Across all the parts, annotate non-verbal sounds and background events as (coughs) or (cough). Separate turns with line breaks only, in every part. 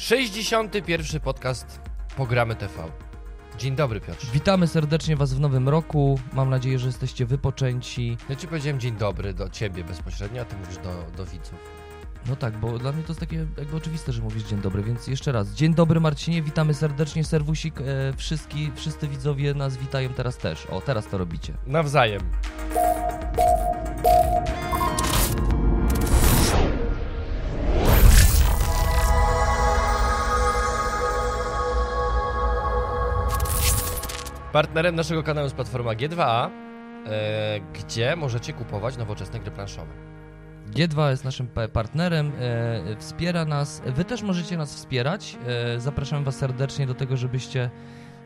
61. podcast Pogramy TV. Dzień dobry, Piotr.
Witamy serdecznie Was w nowym roku. Mam nadzieję, że jesteście wypoczęci.
Ja ci powiedziałem dzień dobry do ciebie bezpośrednio, a ty mówisz do, do widzów.
No tak, bo dla mnie to jest takie jakby oczywiste, że mówisz dzień dobry, więc jeszcze raz. Dzień dobry Marcinie, witamy serdecznie, serwusik. E, wszystki, wszyscy widzowie nas witają teraz też. O, teraz to robicie.
Nawzajem. Partnerem naszego kanału jest platforma G2A, e, gdzie możecie kupować nowoczesne gry planszowe.
G2 jest naszym pa- partnerem, e, wspiera nas. Wy też możecie nas wspierać. E, zapraszamy Was serdecznie do tego, żebyście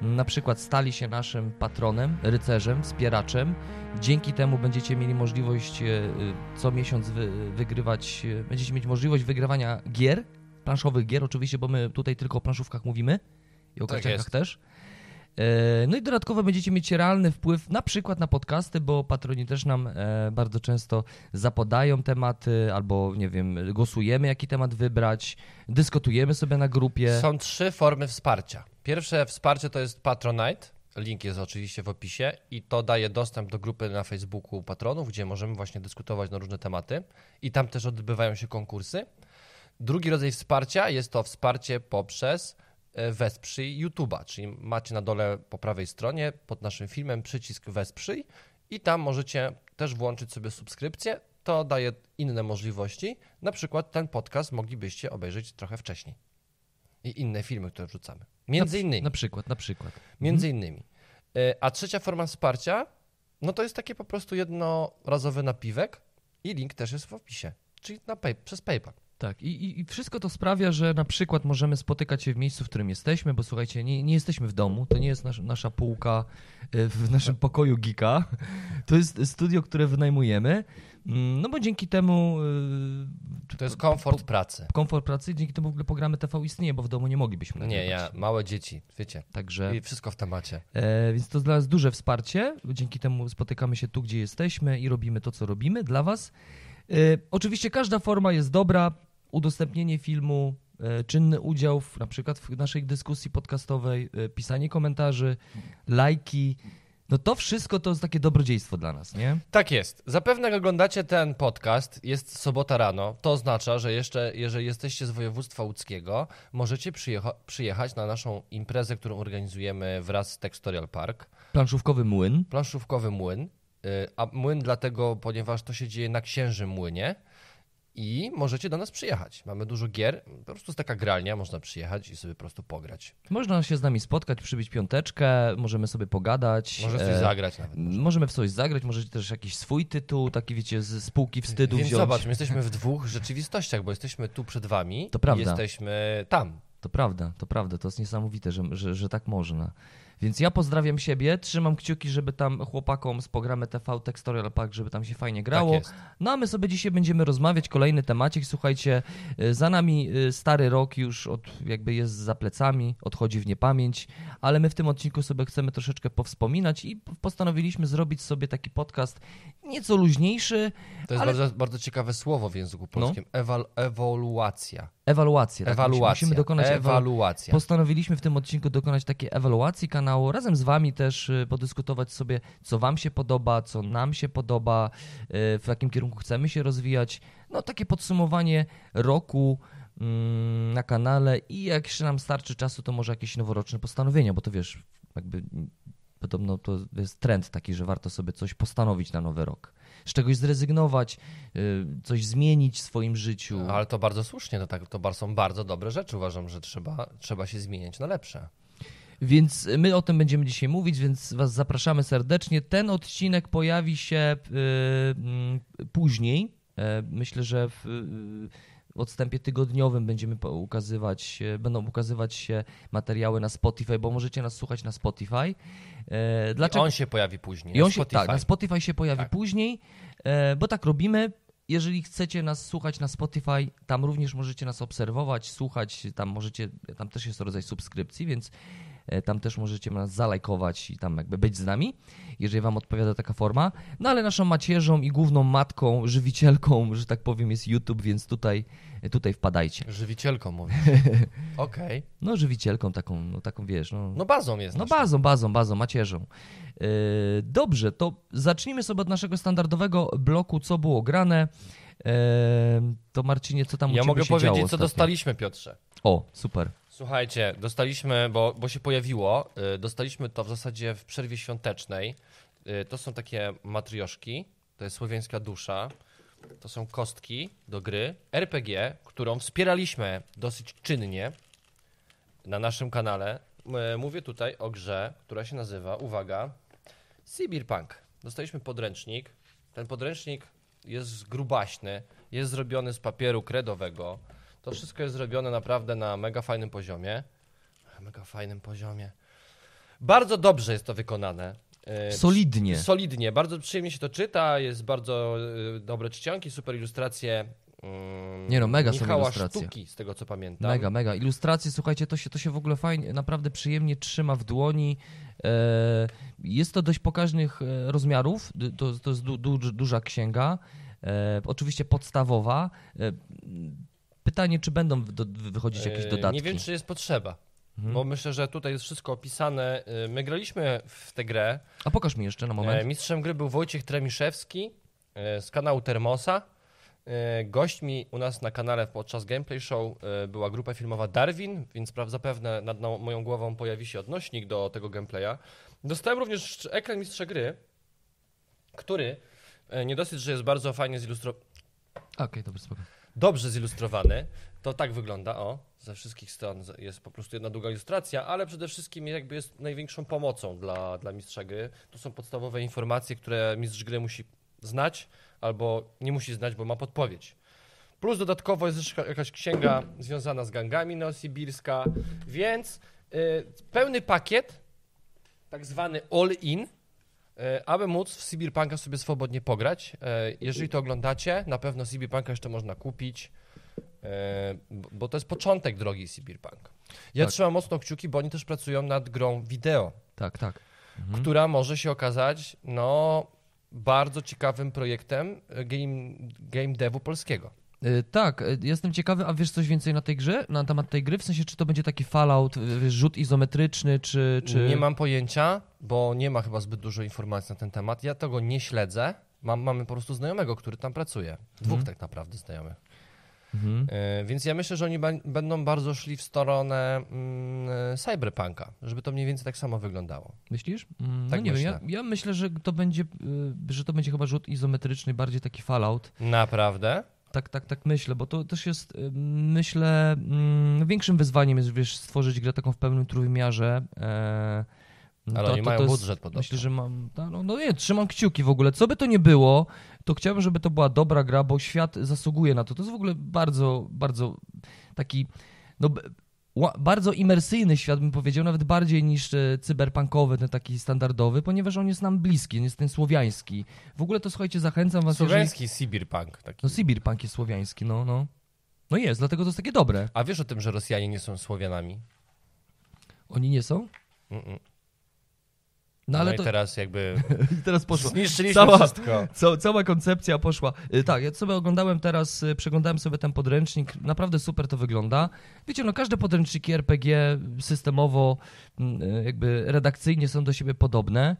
na przykład stali się naszym patronem, rycerzem, wspieraczem. Dzięki temu będziecie mieli możliwość e, e, co miesiąc wy, wygrywać, e, będziecie mieć możliwość wygrywania gier, planszowych gier oczywiście, bo my tutaj tylko o planszówkach mówimy i o
Tak
karciankach też. E, No i dodatkowo będziecie mieć realny wpływ na przykład na podcasty, bo patroni też nam e, bardzo często zapodają tematy, albo nie wiem, głosujemy jaki temat wybrać, dyskutujemy sobie na grupie.
Są trzy formy wsparcia. Pierwsze wsparcie to jest Patronite. Link jest oczywiście w opisie i to daje dostęp do grupy na Facebooku patronów, gdzie możemy właśnie dyskutować na różne tematy i tam też odbywają się konkursy. Drugi rodzaj wsparcia jest to wsparcie poprzez wesprzyj YouTube'a, czyli macie na dole po prawej stronie pod naszym filmem przycisk wesprzyj i tam możecie też włączyć sobie subskrypcję. To daje inne możliwości. Na przykład ten podcast moglibyście obejrzeć trochę wcześniej. I inne filmy, które wrzucamy. Między innymi.
Na przykład, na przykład.
Między innymi. E, A trzecia forma wsparcia, no to jest takie po prostu jednorazowy napiwek i link też jest w opisie, czyli na pay, przez PayPal.
Tak, i, i, wszystko to sprawia, że na przykład możemy spotykać się w miejscu, w którym jesteśmy, bo słuchajcie, nie, nie jesteśmy w domu, to nie jest nasz, nasza półka e, w naszym pokoju Geeka, to jest studio, które wynajmujemy, Mm, no bo dzięki temu... e,
To jest komfort pracy.
komfort pracy, dzięki temu w ogóle programy TV istnieje, bo w domu nie moglibyśmy
Nie,
nagrywać.
ja, małe dzieci, wiecie.
Także,
I wszystko w temacie.
e, więc to dla nas duże wsparcie, dzięki temu spotykamy się tu, gdzie jesteśmy i robimy to, co robimy dla was. E, oczywiście każda forma jest dobra, udostępnienie filmu, e, czynny udział w, na przykład w naszej dyskusji podcastowej, e, pisanie komentarzy, lajki, no to wszystko to jest takie dobrodziejstwo dla nas, nie?
Tak jest. Zapewne jak oglądacie ten podcast, jest sobota rano. To oznacza, że jeszcze, jeżeli jesteście z województwa łódzkiego, możecie przyjecha- przyjechać na naszą imprezę, którą organizujemy wraz z Textorial Park.
Planszówkowy młyn,
planszówkowy młyn. Y, A młyn dlatego, ponieważ to się dzieje na Księżym Młynie i możecie do nas przyjechać. Mamy dużo gier, po prostu jest taka gralnia, można przyjechać i sobie po prostu pograć.
można się z nami spotkać, przybić piąteczkę, możemy sobie pogadać.
Może coś
e,
zagrać nawet.
Możemy w coś zagrać, możecie też jakiś swój tytuł, taki wiecie, z spółki wstydu
Więc
wziąć.
zobacz, my jesteśmy w (laughs) dwóch rzeczywistościach, bo jesteśmy tu przed wami
To prawda.
i jesteśmy tam.
To prawda, to prawda, to jest niesamowite, że, że, że tak można. Więc ja pozdrawiam siebie, trzymam kciuki, żeby tam chłopakom z programy TV Textorial Park, żeby tam się fajnie grało.
Tak.
No a my sobie dzisiaj będziemy rozmawiać, kolejny temacik, słuchajcie, y, za nami y, stary rok już od, jakby jest za plecami, odchodzi w niepamięć, ale my w tym odcinku sobie chcemy troszeczkę powspominać i postanowiliśmy zrobić sobie taki podcast nieco luźniejszy,
To jest
Ale-
bardzo, bardzo ciekawe słowo w języku polskim. Ewal, ewaluacja.
Ewaluację. Tak?
Ewaluacja.
Musimy dokonać ewaluacji. Postanowiliśmy w tym odcinku dokonać takiej ewaluacji kanału, razem z Wami też y, podyskutować sobie, co Wam się podoba, co nam się podoba, y, w jakim kierunku chcemy się rozwijać. No, takie podsumowanie roku mm, na kanale i jak jeszcze nam starczy czasu, to może jakieś noworoczne postanowienia, bo to wiesz, jakby mm, podobno to jest trend taki, że warto sobie coś postanowić na nowy rok. Z czegoś zrezygnować, y, coś zmienić w swoim życiu.
Ale to bardzo słusznie, to, tak, to są bardzo dobre rzeczy. Uważam, że trzeba, trzeba się zmieniać na lepsze.
Więc my o tym będziemy dzisiaj mówić, więc Was zapraszamy serdecznie. Ten odcinek pojawi się y, mm, później. E, Myślę, że w, y, odstępie tygodniowym będziemy ukazywać, będą ukazywać się materiały na Spotify, bo możecie nas słuchać na Spotify. E, Dlaczego?
I on się pojawi później.
I on się,
Spotify.
tak, na Spotify się pojawi
Tak.
później, bo tak robimy. Jeżeli chcecie nas słuchać na Spotify, tam również możecie nas obserwować, słuchać, tam możecie, tam też jest rodzaj subskrypcji, więc E, Tam też możecie nas zalajkować i tam jakby być z nami, jeżeli wam odpowiada taka forma. No ale naszą macierzą i główną matką, żywicielką, że tak powiem, jest YouTube, więc tutaj, tutaj wpadajcie. (laughs)
Żywicielką mówię. Okej.
No żywicielką taką, no taką wiesz, no...
No bazą jest.
No bazą, bazą, bazą, macierzą. Yy, Dobrze, to zacznijmy sobie od naszego standardowego bloku, co było grane. Yy, To Marcinie, co tam u
Ja mogę powiedzieć, co
ostatnio?
dostaliśmy, Piotrze.
O, super.
Słuchajcie, dostaliśmy, bo, bo się pojawiło, y, dostaliśmy to w zasadzie w przerwie świątecznej. Y, To są takie matrioszki, to jest słowiańska dusza, to są kostki do gry RPG, którą wspieraliśmy dosyć czynnie na naszym kanale. M- Mówię tutaj o grze, która się nazywa, uwaga, Cyberpunk. Dostaliśmy podręcznik. Ten podręcznik jest grubaśny, jest zrobiony z papieru kredowego. To wszystko jest zrobione naprawdę na mega fajnym poziomie. Mega fajnym poziomie. Bardzo dobrze jest to wykonane. E,
Solidnie.
Solidnie, bardzo przyjemnie się to czyta, jest bardzo e, dobre czcionki, super ilustracje. mm,
Nie no, mega są
Michała
ilustracje.
Sztuki, z tego co pamiętam.
Mega, mega. Ilustracje, słuchajcie, to się, to się w ogóle fajnie, naprawdę przyjemnie trzyma w dłoni. E, Jest to dość pokaźnych rozmiarów, to, to jest du, du, duża księga, oczywiście podstawowa. Pytanie, czy będą do, wychodzić jakieś
E,
dodatki?
Nie wiem, czy jest potrzeba,
Mhm.
bo myślę, że tutaj jest wszystko opisane. E, My graliśmy w tę grę.
A pokaż mi jeszcze na moment.
E, Mistrzem gry był Wojciech Tremiszewski z kanału Termosa. Gośćmi u nas na kanale podczas Gameplay Show była grupa filmowa Darwin, więc zapewne nad moją głową pojawi się odnośnik do tego gameplaya. Dostałem również ekran Mistrza gry, który nie dosyć, że jest bardzo fajnie zilustrowany,
Okej, dobra, spoko.
Dobrze zilustrowany, to tak wygląda, o, ze wszystkich stron jest po prostu jedna długa ilustracja, ale przede wszystkim jakby jest największą pomocą dla, dla mistrza gry. To są podstawowe informacje, które mistrz gry musi znać, albo nie musi znać, bo ma podpowiedź. Plus dodatkowo jest jeszcze jakaś księga związana z gangami neosibirska, więc y, pełny pakiet, tak zwany all-in, aby móc w Cyberpunka sobie swobodnie pograć. Y, jeżeli to oglądacie, na pewno Cyberpunka jeszcze można kupić, y, bo- to jest początek drogi Cyberpunk. Ja
Tak.
trzymam mocno kciuki, bo oni też pracują nad grą wideo
Tak, tak. Mhm.
która może się okazać no, bardzo ciekawym projektem e, game, game devu polskiego.
Y, Tak, y, jestem ciekawy, a wiesz coś więcej na tej grze, na temat tej gry? W sensie, czy to będzie taki Fallout, rzut izometryczny, czy... czy...
Nie mam pojęcia, bo nie ma chyba zbyt dużo informacji na ten temat. Ja tego nie śledzę. Mam, mamy po prostu znajomego, który tam pracuje. Dwóch
Mhm.
tak naprawdę znajomych.
Mhm.
E, więc ja myślę, że oni będą bardzo szli w stronę mm, e, cyberpunka, żeby to mniej więcej tak samo wyglądało.
Myślisz? Mm,
Tak
no nie wiem,
myślę.
ja, ja myślę, że to będzie, że to będzie chyba rzut izometryczny, bardziej taki Fallout.
Naprawdę?
Tak, tak, tak myślę, bo to też jest, y, myślę, mm, większym wyzwaniem jest, wiesz, stworzyć grę taką w pełnym trójwymiarze. E,
Ale
to-
oni
to-
mają
to jest-
budżet podobno.
Myślę, że mam. No, no, no nie, trzymam kciuki w ogóle. Co by to nie było, to chciałbym, żeby to była dobra gra, bo świat zasługuje na to. To jest w ogóle bardzo, bardzo taki. No, bardzo imersyjny świat, bym powiedział, nawet bardziej niż e, cyberpunkowy, ten taki standardowy, ponieważ on jest nam bliski, on jest ten słowiański. W ogóle to słuchajcie, zachęcam was. jeżeli-
Słowiański cyberpunk. Taki.
No, cyberpunk jest słowiański, no, no. No jest, dlatego to jest takie dobre.
A wiesz o tym, że Rosjanie nie są Słowianami?
Oni nie są?
Mm-mm.
No ale
i
to.
teraz jakby (laughs)
teraz poszło.
zniszczyliśmy
Cała-
wszystko.
Ca- cała koncepcja poszła. Y, Tak, ja sobie oglądałem teraz, y, przeglądałem sobie ten podręcznik, naprawdę super to wygląda. Wiecie, no każde podręczniki RPG systemowo, mm, y, jakby redakcyjnie są do siebie podobne,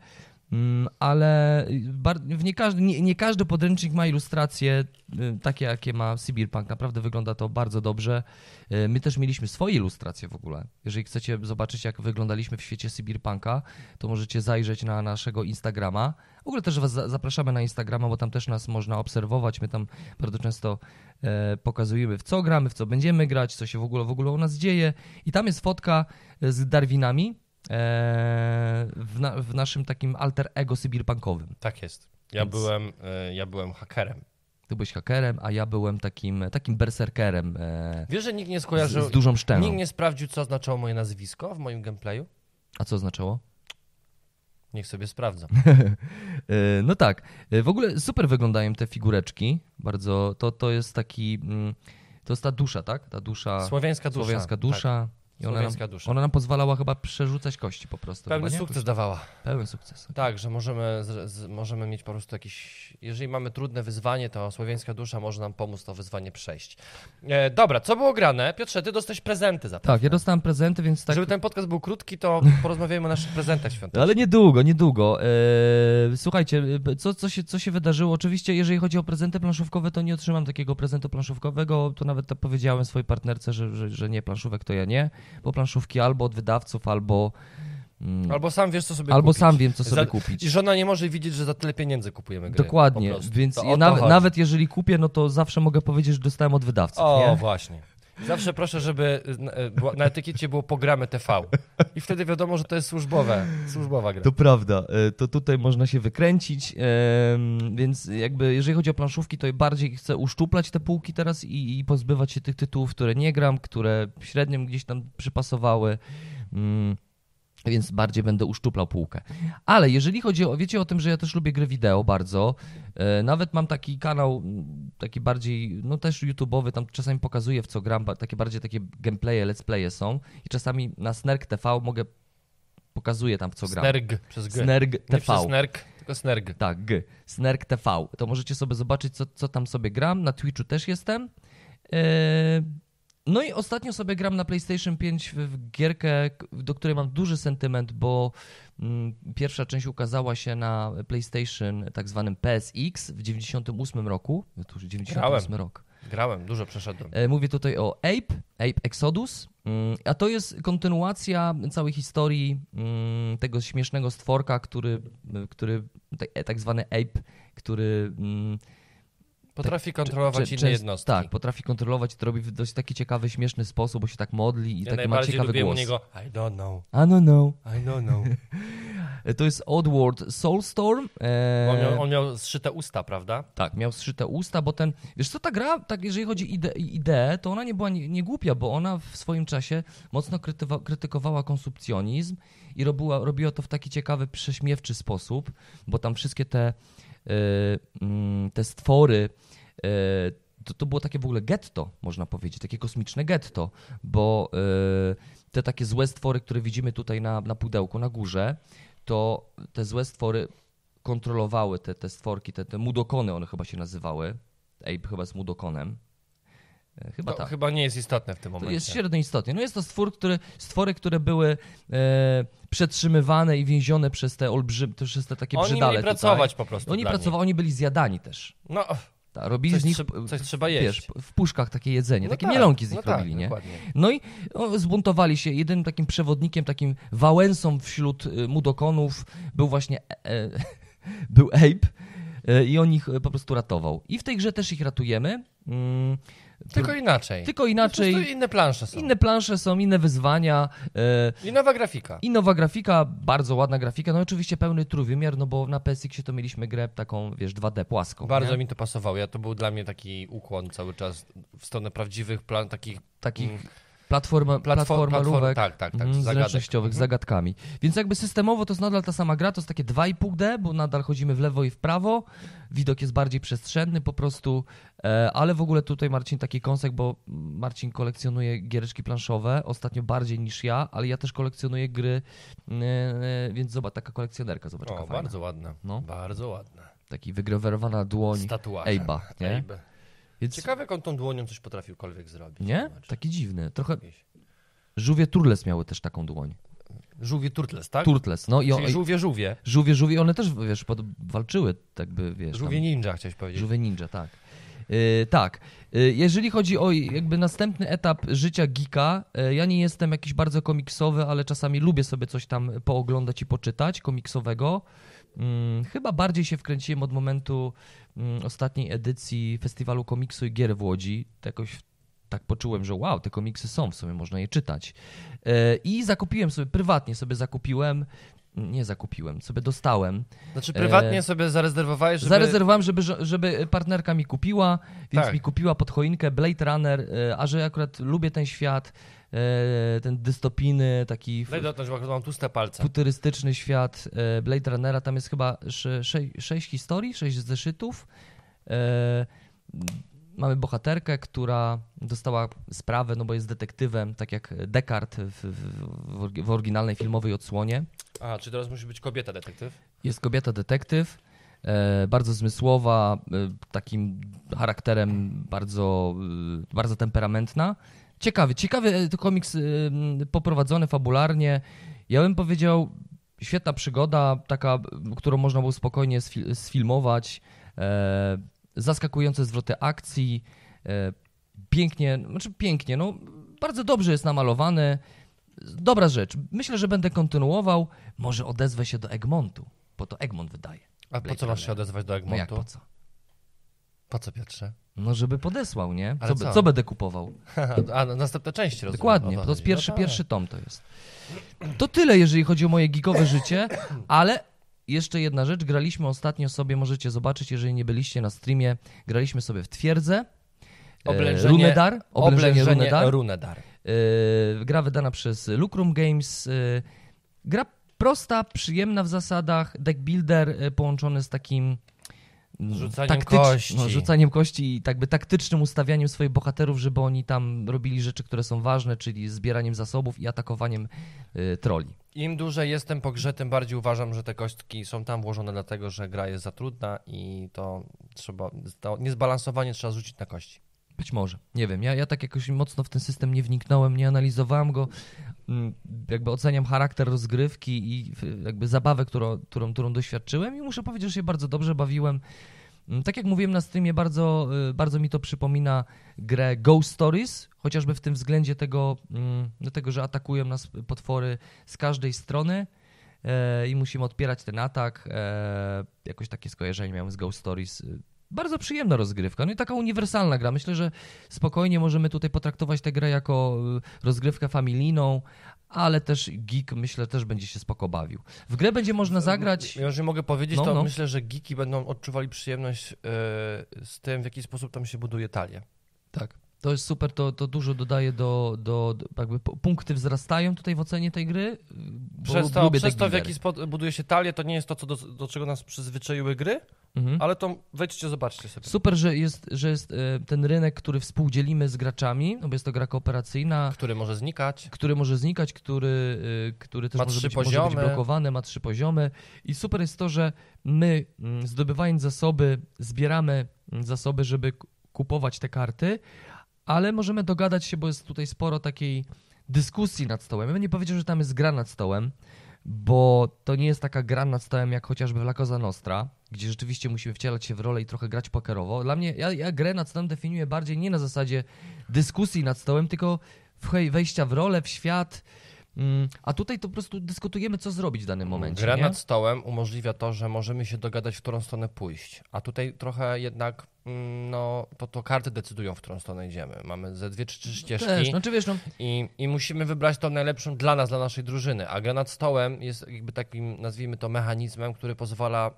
ale bar- w nie, każdy, nie, nie każdy podręcznik ma ilustracje y, takie, jakie ma Cyberpunk. Naprawdę wygląda to bardzo dobrze. Y, My też mieliśmy swoje ilustracje w ogóle. Jeżeli chcecie zobaczyć, jak wyglądaliśmy w świecie Cyberpunka, to możecie zajrzeć na naszego Instagrama. W ogóle też Was za- zapraszamy na Instagrama, bo tam też nas można obserwować. My tam bardzo często e, pokazujemy, w co gramy, w co będziemy grać, co się w ogóle, w ogóle u nas dzieje. I tam jest fotka z Darwinami e, w, na, w naszym takim alter ego cyberpunkowym.
Tak jest. Ja
Więc-
byłem, e, ja byłem hakerem.
Ty byłeś hakerem, a ja byłem takim, takim berserkerem e,
Wiesz, że nikt nie
z,
skojarzył,
z dużą szczęą.
nikt nie sprawdził, co oznaczało moje nazwisko w moim gameplayu?
A co oznaczało?
Niech sobie sprawdzą. (laughs)
E, No tak. E, W ogóle super wyglądają te figureczki. Bardzo. To, to jest taki. mm, To jest ta dusza, tak? Ta dusza.
Słowiańska dusza.
Słowiańska
Tak.
I ona nam, ona nam pozwalała chyba przerzucać kości po prostu.
Pełny
chyba,
sukces dawała.
Pełen sukces.
Tak, że możemy, z, z, możemy mieć po prostu jakiś. Jeżeli mamy trudne wyzwanie, to słowiańska dusza może nam pomóc to wyzwanie przejść. E, dobra, co było grane? Piotrze, ty dostałeś prezenty za
Tak, ja dostałem prezenty, więc tak.
Żeby ten podcast był krótki, to porozmawiajmy o naszych prezentach świątecznych.
Ale niedługo, niedługo. Eee, słuchajcie, e, co, co, się, co się wydarzyło? Oczywiście, jeżeli chodzi o prezenty planszówkowe, to nie otrzymam takiego prezentu planszówkowego. To nawet to powiedziałem swojej partnerce, że, że, że nie, planszówek to ja nie, bo planszówki albo od wydawców, albo. mm,
Albo sam wiesz, co sobie
albo
kupić.
sam wiem, co sobie
Za-
kupić.
I żona nie może widzieć, że za tyle pieniędzy kupujemy gry.
Dokładnie,
po
więc ja nawet, nawet jeżeli kupię, no to zawsze mogę powiedzieć, że dostałem od wydawców.
O,
nie?
właśnie. Zawsze proszę, żeby na, e, była- na etykiecie było pogramy TV. I wtedy wiadomo, że to jest służbowe, służbowa gra.
To prawda, e, to tutaj można się wykręcić, więc jakby jeżeli chodzi o planszówki, to bardziej chcę uszczuplać te półki teraz i, pozbywać się tych tytułów, które nie gram, które średnio gdzieś tam przypasowały. Mm, Więc bardziej będę uszczuplał półkę. Ale jeżeli chodzi o, wiecie o tym, że ja też lubię gry wideo bardzo, e, nawet mam taki kanał, taki bardziej, no też YouTube'owy, tam czasami pokazuję w co gram, takie bardziej takie gameplaye, let's playe są i czasami na Snerk TV mogę, pokazuję tam w co gram.
Snerg przez G.
Snerg
Nie
TV.
przez Snerg, tylko Snerg.
Tak, G. Snerk TV. To możecie sobie zobaczyć, co, co tam sobie gram. Na Twitchu też jestem. Eee, No i ostatnio sobie gram na PlayStation 5 w, gierkę, do której mam duży sentyment, bo mm, pierwsza część ukazała się na PlayStation tak zwanym PSX w 98 roku. To już 98 rok.
Grałem, dużo przeszedłem.
E, Mówię tutaj o Ape, Ape Exodus, mm, a to jest kontynuacja całej historii mm, tego śmiesznego stworka, który, który tak, tak zwany Ape, który
Potrafi kontrolować
cze-
inne jednostki.
Tak, potrafi kontrolować i to robi w dość taki ciekawy, śmieszny sposób, bo się tak modli i
ja
taki ma ciekawy głos.
niego I don't know,
I don't know.
I don't know. (laughs)
To jest Oddworld Soulstorm.
On miał, on miał zszyte usta, prawda?
Tak, miał zszyte usta, bo ten. Wiesz co, ta gra, tak jeżeli chodzi o ide, ideę, to ona nie była nie, nie głupia, bo ona w swoim czasie mocno krytywa, krytykowała konsumpcjonizm i robiła, robiła to w taki ciekawy, prześmiewczy sposób, bo tam wszystkie te, te stwory. e, to, to było takie w ogóle getto, można powiedzieć, takie kosmiczne getto, bo e, te takie złe stwory, które widzimy tutaj na, na pudełku, na górze, to te złe stwory kontrolowały te, te stworki, te, te mudokony one chyba się nazywały. Ape chyba z mudokonem. E, Chyba
To
tak.
chyba nie jest istotne w tym
To
momencie.
jest średnio istotnie. No jest to stwór, który, stwory, które były e, przetrzymywane i więzione przez te olbrzym, przez te takie
Oni
brzydale tutaj.
pracować po prostu
Oni pracowali, oni byli zjadani też.
No,
Ta, robili
coś,
z nich,
trze- coś trzeba
wiesz,
jeść.
w puszkach takie jedzenie,
No
takie
tak,
mielonki z
no
nich
tak,
robili, nie?
Dokładnie.
No i o, zbuntowali się. Jednym takim przewodnikiem, takim wałęsą wśród y, mudokonów był właśnie e, e, (laughs) był Ape e, i on ich po prostu ratował. I w tej grze też ich ratujemy. Mm,
Tylko inaczej.
tylko inaczej.
inne plansze są.
Inne plansze są, inne wyzwania. e,
I nowa grafika.
I nowa grafika, bardzo ładna grafika. No oczywiście pełny trójwymiar, no bo na PSX-ie to mieliśmy grę taką, wiesz, 2D płaską.
Bardzo
nie?
mi to pasowało. Ja to był dla mnie taki ukłon cały czas w stronę prawdziwych plan, takich
Takich
mm,
platforma,
platform,
platformerówek.
Tak, tak, tak.
Mhm,
zagadek.
zręcznościowych, z
Mhm.
zagadkami. Więc jakby systemowo to jest nadal ta sama gra, to jest takie 2,5D, bo nadal chodzimy w lewo i w prawo. Widok jest bardziej przestrzenny po prostu, e, ale w ogóle tutaj Marcin taki kąsek, bo Marcin kolekcjonuje giereczki planszowe, ostatnio bardziej niż ja, ale ja też kolekcjonuję gry, e, e, więc zobacz, taka kolekcjonerka, zobacz,
O, bardzo ładne.
No.
Bardzo ładne.
Taki wygrawerowana dłoń. Abe'a, nie?
Abe.
Więc,
Ciekawe, jak on tą dłonią coś potrafiłkolwiek zrobić.
nie? Taki dziwny. Trochę żółwie Turles miały też taką dłoń.
Żółwie Turtles, tak?
Turtles, no i o,
Czyli żółwie, żółwie.
żółwie, żółwie, one też, wiesz, pod, walczyły, tak by, wiesz,
Żółwie
tam,
ninja, chciałeś powiedzieć.
żółwie ninja, tak. Yy, tak. Yy, jeżeli chodzi o jakby następny etap życia geeka, yy, ja nie jestem jakiś bardzo komiksowy, ale czasami lubię sobie coś tam pooglądać i poczytać komiksowego. Mm, chyba bardziej się wkręciłem od momentu mm, ostatniej edycji Festiwalu Komiksu i Gier w Łodzi. To Jakoś tak poczułem, że wow, te komiksy są, w sumie można je czytać. Yy, I zakupiłem sobie, prywatnie sobie zakupiłem, nie zakupiłem, sobie dostałem.
Znaczy prywatnie
E,
sobie zarezerwowałeś, żeby...
Zarezerwowałem, żeby, żeby partnerka mi kupiła, więc
Tak.
mi kupiła pod choinkę Blade Runner, e, a że akurat lubię ten świat, e, ten dystopijny, taki
Daj dotknąć, bo mam tłuste palce.
futurystyczny świat e, Blade Runnera, tam jest chyba sze, sze, sześć historii, sześć zeszytów. E, mamy bohaterkę, która dostała sprawę, no bo jest detektywem, tak jak Descartes w, w, w oryginalnej filmowej odsłonie.
A, czy teraz musi być kobieta detektyw?
Jest kobieta detektyw, e, bardzo zmysłowa, e, takim charakterem bardzo, e, bardzo temperamentna. Ciekawy, ciekawy e, komiks e, poprowadzony fabularnie. Ja bym powiedział, świetna przygoda, taka, którą można było spokojnie sfil- sfilmować. Zaskakujące zwroty akcji, e, pięknie, znaczy pięknie, no bardzo dobrze jest namalowany. Dobra rzecz. Myślę, że będę kontynuował. Może odezwę się do Egmontu, bo to Egmont wydaje.
A po
Blade
co masz się odezwać do
No jak
Egmontu?
po co?
Po co, Piotrze?
No żeby podesłał, nie? Co,
co?
co będę kupował? (laughs)
A, na następne części rozumiem.
Dokładnie, to jest
chodzi.
pierwszy,
No tak.
pierwszy tom to jest. To tyle, jeżeli chodzi o moje geekowe życie, ale jeszcze jedna rzecz, graliśmy ostatnio sobie, możecie zobaczyć, jeżeli nie byliście na streamie, graliśmy sobie w Twierdzę, e,
Oblężenie-
Runedar, oblężenie Runedar,
Runedar.
e, gra wydana przez Lucrum Games, e, gra prosta, przyjemna w zasadach, deck builder połączony z takim mm,
Rzucaniem kości.
No, rzucaniem kości i tak by taktycznym ustawianiem swoich bohaterów, żeby oni tam robili rzeczy, które są ważne, czyli zbieraniem zasobów i atakowaniem troli.
Im dłużej jestem po grze, tym bardziej uważam, że te kostki są tam włożone dlatego, że gra jest za trudna i to trzeba, to niezbalansowanie trzeba zrzucić na kości.
Być może, nie wiem, ja, ja tak jakoś mocno w ten system nie wniknąłem, nie analizowałem go, Mm, jakby oceniam charakter rozgrywki i jakby zabawę, którą, którą, którą doświadczyłem i muszę powiedzieć, że się bardzo dobrze bawiłem. Mm, Tak jak mówiłem na streamie, bardzo, y, bardzo mi to przypomina grę Ghost Stories, chociażby w tym względzie tego, mm, do tego, że atakują nas potwory z każdej strony e, i musimy odpierać ten atak. E, jakoś takie skojarzenie miałem z Ghost Stories. Bardzo przyjemna rozgrywka, no i taka uniwersalna gra. Myślę, że spokojnie możemy tutaj potraktować tę grę jako y, rozgrywkę familijną, ale też geek myślę też będzie się spoko bawił. W grę będzie można zagrać...
Jeżeli mogę powiedzieć,
No,
to
no.
myślę, że geeki będą odczuwali przyjemność z tym, w jaki sposób tam się buduje talię.
Tak. To jest super, to, to dużo dodaje do, do, do jakby punkty wzrastają tutaj w ocenie tej gry.
Przez to, przez to w jaki sposób buduje się talię, to nie jest to, co do, do czego nas przyzwyczaiły gry,
Mhm.
ale to wejdźcie, zobaczcie sobie.
Super, że jest, że jest e, ten rynek, który współdzielimy z graczami, no bo jest to gra kooperacyjna,
Który może znikać.
który może znikać, który, y, który też
Ma
może
trzy
być, może być
poziomy.
blokowany, ma trzy poziomy. I super jest to, że my mm, zdobywając zasoby, zbieramy mm, zasoby, żeby kupować te karty, ale możemy dogadać się, bo jest tutaj sporo takiej dyskusji nad stołem. Ja bym nie powiedział, że tam jest gra nad stołem, bo to nie jest taka gra nad stołem jak chociażby w La Cosa Nostra, gdzie rzeczywiście musimy wcielać się w rolę i trochę grać pokerowo. Dla mnie, ja, ja grę nad stołem definiuję bardziej nie na zasadzie dyskusji nad stołem, tylko wejścia w rolę, w świat. Mm, A tutaj to po prostu dyskutujemy, co zrobić w danym momencie.
Gra
nie?
nad stołem umożliwia to, że możemy się dogadać, w którą stronę pójść. A tutaj trochę jednak, no, to, to karty decydują, w którą stronę idziemy. Mamy ze dwie czy trzy ścieżki
Też, no czy wiesz, no,
i, i musimy wybrać tą najlepszą dla nas, dla naszej drużyny. A gra nad stołem jest jakby takim, nazwijmy to, mechanizmem, który pozwala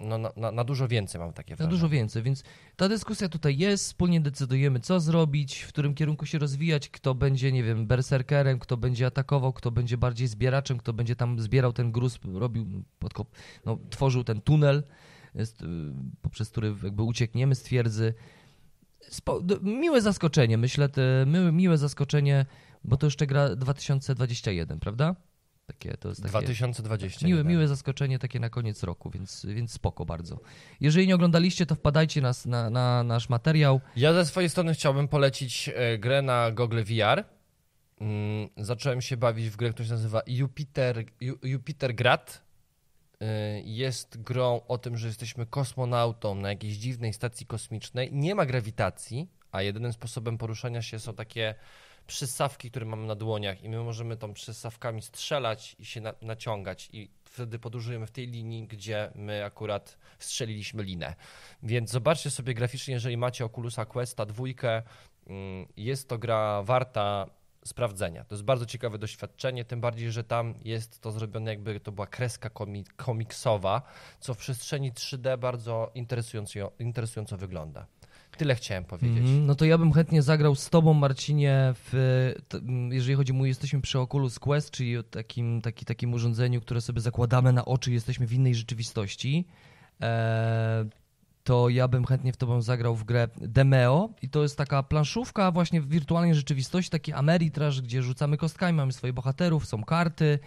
no, na, na, na dużo więcej, mam takie
na
wrażenie.
dużo więcej, więc ta dyskusja tutaj jest, wspólnie decydujemy, co zrobić, w którym kierunku się rozwijać, kto będzie, nie wiem, berserkerem, kto będzie atakował, kto będzie bardziej zbieraczem, kto będzie tam zbierał ten gruz, robił, podkop, no, tworzył ten tunel, poprzez który jakby uciekniemy z twierdzy. Spo, miłe zaskoczenie, myślę, te, miłe, miłe zaskoczenie, bo to jeszcze gra 2021, prawda? Takie, to jest takie...
2020.
Miłe, miłe zaskoczenie takie na koniec roku, więc, więc spoko bardzo. Jeżeli nie oglądaliście, to wpadajcie nas na, na nasz materiał.
Ja ze swojej strony chciałbym polecić e, grę na Google VR. Mm, zacząłem się bawić w grę, która się nazywa Jupiter, Ju, Jupiter Grad. E, Jest grą o tym, że jesteśmy kosmonautą na jakiejś dziwnej stacji kosmicznej. Nie ma grawitacji, a jedynym sposobem poruszania się są takie przysawki, które mamy na dłoniach i my możemy tą przysawkami strzelać i się na, naciągać i wtedy podróżujemy w tej linii, gdzie my akurat strzeliliśmy linę. Więc zobaczcie sobie graficznie, jeżeli macie Oculusa Questa dwójkę, mm, jest to gra warta sprawdzenia. To jest bardzo ciekawe doświadczenie, tym bardziej, że tam jest to zrobione jakby to była kreska komi- komiksowa, co w przestrzeni 3D bardzo interesująco, interesująco wygląda. Tyle chciałem powiedzieć.
Mhm, no to ja bym chętnie zagrał z tobą, Marcinie, w, t, jeżeli chodzi mój, jesteśmy przy Oculus Quest, czyli o takim, taki, takim urządzeniu, które sobie zakładamy na oczy, jesteśmy w innej rzeczywistości. E, to ja bym chętnie w tobą zagrał w grę Demeo i to jest taka planszówka właśnie w wirtualnej rzeczywistości, taki Ameritrash, gdzie rzucamy kostkami, mamy swoich bohaterów, są karty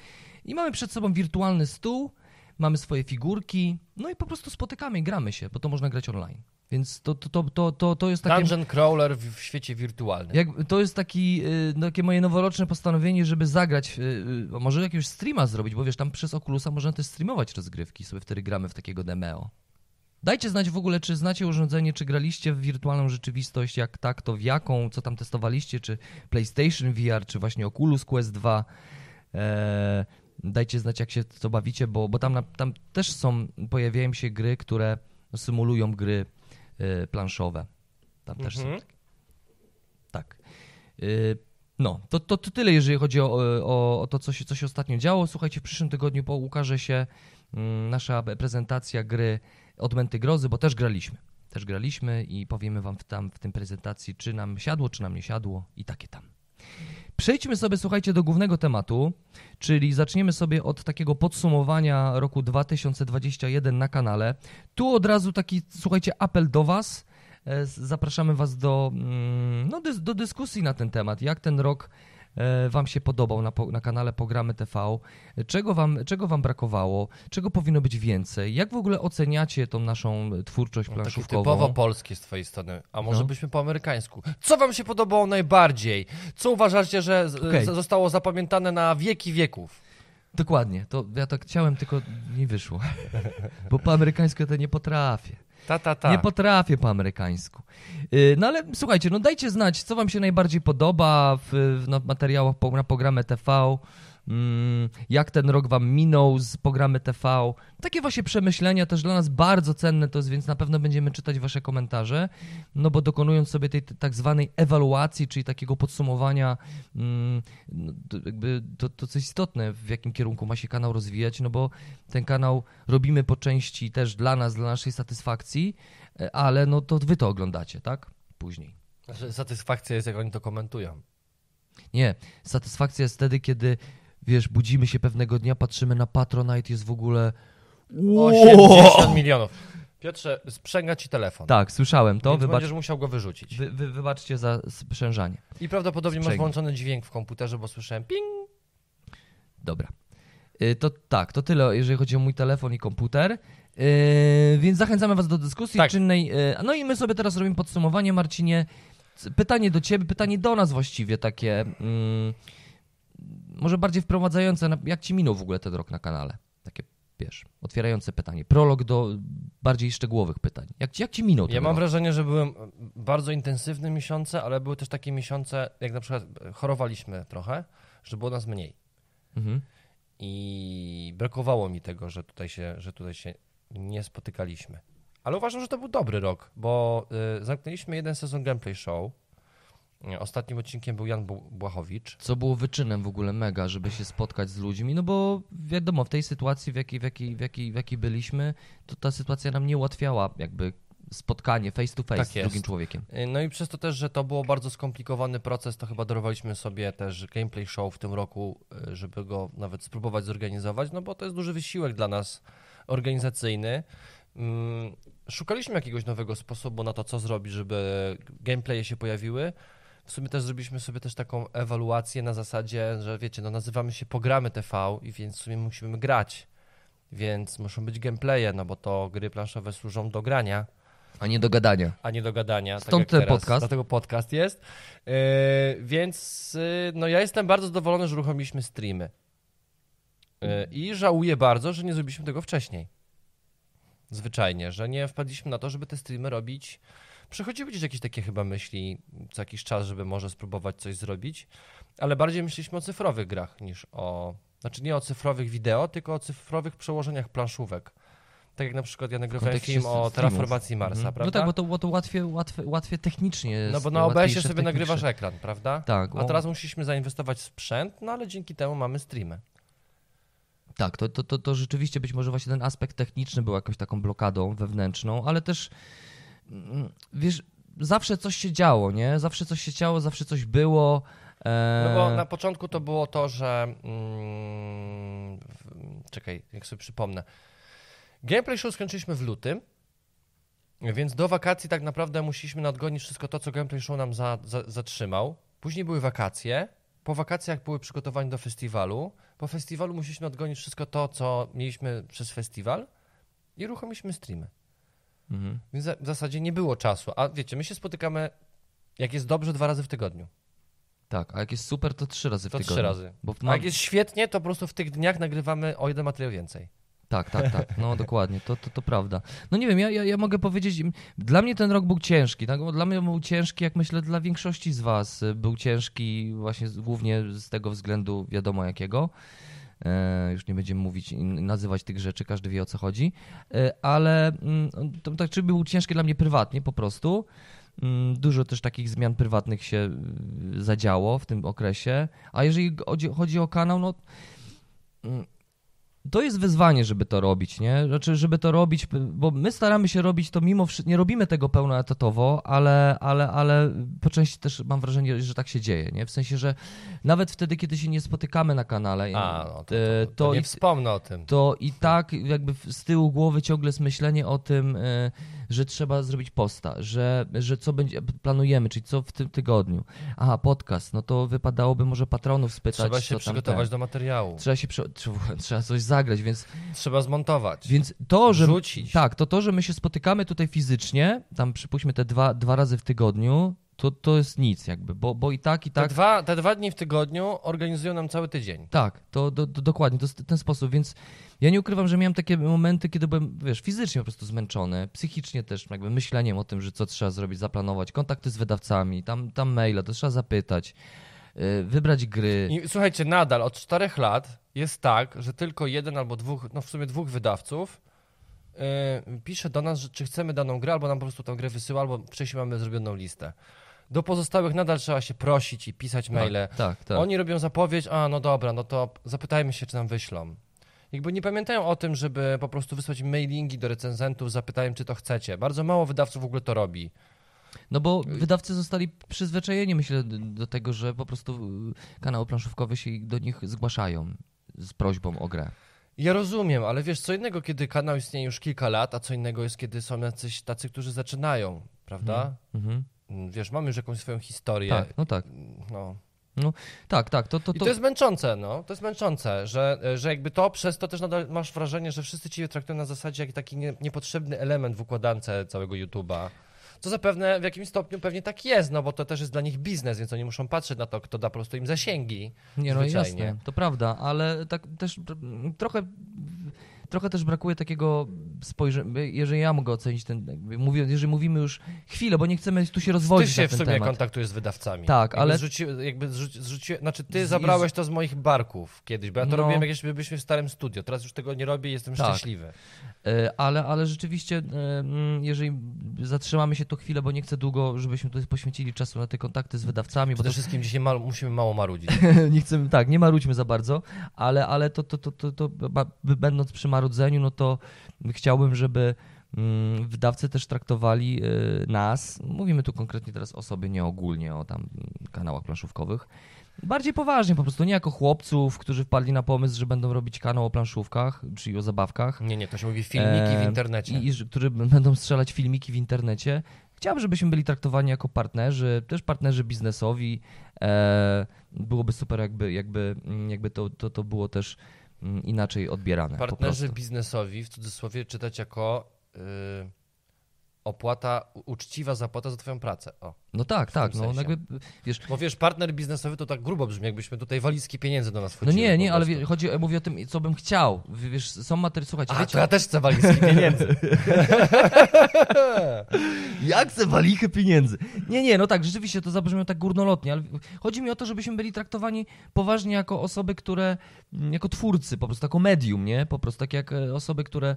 i mamy przed sobą wirtualny stół, mamy swoje figurki, no i po prostu spotykamy i gramy się, bo to można grać online. Więc to, to, to, to, to, jest takie...
Dungeon crawler w, w świecie wirtualnym.
Jak, to jest taki, y, no, takie moje noworoczne postanowienie, żeby zagrać, y, y, może jakiegoś streama zrobić, bo wiesz, tam przez Oculusa można też streamować rozgrywki, sobie wtedy gramy w takiego Demeo. Dajcie znać w ogóle, czy znacie urządzenie, czy graliście w wirtualną rzeczywistość, jak tak, to w jaką, co tam testowaliście, czy PlayStation VR, czy właśnie Oculus Quest 2. Eee, dajcie znać, jak się to bawicie, bo, bo tam, tam też są, pojawiają się gry, które symulują gry e, planszowe. Tam też są
Mhm.
takie. Tak. Y, No, to, to, to tyle, jeżeli chodzi o, o, o to, co się, co się ostatnio działo. Słuchajcie, w przyszłym tygodniu ukaże się mm, nasza prezentacja gry Odmęty Grozy, bo też graliśmy. Też graliśmy i powiemy wam w, tam w tym prezentacji, czy nam siadło, czy nam nie siadło i takie tam. Przejdźmy sobie, słuchajcie, do głównego tematu, czyli zaczniemy sobie od takiego podsumowania roku 2021 na kanale. Tu od razu taki, słuchajcie, apel do was. E, Zapraszamy Was do, mm, no, do dyskusji na ten temat. Jak ten rok Wam się podobał na, na kanale Programy TV? Czego wam, czego wam brakowało? Czego powinno być więcej? Jak w ogóle oceniacie tą naszą twórczość
No, Takie
planszówkową?
typowo polskie z twojej strony. A może
No.
byśmy po amerykańsku. Co wam się podobało najbardziej? Co uważacie, że z- zostało zapamiętane na wieki wieków?
Dokładnie. To ja tak chciałem, tylko nie wyszło. (laughs) Bo po amerykańsku ja to nie potrafię.
Ta, ta, ta.
Nie potrafię po amerykańsku. Yy, No ale słuchajcie, no dajcie znać, co wam się najbardziej podoba w, w no, materiałach na programy TV. Mm, jak ten rok wam minął z programy TV. Takie właśnie przemyślenia też dla nas bardzo cenne to jest, więc na pewno będziemy czytać wasze komentarze, no bo dokonując sobie tej tak zwanej ewaluacji, czyli takiego podsumowania, mm, no, to, jakby to, to co istotne, w jakim kierunku ma się kanał rozwijać, no bo ten kanał robimy po części też dla nas, dla naszej satysfakcji, e, ale no to wy to oglądacie, tak? Później.
Że Satysfakcja jest, jak oni to komentują.
Nie, satysfakcja jest wtedy, kiedy wiesz, budzimy się pewnego dnia, patrzymy na Patronite, jest w ogóle
80 milionów. Piotrze, sprzęga ci telefon.
Tak, słyszałem to,
Więc
wybacz,
będziesz musiał go wyrzucić.
wy, wy, wybaczcie za sprzężanie.
I prawdopodobnie masz
Sprzęgnie.
włączony dźwięk w komputerze, bo słyszałem ping.
Dobra. Y, To tak, to tyle, jeżeli chodzi o mój telefon i komputer. Y, Więc zachęcamy Was do dyskusji
Tak.
czynnej. y, No i my sobie teraz robimy podsumowanie, Marcinie. Pytanie do Ciebie, pytanie do nas właściwie takie. mm, może bardziej wprowadzające. na- Jak Ci minął w ogóle ten rok na kanale? Takie, wiesz, otwierające pytanie. Prolog do bardziej szczegółowych pytań. Jak, ci- jak Ci minął ten
Ja mam
rok?
wrażenie, że były bardzo intensywne miesiące, ale były też takie miesiące, jak na przykład chorowaliśmy trochę, że było nas mniej.
Mhm.
I brakowało mi tego, że tutaj się, że tutaj się nie spotykaliśmy. Ale uważam, że to był dobry rok, bo y, zamknęliśmy jeden sezon gameplay show. Ostatnim odcinkiem był Jan Błachowicz.
Co było wyczynem w ogóle mega, żeby się spotkać z ludźmi, no bo wiadomo, w tej sytuacji, w jakiej, w jakiej, w jakiej, w jakiej byliśmy, to ta sytuacja nam nie ułatwiała jakby spotkanie face to face
Tak
z
jest.
drugim człowiekiem.
Y, No i przez to też, że to było bardzo skomplikowany proces, to chyba dorwaliśmy sobie też gameplay show w tym roku, y, żeby go nawet spróbować zorganizować, no bo to jest duży wysiłek dla nas organizacyjny. Mm, Szukaliśmy jakiegoś nowego sposobu na to, co zrobić, żeby gameplaye się pojawiły. W sumie też zrobiliśmy sobie też taką ewaluację na zasadzie, że wiecie, no nazywamy się Pogramy TV i więc w sumie musimy grać. Więc muszą być gameplaye, no bo to gry planszowe służą do grania
A nie do gadania.
a nie do gadania.
Stąd
tak
ten
teraz.
podcast.
Dlatego podcast jest. Yy, więc yy, no ja jestem bardzo zadowolony, że uruchomiliśmy streamy. Yy, I żałuję bardzo, że nie zrobiliśmy tego wcześniej. Zwyczajnie, że nie wpadliśmy na to, żeby te streamy robić. Przychodziły gdzieś jakieś takie chyba myśli co jakiś czas, żeby może spróbować coś zrobić, ale bardziej myśleliśmy o cyfrowych grach niż o. Znaczy nie o cyfrowych wideo, tylko o cyfrowych przełożeniach planszówek. Tak jak na przykład ja nagrywałem film o terraformacji Marsa,
Mhm.
prawda?
No tak, bo to, bo to łatwiej, łatwiej, łatwiej technicznie jest.
No bo na OBS-ie sobie nagrywasz ekran, prawda?
Tak,
A teraz musieliśmy zainwestować w sprzęt, no ale dzięki temu mamy streamy.
Tak, to, to, to, to rzeczywiście być może właśnie ten aspekt techniczny był jakąś taką blokadą wewnętrzną, ale też wiesz, zawsze coś się działo, nie? Zawsze coś się działo, zawsze coś było. E...
No bo na początku to było to, że. Mm, czekaj, jak sobie przypomnę. Gameplay show skończyliśmy w lutym. Więc do wakacji tak naprawdę musieliśmy nadgonić wszystko to, co Gameplay Show nam za, za, zatrzymał. Później były wakacje. Po wakacjach były przygotowania do festiwalu. Po festiwalu musieliśmy nadgonić wszystko to, co mieliśmy przez festiwal i uruchomiliśmy streamy.
Mhm.
Więc w zasadzie nie było czasu. A wiecie, my się spotykamy, jak jest dobrze, dwa razy w tygodniu.
Tak, a jak jest super, to trzy razy w
To
tygodniu.
trzy razy.
Bo
A
ma...
jak jest świetnie, to po prostu w tych dniach nagrywamy o jeden materiał więcej.
Tak, tak, tak, no (laughs) dokładnie, to, to, to prawda. No nie wiem, ja, ja, ja mogę powiedzieć, dla mnie ten rok był ciężki, tak? Bo dla mnie był ciężki, jak myślę, dla większości z was był ciężki właśnie głównie z tego względu wiadomo jakiego. E, już nie będziemy mówić i nazywać tych rzeczy, każdy wie o co chodzi, e, ale mm, to, to czy był ciężki dla mnie prywatnie po prostu. Mm, Dużo też takich zmian prywatnych się y, zadziało w tym okresie. A jeżeli chodzi, chodzi o kanał, no mm, to jest wyzwanie, żeby to robić, nie? Znaczy, żeby to robić, bo my staramy się robić to mimo wszystko, nie robimy tego pełnoetatowo, ale, ale, ale po części też mam wrażenie, że tak się dzieje, nie? W sensie, że nawet wtedy, kiedy się nie spotykamy na kanale,
A, no to, to,
e,
to,
to
nie
i-
wspomnę o tym.
to i tak jakby z tyłu głowy ciągle jest myślenie o tym, e, że trzeba zrobić posta, że, że co będzie, planujemy, czyli co w tym tygodniu. Aha, podcast, no to wypadałoby może patronów spytać,
Trzeba się przygotować
ten.
do materiału.
Trzeba się, trzeba, coś zagrać, więc,
Trzeba zmontować.
więc to, że...
Rzucić.
Tak, to to, że my się spotykamy tutaj fizycznie, tam przypuśćmy te dwa, dwa razy w tygodniu, to, to jest nic jakby, bo, bo i tak, i
Te,
tak...
dwa, te dwa dni w tygodniu organizują nam cały tydzień.
Tak, to do, do, dokładnie, to jest ten sposób, więc ja nie ukrywam, że miałem takie momenty, kiedy byłem, wiesz, fizycznie po prostu zmęczony, psychicznie też jakby myśleniem o tym, że co trzeba zrobić, zaplanować, kontakty z wydawcami, tam, tam maile, to trzeba zapytać, wybrać gry.
I słuchajcie, nadal od czterech lat jest tak, że tylko jeden albo dwóch, no w sumie dwóch wydawców yy, pisze do nas, że czy chcemy daną grę, albo nam po prostu tę grę wysyła, albo wcześniej mamy zrobioną listę. Do pozostałych nadal trzeba się prosić i pisać maile.
Tak, tak, tak.
Oni robią zapowiedź, a no dobra, no to zapytajmy się, czy nam wyślą. Jakby nie pamiętają o tym, żeby po prostu wysłać mailingi do recenzentów, zapytają, czy to chcecie. Bardzo mało wydawców w ogóle to robi.
No bo wydawcy zostali przyzwyczajeni, myślę, do tego, że po prostu y, kanały planszówkowe się do nich zgłaszają z prośbą o grę.
Ja rozumiem, ale wiesz, co innego, kiedy kanał istnieje już kilka lat, a co innego jest, kiedy są jacyś tacy, którzy zaczynają, prawda?
Mhm.
Mm, Wiesz, mamy już jakąś swoją historię.
Tak, no tak.
No.
Tak, tak, to, to,
I
to,
to jest męczące, no. To jest męczące, że, że jakby to przez to też nadal masz wrażenie, że wszyscy cię traktują na zasadzie jak taki nie, niepotrzebny element w układance całego YouTube'a. Co zapewne w jakimś stopniu pewnie tak jest, no bo to też jest dla nich biznes, więc oni muszą patrzeć na to, kto da po prostu im zasięgi.
Nie, no
zwyczajnie.
jasne, to prawda, ale tak też trochę, trochę też brakuje takiego spojrzenia, jeżeli ja mogę ocenić ten, mówię, jeżeli mówimy już chwilę, bo nie chcemy tu się
Ty
rozwodzić
się
na
w sumie
temat.
kontaktujesz z wydawcami.
Tak,
jakby
ale-
Zrzuci, jakby zrzuci, zrzuci, znaczy ty zabrałeś to z moich barków kiedyś, bo ja to
No.
robiłem jak jeszcze byliśmy w starym studio. Teraz już tego nie robię i jestem
Tak.
szczęśliwy.
E, Ale, ale rzeczywiście, e, mm, jeżeli zatrzymamy się tu chwilę, bo nie chcę długo, żebyśmy tutaj poświęcili czasu na te kontakty z wydawcami, bo
Przede
to
wszystkim dzisiaj ma, musimy mało marudzić. (laughs)
nie chcemy, tak, nie marudźmy za bardzo, ale, ale to, to, to, to, to ba- będąc przy marudzeniu, no to chciałbym, żeby mm, wydawcy też traktowali y, nas, mówimy tu konkretnie teraz o sobie, nie ogólnie o tam kanałach planszówkowych, bardziej poważnie po prostu, nie jako chłopców, którzy wpadli na pomysł, że będą robić kanał o planszówkach, czyli o zabawkach.
Nie, nie, to się mówi filmiki w
E,
internecie.
I, i którzy będą strzelać filmiki w internecie. Chciałbym, żebyśmy byli traktowani jako partnerzy, też partnerzy biznesowi. E, byłoby super, jakby, jakby, mm, jakby to, to, to było też inaczej odbierane.
Partnerzy biznesowi w cudzysłowie czytać jako y, opłata, uczciwa zapłata za twoją pracę. O.
No tak, tak. No,
sensie.
jakby, wiesz,
Bo wiesz, partner biznesowy to tak grubo brzmi, jakbyśmy tutaj walizki pieniędzy do nas
no
wchodziły.
nie,
po
nie, ale wie, chodzi, mówię o tym, co bym chciał. Wiesz, są materiały, słuchajcie,
A,
wiecie,
to ja też chcę walizki pieniędzy. (laughs)
Jak chcę walichy pieniędzy? Nie, nie, no tak, rzeczywiście to zabrzmiało tak górnolotnie, ale chodzi mi o to, żebyśmy byli traktowani poważnie jako osoby, które, mm, jako twórcy, po prostu jako medium, nie? Po prostu tak jak e, osoby, które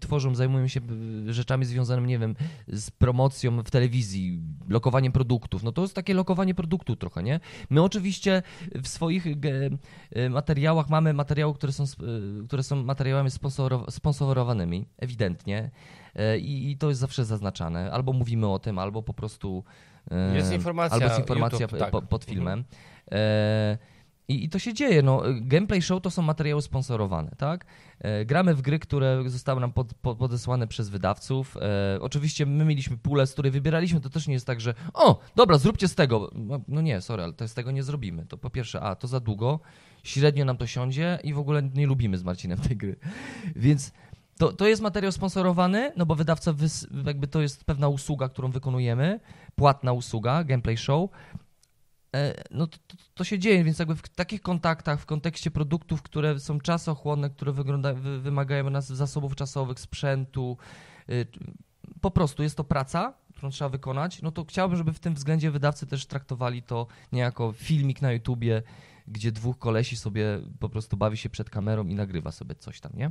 tworzą, zajmują się e, rzeczami związanymi, nie wiem, z promocją w telewizji, lokowaniem produktów. No to jest takie lokowanie produktu trochę, nie? My oczywiście w swoich e, e, materiałach mamy materiały, które są, e, które są materiałami sponsoro- sponsorowanymi, ewidentnie. I, I to jest zawsze zaznaczane. Albo mówimy o tym, albo po prostu.
Jest informacja,
Albo jest informacja
YouTube,
p-
tak.
po, pod filmem. E, I, I to się dzieje. No, gameplay show to są materiały sponsorowane, tak? E, gramy w gry, które zostały nam pod, pod, podesłane przez wydawców. E, oczywiście my mieliśmy pulę, z której wybieraliśmy. To też nie jest tak, że o, dobra, zróbcie z tego. No, no nie, sorry, ale to z tego nie zrobimy. To po pierwsze, a to za długo, średnio nam to siądzie i w ogóle nie lubimy z Marcinem tej gry. Więc to, to jest materiał sponsorowany, no bo wydawca, wys, jakby to jest pewna usługa, którą wykonujemy, płatna usługa, gameplay show. E, no to, to, to, się dzieje, więc jakby w takich kontaktach, w kontekście produktów, które są czasochłonne, które wygląda, wy, wymagają nas zasobów czasowych, sprzętu, y, po prostu jest to praca, którą trzeba wykonać, no to chciałbym, żeby w tym względzie wydawcy też traktowali to nie jako filmik na YouTubie, gdzie dwóch kolesi sobie po prostu bawi się przed kamerą i nagrywa sobie coś tam, nie?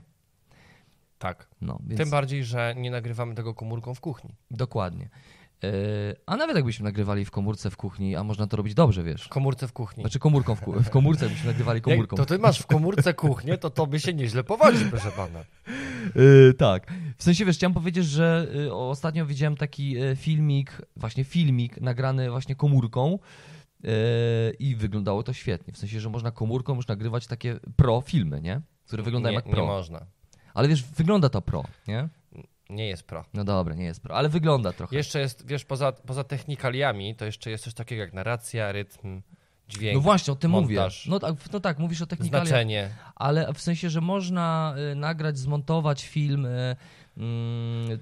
Tak. No, więc... Tym bardziej, że nie nagrywamy tego komórką w kuchni.
Dokładnie. Yy, a nawet jakbyśmy nagrywali w komórce w kuchni, a można to robić dobrze, wiesz. W
komórce w kuchni.
Znaczy komórką w, ku w komórce byśmy nagrywali komórką.
Jak to ty masz w komórce kuchnię, to to by się nieźle powodzi, proszę pana.
Yy, tak. W sensie, wiesz, chciałem powiedzieć, że yy, ostatnio widziałem taki yy, filmik, właśnie filmik nagrany właśnie komórką yy, i wyglądało to świetnie. W sensie, że można komórką już nagrywać takie pro filmy, nie? Które wyglądają
nie,
jak pro.
Nie można.
Ale wiesz, wygląda to pro, nie?
Nie jest pro.
No dobra, nie jest pro, ale wygląda trochę.
Jeszcze jest, wiesz, poza, poza technikaliami, to jeszcze jest coś takiego jak narracja, rytm, dźwięk.
No właśnie, o tym montaż, mówię. No tak, no tak, mówisz o technikaliach.
Znaczenie.
Ale w sensie, że można y, nagrać, zmontować film y, mm,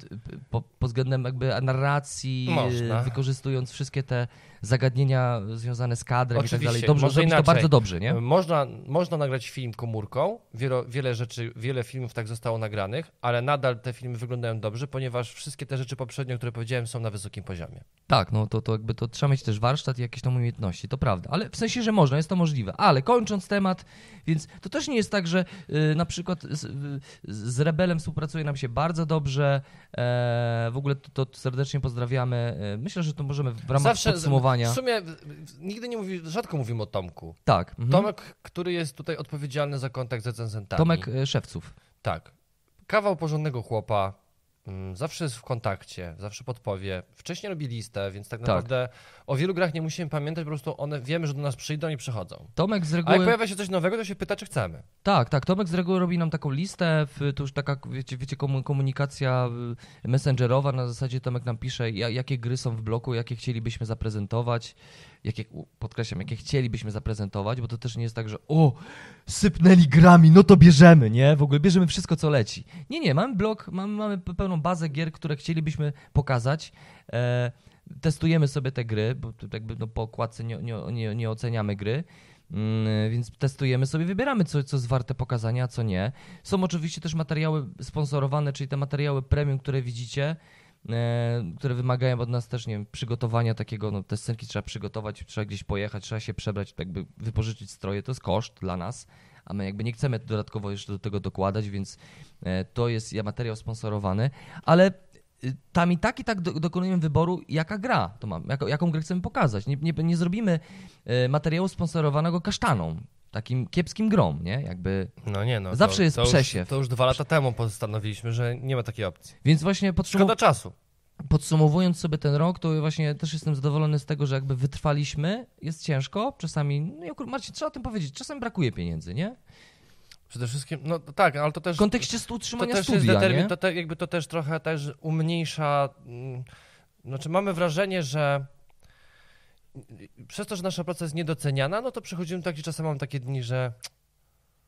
pod względem jakby narracji,
Można.
wykorzystując wszystkie te zagadnienia związane z kadrem Oczywiście, i tak dalej. Dobrze, może to bardzo dobrze, nie?
Można, można nagrać film komórką, wiele, wiele rzeczy, wiele filmów tak zostało nagranych, ale nadal te filmy wyglądają dobrze, ponieważ wszystkie te rzeczy poprzednio, które powiedziałem, są na wysokim poziomie.
Tak, no to, to jakby to trzeba mieć też warsztat i jakieś tam umiejętności, to prawda, ale w sensie, że można, jest to możliwe. Ale kończąc temat, więc to też nie jest tak, że y, na przykład z, z, Rebelem współpracuje nam się bardzo dobrze, e, w ogóle to, to serdecznie pozdrawiamy. E, myślę, że to możemy w ramach Zawsze, podsumowania
w sumie nigdy nie mówi, rzadko mówimy o Tomku.
Tak. Mhm.
Tomek, który jest tutaj odpowiedzialny za kontakt z recenzentami.
Tomek e, Szewców.
Tak. Kawał porządnego chłopa, zawsze jest w kontakcie, zawsze podpowie. Wcześniej robi listę, więc tak, tak. naprawdę o wielu grach nie musimy pamiętać, po prostu one wiemy, że do nas przyjdą i przychodzą.
Tomek z reguły...
A jak pojawia się coś nowego, to się pyta, czy chcemy.
Tak, tak. Tomek z reguły robi nam taką listę, to już taka, wiecie, wiecie komunikacja messengerowa, na zasadzie Tomek nam pisze, jakie gry są w bloku, jakie chcielibyśmy zaprezentować jakie, podkreślam, jakie chcielibyśmy zaprezentować, bo to też nie jest tak, że o, sypnęli grami, no to bierzemy, nie? W ogóle bierzemy wszystko, co leci. Nie, nie, mamy blok, mamy, mamy pełną bazę gier, które chcielibyśmy pokazać. E, testujemy sobie te gry, bo jakby no, po okładce nie, nie, nie, nie oceniamy gry. Mm, więc testujemy sobie, wybieramy co, co jest warte pokazania, a co nie. Są oczywiście też materiały sponsorowane, czyli te materiały premium, które widzicie. E, które wymagają od nas też, nie wiem, przygotowania takiego, no te scenki trzeba przygotować, trzeba gdzieś pojechać, trzeba się przebrać, jakby wypożyczyć stroje, to jest koszt dla nas, a my jakby nie chcemy dodatkowo jeszcze do tego dokładać, więc e, to jest materiał sponsorowany, ale y, tam i tak i tak dokonujemy wyboru, jaka gra to mam, jaką grę chcemy pokazać. Nie, nie, nie zrobimy e, materiału sponsorowanego kasztaną takim kiepskim grom, nie? Jakby
no nie, no,
zawsze
to,
jest
to
przesiew.
Już, to już dwa lata temu postanowiliśmy, że nie ma takiej opcji.
Więc właśnie
podsum- Szkoda czasu.
Podsumowując sobie ten rok, to właśnie też jestem zadowolony z tego, że jakby wytrwaliśmy. Jest ciężko, czasami, no Marcin, trzeba o tym powiedzieć, czasami brakuje pieniędzy, nie?
Przede wszystkim, no tak, ale to też...
W kontekście utrzymania to też studia, jest determin,
to te, jakby to też trochę też umniejsza... Mm, znaczy mamy wrażenie, że przez to, że nasza praca jest niedoceniana, no to przechodzimy tak, że czasem mam takie dni, że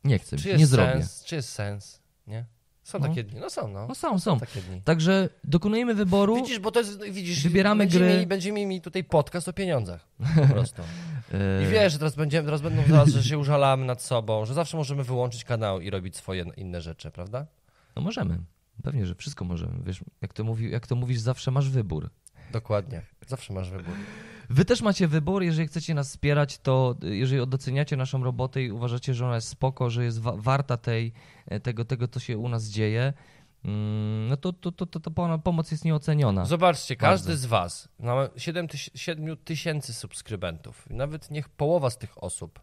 nie chcę, czy nie zrobię.
Sens, czy jest sens, nie? Są no. takie dni, no są, no.
no są, są. Dni. Także dokonujemy wyboru.
Widzisz, bo to jest, widzisz,
wybieramy
będziemy
gry.
Mieli, będziemy mieli tutaj podcast o pieniądzach, po (laughs) prostu. I wiesz, że teraz, będziemy, teraz będą zaraz, że się użalamy nad sobą, że zawsze możemy wyłączyć kanał i robić swoje inne rzeczy, prawda?
No możemy. Pewnie, że wszystko możemy. Wiesz, jak to, mówi, jak to mówisz, zawsze masz wybór.
Dokładnie, zawsze masz wybór.
Wy też macie wybór, jeżeli chcecie nas wspierać, to jeżeli doceniacie naszą robotę i uważacie, że ona jest spoko, że jest wa warta tej, e, tego, tego, co się u nas dzieje, mm, no to, to, to, to, to pomoc jest nieoceniona.
Zobaczcie, każdy Bardzo. z Was ma 7 tysięcy subskrybentów. Nawet niech połowa z tych osób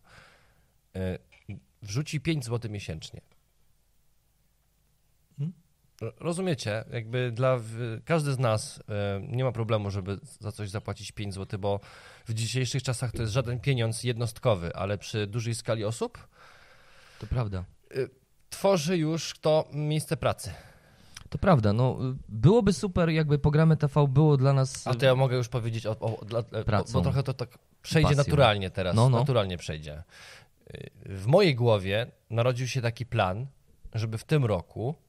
y, wrzuci 5 zł miesięcznie. Rozumiecie, jakby dla każdy z nas e, nie ma problemu, żeby za coś zapłacić 5 zł, bo w dzisiejszych czasach to jest żaden pieniądz jednostkowy, ale przy dużej skali osób
To prawda.
tworzy już to miejsce pracy.
To prawda, no byłoby super, jakby programy TV było dla nas.
A to ja mogę już powiedzieć o, o dla, bo,
Pracą.
bo trochę to tak przejdzie
Pasją.
naturalnie teraz.
No, no.
Naturalnie przejdzie. W mojej głowie narodził się taki plan, żeby w tym roku e,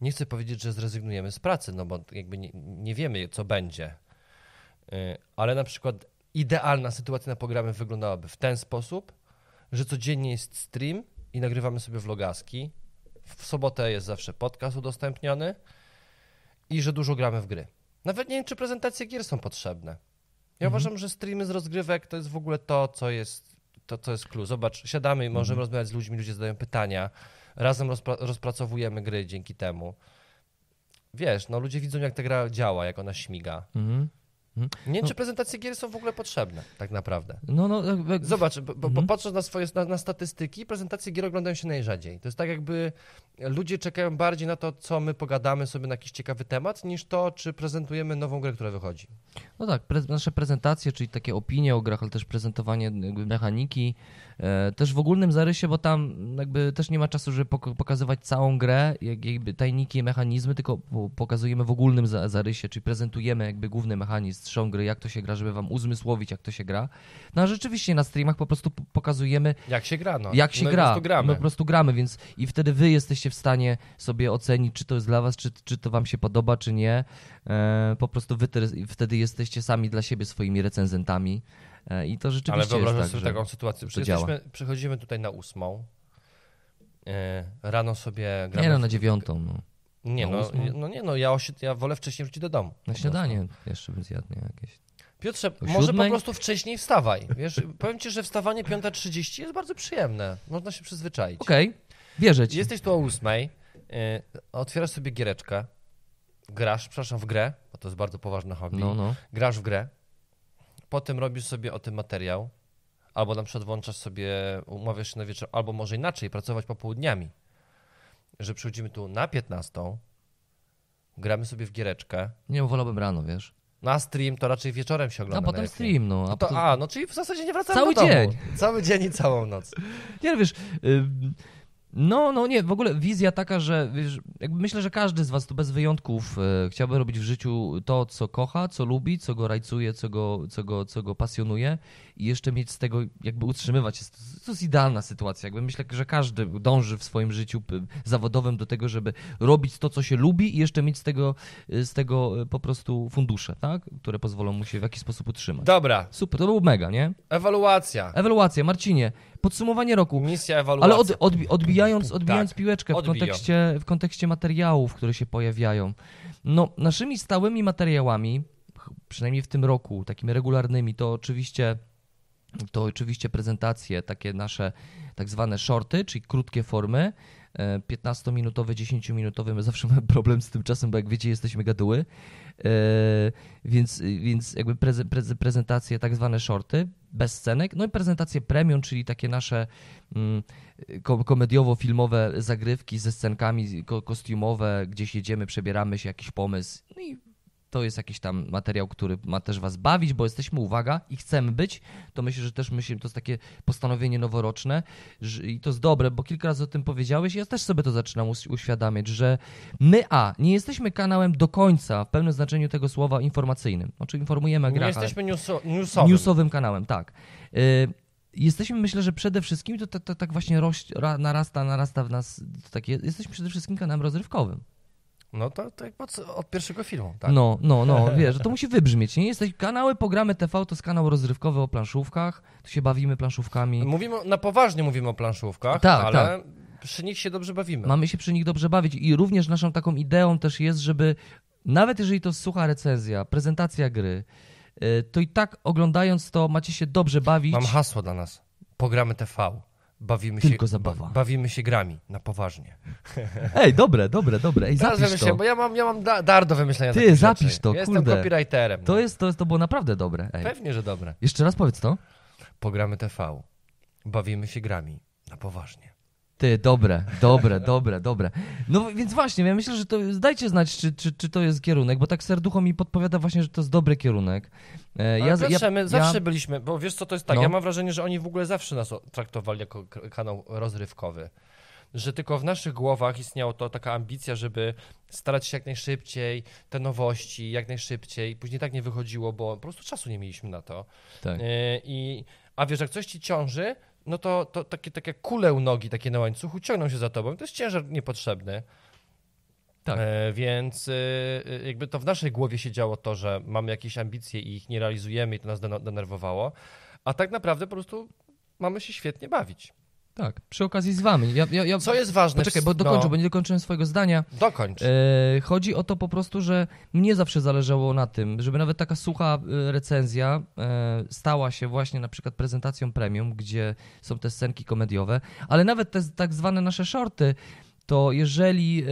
nie chcę powiedzieć, że zrezygnujemy z pracy, no bo jakby nie, nie wiemy, co będzie. E, Ale na przykład idealna sytuacja na programy wyglądałaby w ten sposób, że codziennie jest stream i nagrywamy sobie vlogaski. W sobotę jest zawsze podcast udostępniony i że dużo gramy w gry. Nawet nie wiem, czy prezentacje gier są potrzebne. Ja uważam, że streamy z rozgrywek to jest w ogóle to, co jest, to, co jest clue. Zobacz, siadamy i możemy rozmawiać z ludźmi, ludzie zadają pytania, razem rozpra- rozpracowujemy gry dzięki temu. Wiesz, no ludzie widzą, jak ta gra działa, jak ona śmiga.
Mhm.
Nie wiem, czy prezentacje gier są w ogóle potrzebne, tak naprawdę.
No, no, jakby-
Zobacz, bo, bo
Mhm.
patrząc na swoje na, na statystyki, prezentacje gier oglądają się najrzadziej. To jest tak, jakby ludzie czekają bardziej na to, co my pogadamy sobie na jakiś ciekawy temat, niż to, czy prezentujemy nową grę, która wychodzi.
No tak, pre nasze prezentacje, czyli takie opinie o grach, ale też prezentowanie mechaniki, e, też w ogólnym zarysie, bo tam jakby też nie ma czasu, żeby pok pokazywać całą grę, jak, jakby tajniki, mechanizmy, tylko po pokazujemy w ogólnym za zarysie, czyli prezentujemy jakby główny mechanizm, strzał gry, jak to się gra, żeby wam uzmysłowić, jak to się gra. No a rzeczywiście na streamach po prostu pokazujemy,
Jak się gra, no.
jak się
my
gra.
Po prostu gramy.
My po prostu gramy, więc i wtedy wy jesteście w stanie sobie ocenić, czy to jest dla was, czy, czy to wam się podoba, czy nie. E, po prostu wy te, wtedy jesteście sami dla siebie swoimi recenzentami. E, I to
Ale
rzeczywiście
wyobrażam
jest tak,
sobie taką sytuację. Jesteśmy, przychodzimy tutaj na ósmą, e, rano sobie gramy...
Nie no, na dziewiątą, no.
Nie,
na
no,
ósmą.
no nie no, ja, ja wolę wcześniej wrócić do domu.
Na śniadanie jeszcze bym zjadł, nie? Jakieś.
Piotrze,
O
może po prostu wcześniej wstawaj. Wiesz, (laughs) powiem ci, że wstawanie 5.30 jest bardzo przyjemne. Można się przyzwyczaić.
Okej, wierzę ci.
Jesteś tu o 8, y, otwierasz sobie giereczkę, grasz, przepraszam, w grę, bo to jest bardzo poważne hobby.
No, no.
Grasz w grę, potem robisz sobie o tym materiał, albo na przykład włączasz sobie, umawiasz się na wieczór, albo może inaczej, pracować popołudniami. Że przychodzimy tu na 15, gramy sobie w giereczkę,
Nie, wolałbym rano, wiesz.
na stream to raczej wieczorem się
A
ogląda.
potem
najlepiej.
stream, no. A
To,
potem...
a, no czyli w zasadzie nie wracamy
Cały
do domu.
dzień.
Cały dzień i całą noc. (laughs)
Nie, no wiesz, no, no nie, w ogóle wizja taka, że wiesz, myślę, że każdy z was tu bez wyjątków e, chciałby robić w życiu to, co kocha, co lubi, co go rajcuje, co go, co go, co go pasjonuje i jeszcze mieć z tego, jakby utrzymywać się. To jest idealna sytuacja. Jakby myślę, że każdy dąży w swoim życiu zawodowym do tego, żeby robić to, co się lubi i jeszcze mieć z tego, e, z tego e, po prostu fundusze, tak? Które pozwolą mu się w jakiś sposób utrzymać.
Dobra,
Super, to był mega, nie?
ewaluacja.
Ewaluacja, Marcinie, podsumowanie roku.
Misja ewaluacja.
Ale od, odbi, odbijając, odbijając
Tak,
piłeczkę w kontekście, w kontekście materiałów, które się pojawiają. No, naszymi stałymi materiałami, przynajmniej w tym roku, takimi regularnymi, to oczywiście to oczywiście prezentacje, takie nasze tak zwane shorty, czyli krótkie formy, e, 15-minutowe, 10-minutowe. My zawsze (laughs) mamy problem z tym czasem, bo jak wiecie, jesteśmy gaduły. E, Więc, więc jakby preze, preze, prezentacje, tak zwane shorty, bez scenek. No i prezentacje premium, czyli takie nasze mm, ko- komediowo-filmowe zagrywki ze scenkami ko- kostiumowe, gdzieś jedziemy, przebieramy się, jakiś pomysł. No i to jest jakiś tam materiał, który ma też was bawić, bo jesteśmy, uwaga, i chcemy być. To myślę, że też myślę, to jest takie postanowienie noworoczne że, i to jest dobre, bo kilka razy o tym powiedziałeś i ja też sobie to zaczynam uświadamiać, że my, a, nie jesteśmy kanałem do końca, w pełnym znaczeniu tego słowa, informacyjnym. Znaczy informujemy o
Nie
grach, ale-
jesteśmy newso, newsowym.
newsowym kanałem, tak. Y, Jesteśmy, myślę, że przede wszystkim, to tak to, tak właśnie roś, ra, narasta, narasta w nas, to takie, jesteśmy przede wszystkim kanałem rozrywkowym.
No to, to jak od, od pierwszego filmu, tak?
No, no, no, (laughs) wiesz, to musi wybrzmieć, nie? Jesteś, kanały Pogramy TV to jest kanał rozrywkowy o planszówkach, tu się bawimy planszówkami,
Mówimy, na poważnie mówimy o planszówkach,
Tak,
ale przy nich się dobrze bawimy.
mamy się przy nich dobrze bawić i również naszą taką ideą też jest, żeby nawet jeżeli to sucha recenzja, prezentacja gry, y, to i tak oglądając to macie się dobrze bawić.
Mam hasło dla nas. Pogramy TV. Bawimy
Tylko
się,
zabawa.
Ba, bawimy się grami, na poważnie. (laughs)
Ej, dobre, dobre, dobre, ej, zapisz to.
bo ja mam, ja mam da, dar do wymyślenia
Ty, zapisz
rzeczy.
to,
ja
kurde.
Jestem copywriterem.
To
no.
jest, to, jest, to było naprawdę dobre. Ej.
Pewnie, że dobre.
Jeszcze raz powiedz to.
Pogramy TV. Bawimy się grami, na poważnie.
Ty, dobre, dobre, dobre, dobre. No więc właśnie, ja myślę, że to dajcie znać, czy, czy, czy to jest kierunek, bo tak serducho mi podpowiada właśnie, że to jest dobry kierunek.
E, ja, Piotrze, ja, my zawsze byliśmy, bo wiesz co to jest tak, no. ja mam wrażenie, że oni w ogóle zawsze nas traktowali jako kanał rozrywkowy że tylko w naszych głowach istniała to taka ambicja, żeby starać się jak najszybciej, te nowości jak najszybciej. Później tak nie wychodziło, bo po prostu czasu nie mieliśmy na to. Tak. E, I, a wiesz, jak coś ci ciąży, no to, to takie, takie kule u nogi, takie na łańcuchu ciągną się za tobą. To jest ciężar niepotrzebny. Tak. E, więc e, e, jakby to w naszej głowie się działo to, że mamy jakieś ambicje i ich nie realizujemy i to nas denerwowało, a tak naprawdę po prostu mamy się świetnie bawić.
Tak, przy okazji z wami. Ja, ja, ja...
Co jest ważne?
Poczekaj, bo dokończę, no. bo nie dokończyłem swojego zdania.
Dokończ. E,
chodzi o to po prostu, że mnie zawsze zależało na tym, żeby nawet taka sucha e, recenzja e, stała się właśnie na przykład prezentacją premium, gdzie są te scenki komediowe, ale nawet te tak zwane nasze shorty, to jeżeli e,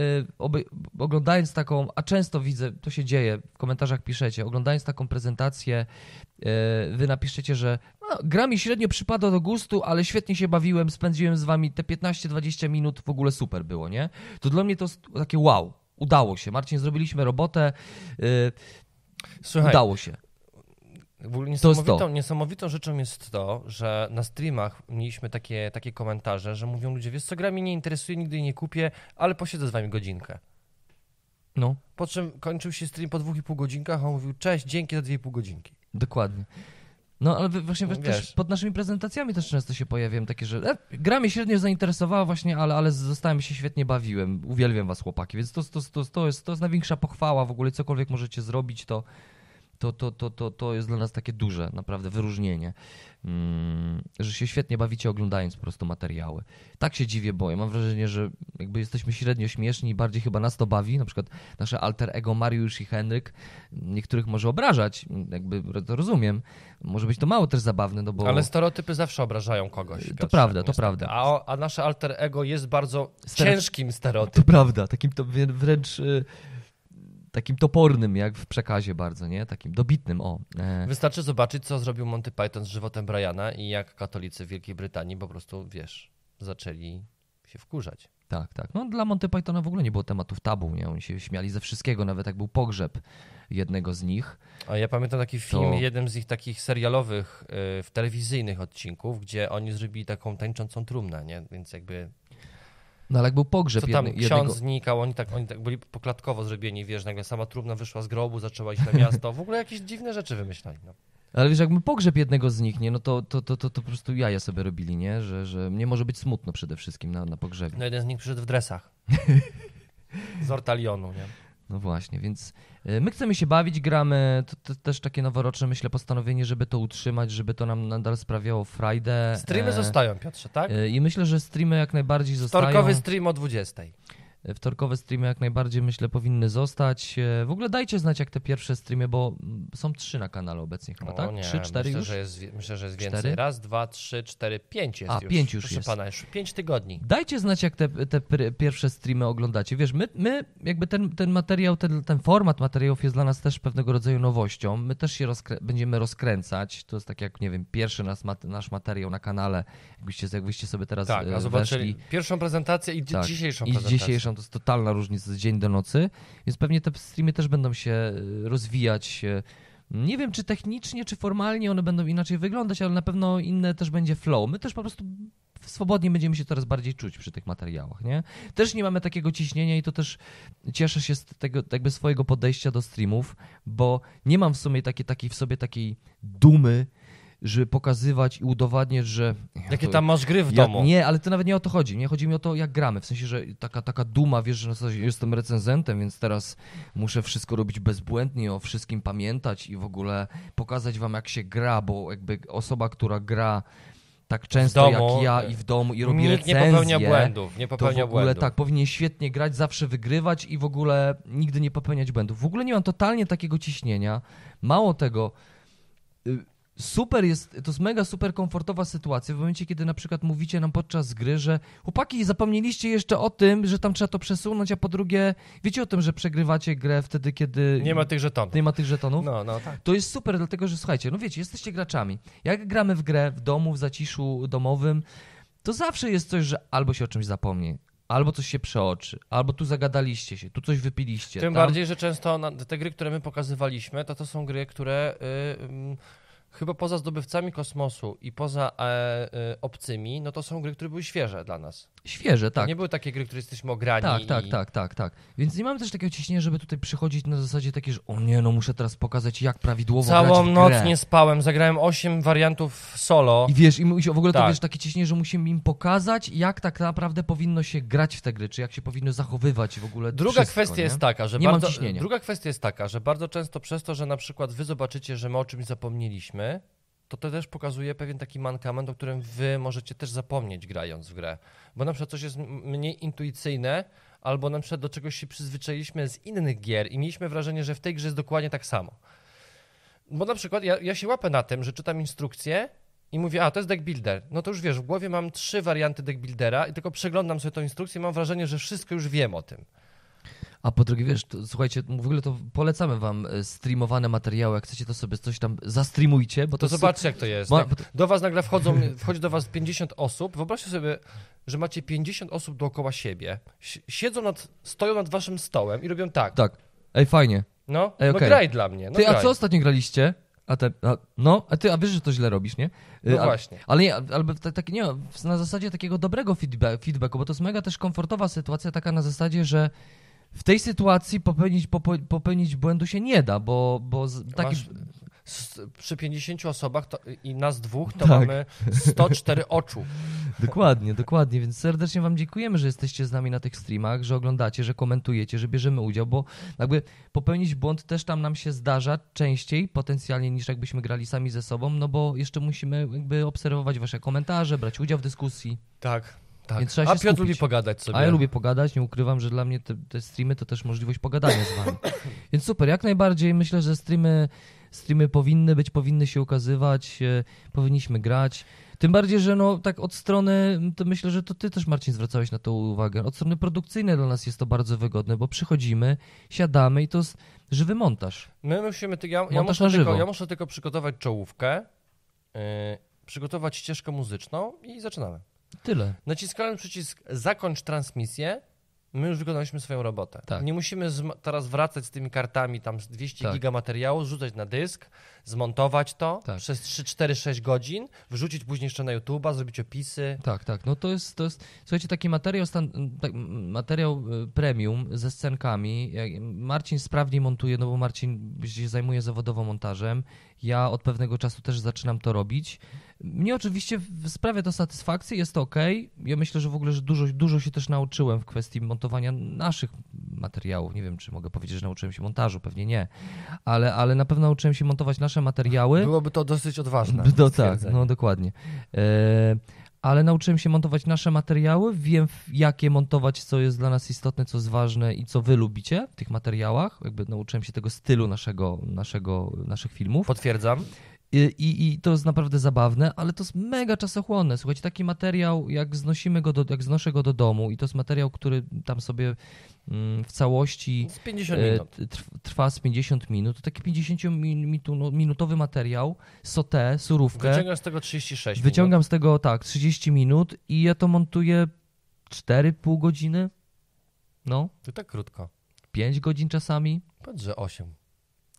oglądając taką, a często widzę, to się dzieje, w komentarzach piszecie, oglądając taką prezentację, e, wy napiszecie, że no, gra mi średnio przypada do gustu, ale świetnie się bawiłem, spędziłem z wami te 15-20 minut, w ogóle super było, nie? To dla mnie to takie wow, udało się. Marcin, zrobiliśmy robotę, e, Słuchaj, udało się.
W ogóle niesamowitą, to niesamowitą rzeczą jest to, że na streamach mieliśmy takie, takie komentarze, że mówią ludzie, wiesz co, gra mnie nie interesuje, nigdy jej nie kupię, ale posiedzę z wami godzinkę. No. Po czym kończył się stream po dwóch i pół godzinkach, a on mówił, cześć, dzięki za dwie i pół godzinki.
Dokładnie. No, ale właśnie wiesz, też pod naszymi prezentacjami też często się pojawiają takie, że e, gra mnie średnio zainteresowała właśnie, ale, ale zostałem się świetnie bawiłem. Uwielbiam was chłopaki, więc to, to, to, to, jest, to jest największa pochwała w ogóle, cokolwiek możecie zrobić, to to, to, to, to, to jest dla nas takie duże, naprawdę wyróżnienie, mm, że się świetnie bawicie oglądając po prostu materiały. Tak się dziwię, bo ja mam wrażenie, że jakby jesteśmy średnio śmieszni i bardziej chyba nas to bawi, na przykład nasze alter ego Mariusz i Henryk, niektórych może obrażać, jakby to rozumiem, może być to mało też zabawne, no bo...
Ale stereotypy zawsze obrażają kogoś. Piotrze,
to prawda, to prawda.
A, a nasze alter ego jest bardzo ciężkim stereotypem.
To prawda, takim to wręcz y, takim topornym, jak w przekazie bardzo, nie? Takim dobitnym, o.
E. Wystarczy zobaczyć, co zrobił Monty Python z żywotem Briana i jak katolicy w Wielkiej Brytanii po prostu, wiesz, zaczęli się wkurzać.
Tak, tak. No dla Monty Pythona w ogóle nie było tematów tabu, nie? Oni się śmiali ze wszystkiego, nawet jak był pogrzeb jednego z nich.
A ja pamiętam taki film, to... jeden z ich takich serialowych, yy, telewizyjnych odcinków, gdzie oni zrobili taką tańczącą trumnę, nie? Więc jakby
no ale jak był pogrzeb
Co tam jednego... ksiądz znikał, oni tak, oni tak byli poklatkowo zrobieni, wiesz, nagle sama trumna wyszła z grobu, zaczęła iść na miasto, w ogóle jakieś dziwne rzeczy wymyślali. No.
Ale wiesz, jakby pogrzeb jednego z nich, nie, no to, to, to, to, to po prostu jaja sobie robili, nie? Że, że mnie może być smutno przede wszystkim na, na pogrzebie.
No jeden z nich przyszedł w dresach. (laughs) z Ortalionu, nie?
No właśnie, więc e, my chcemy się bawić, gramy, to, to, też takie noworoczne, myślę, postanowienie, żeby to utrzymać, żeby to nam nadal sprawiało frajdę.
Streamy e, zostają, Piotrze, tak?
E, I myślę, że streamy jak najbardziej zostają.
Wtorkowy stream o 20.
Wtorkowe streamy jak najbardziej myślę powinny zostać. E, w ogóle dajcie znać jak te pierwsze streamy, bo są trzy na kanale obecnie chyba, o, tak?
Nie,
trzy, cztery
myślę,
już?
Że jest, myślę, że jest więcej. Cztery? Raz, dwa, trzy, cztery, pięć jest
A,
już.
pięć już
Proszę
jest.
pana, już pięć tygodni.
Dajcie znać jak te, te pierwsze streamy oglądacie. Wiesz, my, my jakby ten, ten materiał, ten, ten format materiałów jest dla nas też pewnego rodzaju nowością. My też się rozkrę będziemy rozkręcać. To jest tak jak, nie wiem, pierwszy nas, nasz materiał na kanale. Jakbyście, jakbyście sobie teraz
Tak, a zobaczyli
weszli.
pierwszą prezentację i tak, dzisiejszą
i
prezentację.
I dzisiejszą to jest totalna różnica różnic z dzień do nocy, więc pewnie te streamy też będą się e, rozwijać. Nie wiem, czy technicznie, czy formalnie one będą inaczej wyglądać, ale na pewno inne też będzie flow. My też po prostu swobodnie będziemy się coraz bardziej czuć przy tych materiałach, nie? Też nie mamy takiego ciśnienia i to też cieszę się z tego jakby swojego podejścia do streamów, bo nie mam w sumie takiej, takiej w sobie takiej dumy, żeby pokazywać i udowadniać, że...
Jakie to, tam masz gry w ja, domu?
Nie, ale to nawet nie o to chodzi. Nie chodzi mi o to, jak gramy. W sensie, że taka, taka duma, wiesz, że jestem recenzentem, więc teraz muszę wszystko robić bezbłędnie, o wszystkim pamiętać i w ogóle pokazać wam, jak się gra, bo jakby osoba, która gra tak często jak ja i w domu i robi nikt recenzje,
nie popełnia błędów, nie popełnia
to w ogóle
błędów.
tak, powinien świetnie grać, zawsze wygrywać i w ogóle nigdy nie popełniać błędów. W ogóle nie mam totalnie takiego ciśnienia. Mało tego, y, super jest, to jest mega super komfortowa sytuacja w momencie, kiedy na przykład mówicie nam podczas gry, że chłopaki, zapomnieliście jeszcze o tym, że tam trzeba to przesunąć, a po drugie, wiecie o tym, że przegrywacie grę wtedy, kiedy...
Nie ma tych żetonów.
Nie ma tych żetonów?
No, no, tak.
To jest super, dlatego że słuchajcie, no wiecie, jesteście graczami. Jak gramy w grę w domu, w zaciszu domowym, to zawsze jest coś, że albo się o czymś zapomni, albo coś się przeoczy, albo tu zagadaliście się, tu coś wypiliście.
Tym
tam...
bardziej, że często te gry, które my pokazywaliśmy, to to są gry, które y, y, chyba poza zdobywcami kosmosu i poza e, y, obcymi, no to są gry, które były świeże dla nas.
Świeże,
To
tak.
nie były takie gry, które jesteśmy ograni.
Tak, tak,
i...
tak, tak, tak. Więc nie mamy też takiego ciśnienia, żeby tutaj przychodzić na zasadzie takie, że o nie, no muszę teraz pokazać, jak prawidłowo
Całą noc nie spałem, zagrałem 8 wariantów solo.
I wiesz, i w ogóle to
Tak.
wiesz, takie ciśnienie, że musimy im pokazać, jak tak naprawdę powinno się grać w te gry, czy jak się powinno zachowywać w ogóle
Druga
wszystko,
kwestia
nie?
jest taka, że
Nie mam
bardzo,
ciśnienia.
druga kwestia jest taka, że bardzo często przez to, że na przykład wy zobaczycie, że my o czymś zapomnieliśmy, to to też pokazuje pewien taki mankament, o którym wy możecie też zapomnieć grając w grę. Bo na przykład coś jest mniej intuicyjne, albo na przykład do czegoś się przyzwyczailiśmy z innych gier i mieliśmy wrażenie, że w tej grze jest dokładnie tak samo. Bo na przykład ja, ja się łapę na tym, że czytam instrukcję i mówię, a to jest deck builder. No to już wiesz, w głowie mam trzy warianty deck buildera i tylko przeglądam sobie tą instrukcję i mam wrażenie, że wszystko już wiem o tym.
A po drugie, wiesz, to, słuchajcie, w ogóle to polecamy wam e, streamowane materiały, jak chcecie to sobie coś tam zastreamujcie, bo to,
To zobaczcie, jak to jest.
Bo to-
do was nagle wchodzą, (laughs) wchodzi do was 50 osób. Wyobraźcie sobie, że macie 50 osób dookoła siebie. Si- Siedzą nad, stoją nad waszym stołem i robią tak.
Tak. Ej, fajnie.
No,
Ej,
no
okej.
graj dla mnie. No
Ty, a
graj.
co ostatnio graliście? A te, a, no, a ty, a wiesz, że to źle robisz, nie?
No
Y, a-
właśnie.
Ale nie, tak, tak, nie, na zasadzie takiego dobrego feedback, feedbacku, bo to jest mega też komfortowa sytuacja, taka na zasadzie, że w tej sytuacji popełnić, popełnić błędu się nie da, bo, bo z, taki,
Masz, przy 50 osobach to, i nas dwóch to
Tak.
mamy 104 oczu. (laughs)
Dokładnie, dokładnie, więc serdecznie wam dziękujemy, że jesteście z nami na tych streamach, że oglądacie, że komentujecie, że bierzemy udział, bo jakby popełnić błąd też tam nam się zdarza częściej potencjalnie niż jakbyśmy grali sami ze sobą, no bo jeszcze musimy jakby obserwować wasze komentarze, brać udział w dyskusji.
Tak, tak.
Więc trzeba
A
się
Piotr
skupić.
lubi pogadać sobie.
A ja lubię pogadać, nie ukrywam, że dla mnie te, te streamy to też możliwość pogadania z wami. (coughs) Więc super, jak najbardziej myślę, że streamy, streamy powinny być, powinny się ukazywać, e, powinniśmy grać. Tym bardziej, że no tak od strony, to myślę, że to ty też Marcin zwracałeś na to uwagę, od strony produkcyjnej dla nas jest to bardzo wygodne, bo przychodzimy, siadamy i to jest żywy montaż.
My musimy, ty, ja, ja,
Montaż
muszę
na
tylko,
żywo.
ja muszę tylko przygotować czołówkę, yy, przygotować ścieżkę muzyczną i zaczynamy.
Tyle.
Naciskając przycisk zakończ transmisję, my już wykonaliśmy swoją robotę.
Tak.
Nie musimy teraz wracać z tymi kartami, tam z 200
Tak.
giga materiału, zrzucać na dysk, zmontować to
Tak.
przez 3, 4, 6 godzin, wrzucić później jeszcze na YouTube'a, zrobić opisy.
Tak, tak. No to jest, to jest słuchajcie, taki materiał, stan, tak, materiał y, premium ze scenkami. Marcin sprawniej montuje, no bo Marcin się zajmuje zawodowo montażem. Ja od pewnego czasu też zaczynam to robić. Mnie oczywiście sprawia to satysfakcję, jest to ok. Ja myślę, że w ogóle że dużo, dużo się też nauczyłem w kwestii montowania naszych materiałów. Nie wiem, czy mogę powiedzieć, że nauczyłem się montażu, pewnie nie. Ale, ale na pewno nauczyłem się montować nasze materiały.
Byłoby to dosyć odważne.
No tak, no dokładnie. E, ale nauczyłem się montować nasze materiały, wiem jakie montować, co jest dla nas istotne, co jest ważne i co wy lubicie w tych materiałach. Jakby nauczyłem się tego stylu naszego, naszego, naszych filmów.
Potwierdzam.
I, i, I to jest naprawdę zabawne, ale to jest mega czasochłonne. Słuchajcie, taki materiał, jak znosimy go do, jak znoszę go do domu i to jest materiał, który tam sobie mm, w całości
Z 50
e,
minut.
trw- trwa z 50 minut. To taki 50-minutowy materiał, sotę, surówkę.
Wyciągam z tego 36
Wyciągam z tego tak 30 minut i ja to montuję 4,5 godziny. No,
minut. To tak krótko.
5 godzin czasami.
Powiedz, że 8.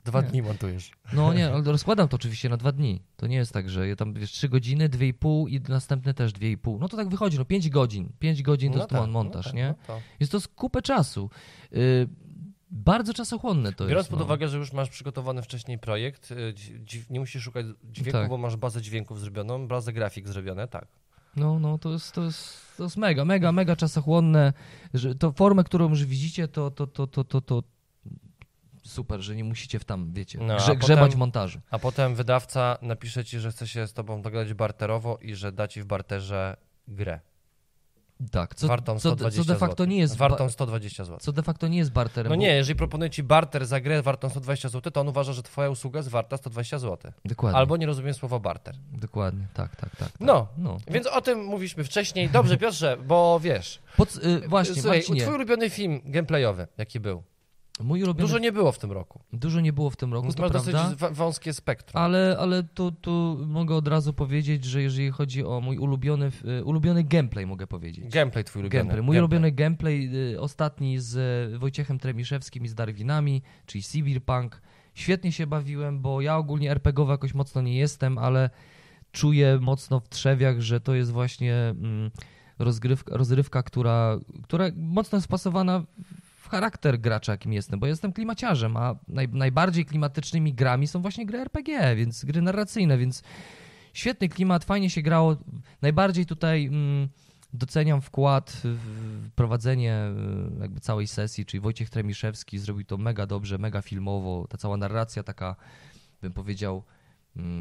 Dwa
Nie.
dni montujesz.
No nie, (laughs) rozkładam to oczywiście na dwa dni. To nie jest tak, że ja tam wiesz 3 godziny, 2,5 i następne też 2,5. No to tak wychodzi, no 5 godzin. 5 godzin to jest
tak,
montaż,
tak,
nie?
no to.
Jest to kupę czasu. Y, bardzo czasochłonne to
Biorąc
jest.
pod
no.
uwagę, że już masz przygotowany wcześniej projekt, y, nie musisz szukać dźwięku,
Tak.
bo masz bazę dźwięków zrobioną, bazę grafik zrobione, tak.
No, no, to jest, to jest, to jest mega, mega, mega czasochłonne. Że to formę, którą już widzicie, to, to, to, to, to, to super, że nie musicie w tam, wiecie,
No,
grze, grzebać
potem-
w montażu.
A potem wydawca napisze ci, że chce się z tobą dogadać barterowo i że da ci w barterze grę.
Tak, co,
wartą
co,
120
co de facto
złotych.
nie jest
Wartą
ba-
120 zł.
co de facto nie jest barterem.
No
bo-
nie, jeżeli proponuje ci barter za grę wartą 120 zł, to on uważa, że twoja usługa jest warta 120 zł.
Dokładnie,
Albo nie rozumiem słowa barter.
dokładnie, tak, tak, tak. tak.
No,
no.
więc o tym mówiliśmy wcześniej. Dobrze, Piotrze, bo wiesz.
Pod, y, właśnie,
Słuchaj,
Marcinie,
twój ulubiony film gameplayowy, jaki był?
Mój ulubiony...
Dużo nie było w tym roku.
Dużo nie było w tym roku, to
masz dosyć wąskie spektrum.
Ale, ale tu, tu mogę od razu powiedzieć, że jeżeli chodzi o mój ulubiony, y, ulubiony gameplay, mogę powiedzieć.
Gameplay twój ulubiony.
Gameplay. Mój
Gameplay.
ulubiony gameplay, y, ostatni z y, Wojciechem Tremiszewskim i z Darwinami, czyli Cyberpunk. Świetnie się bawiłem, bo ja ogólnie RPGowy jakoś mocno nie jestem, ale czuję mocno w trzewiach, że to jest właśnie mm, rozgrywka, rozrywka która, która mocno jest wpasowana w charakter gracza, jakim jestem, bo jestem klimaciarzem, a naj, najbardziej klimatycznymi grami są właśnie gry RPG, więc gry narracyjne, więc świetny klimat, fajnie się grało. Najbardziej tutaj mm, doceniam wkład w prowadzenie y, jakby całej sesji, czyli Wojciech Tremiszewski zrobił to mega dobrze, mega filmowo, ta cała narracja taka, bym powiedział,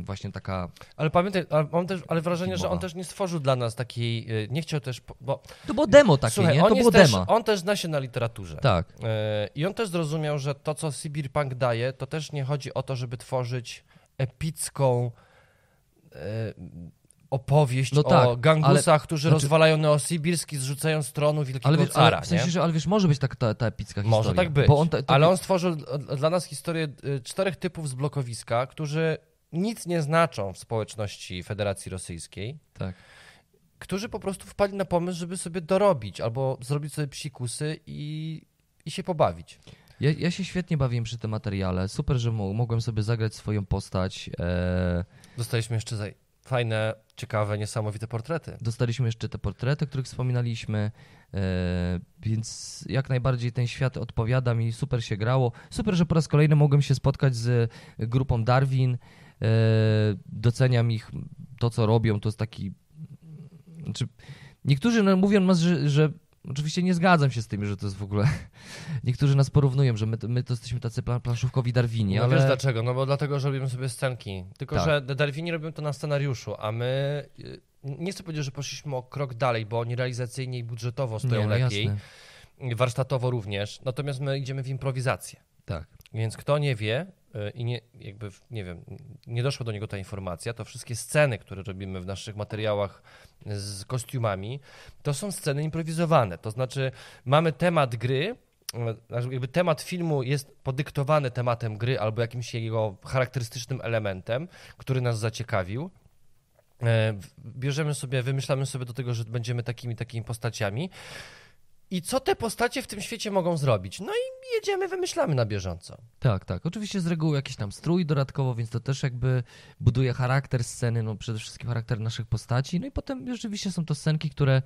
właśnie taka,
Ale pamiętaj, ale mam też ale wrażenie, że on też nie stworzył dla nas takiej, y, nie chciał też, bo
to było demo takie,
słuchaj,
nie?
on
To było
też,
demo.
on też zna się na literaturze.
Tak,
E, I on też zrozumiał, że to, co Cyberpunk daje, to też nie chodzi o to, żeby tworzyć epicką e, opowieść
No
o
tak,
gangusach, którzy
znaczy-
rozwalają Neosibirski, zrzucają z tronu wielkiego
ale, wiesz,
cara,
ale w sensie,
nie?
że ale wiesz, może być tak ta, ta epicka historia.
Może tak być,
on, te- to,
ale on stworzył dla nas historię y, czterech typów z blokowiska, którzy nic nie znaczą w społeczności Federacji Rosyjskiej,
Tak.
którzy po prostu wpadli na pomysł, żeby sobie dorobić albo zrobić sobie psikusy i, i się pobawić.
Ja, ja się świetnie bawiłem przy tym materiale. Super, że mo- mogłem sobie zagrać swoją postać. E,
Dostaliśmy jeszcze za fajne, ciekawe, niesamowite portrety.
dostaliśmy jeszcze te portrety, o których wspominaliśmy, e, więc jak najbardziej ten świat odpowiada mi. Super się grało. Super, że po raz kolejny mogłem się spotkać z grupą Darwin. E, doceniam ich, to co robią, to jest taki... Znaczy, niektórzy no, mówią nas, że, że Oczywiście nie zgadzam się z tym, że to jest w ogóle. (laughs) Niektórzy nas porównują, że my, my to jesteśmy tacy pla- planszówkowi Darwini,
No
ale.
wiesz dlaczego? No bo dlatego, że robimy sobie scenki. Tylko,
Tak.
że Darwini robią to na scenariuszu, a my... y, Nie chcę powiedzieć, że poszliśmy o krok dalej, bo oni realizacyjnie i budżetowo stoją
nie, no
lepiej,
jasne.
warsztatowo również, natomiast my idziemy w improwizację.
Tak.
Więc kto nie wie y, i nie, jakby, nie wiem, nie doszła do niego ta informacja, to wszystkie sceny, które robimy w naszych materiałach z kostiumami, to są sceny improwizowane. To znaczy, mamy temat gry, znaczy jakby temat filmu jest podyktowany tematem gry albo jakimś jego charakterystycznym elementem, który nas zaciekawił. E, Bierzemy sobie, wymyślamy sobie do tego, że będziemy takimi, takimi postaciami. I co te postacie w tym świecie mogą zrobić? No i jedziemy, wymyślamy na bieżąco.
Tak, tak. Oczywiście z reguły jakiś tam strój dodatkowo, więc to też jakby buduje charakter sceny, no przede wszystkim charakter naszych postaci. No i potem rzeczywiście są to scenki, które,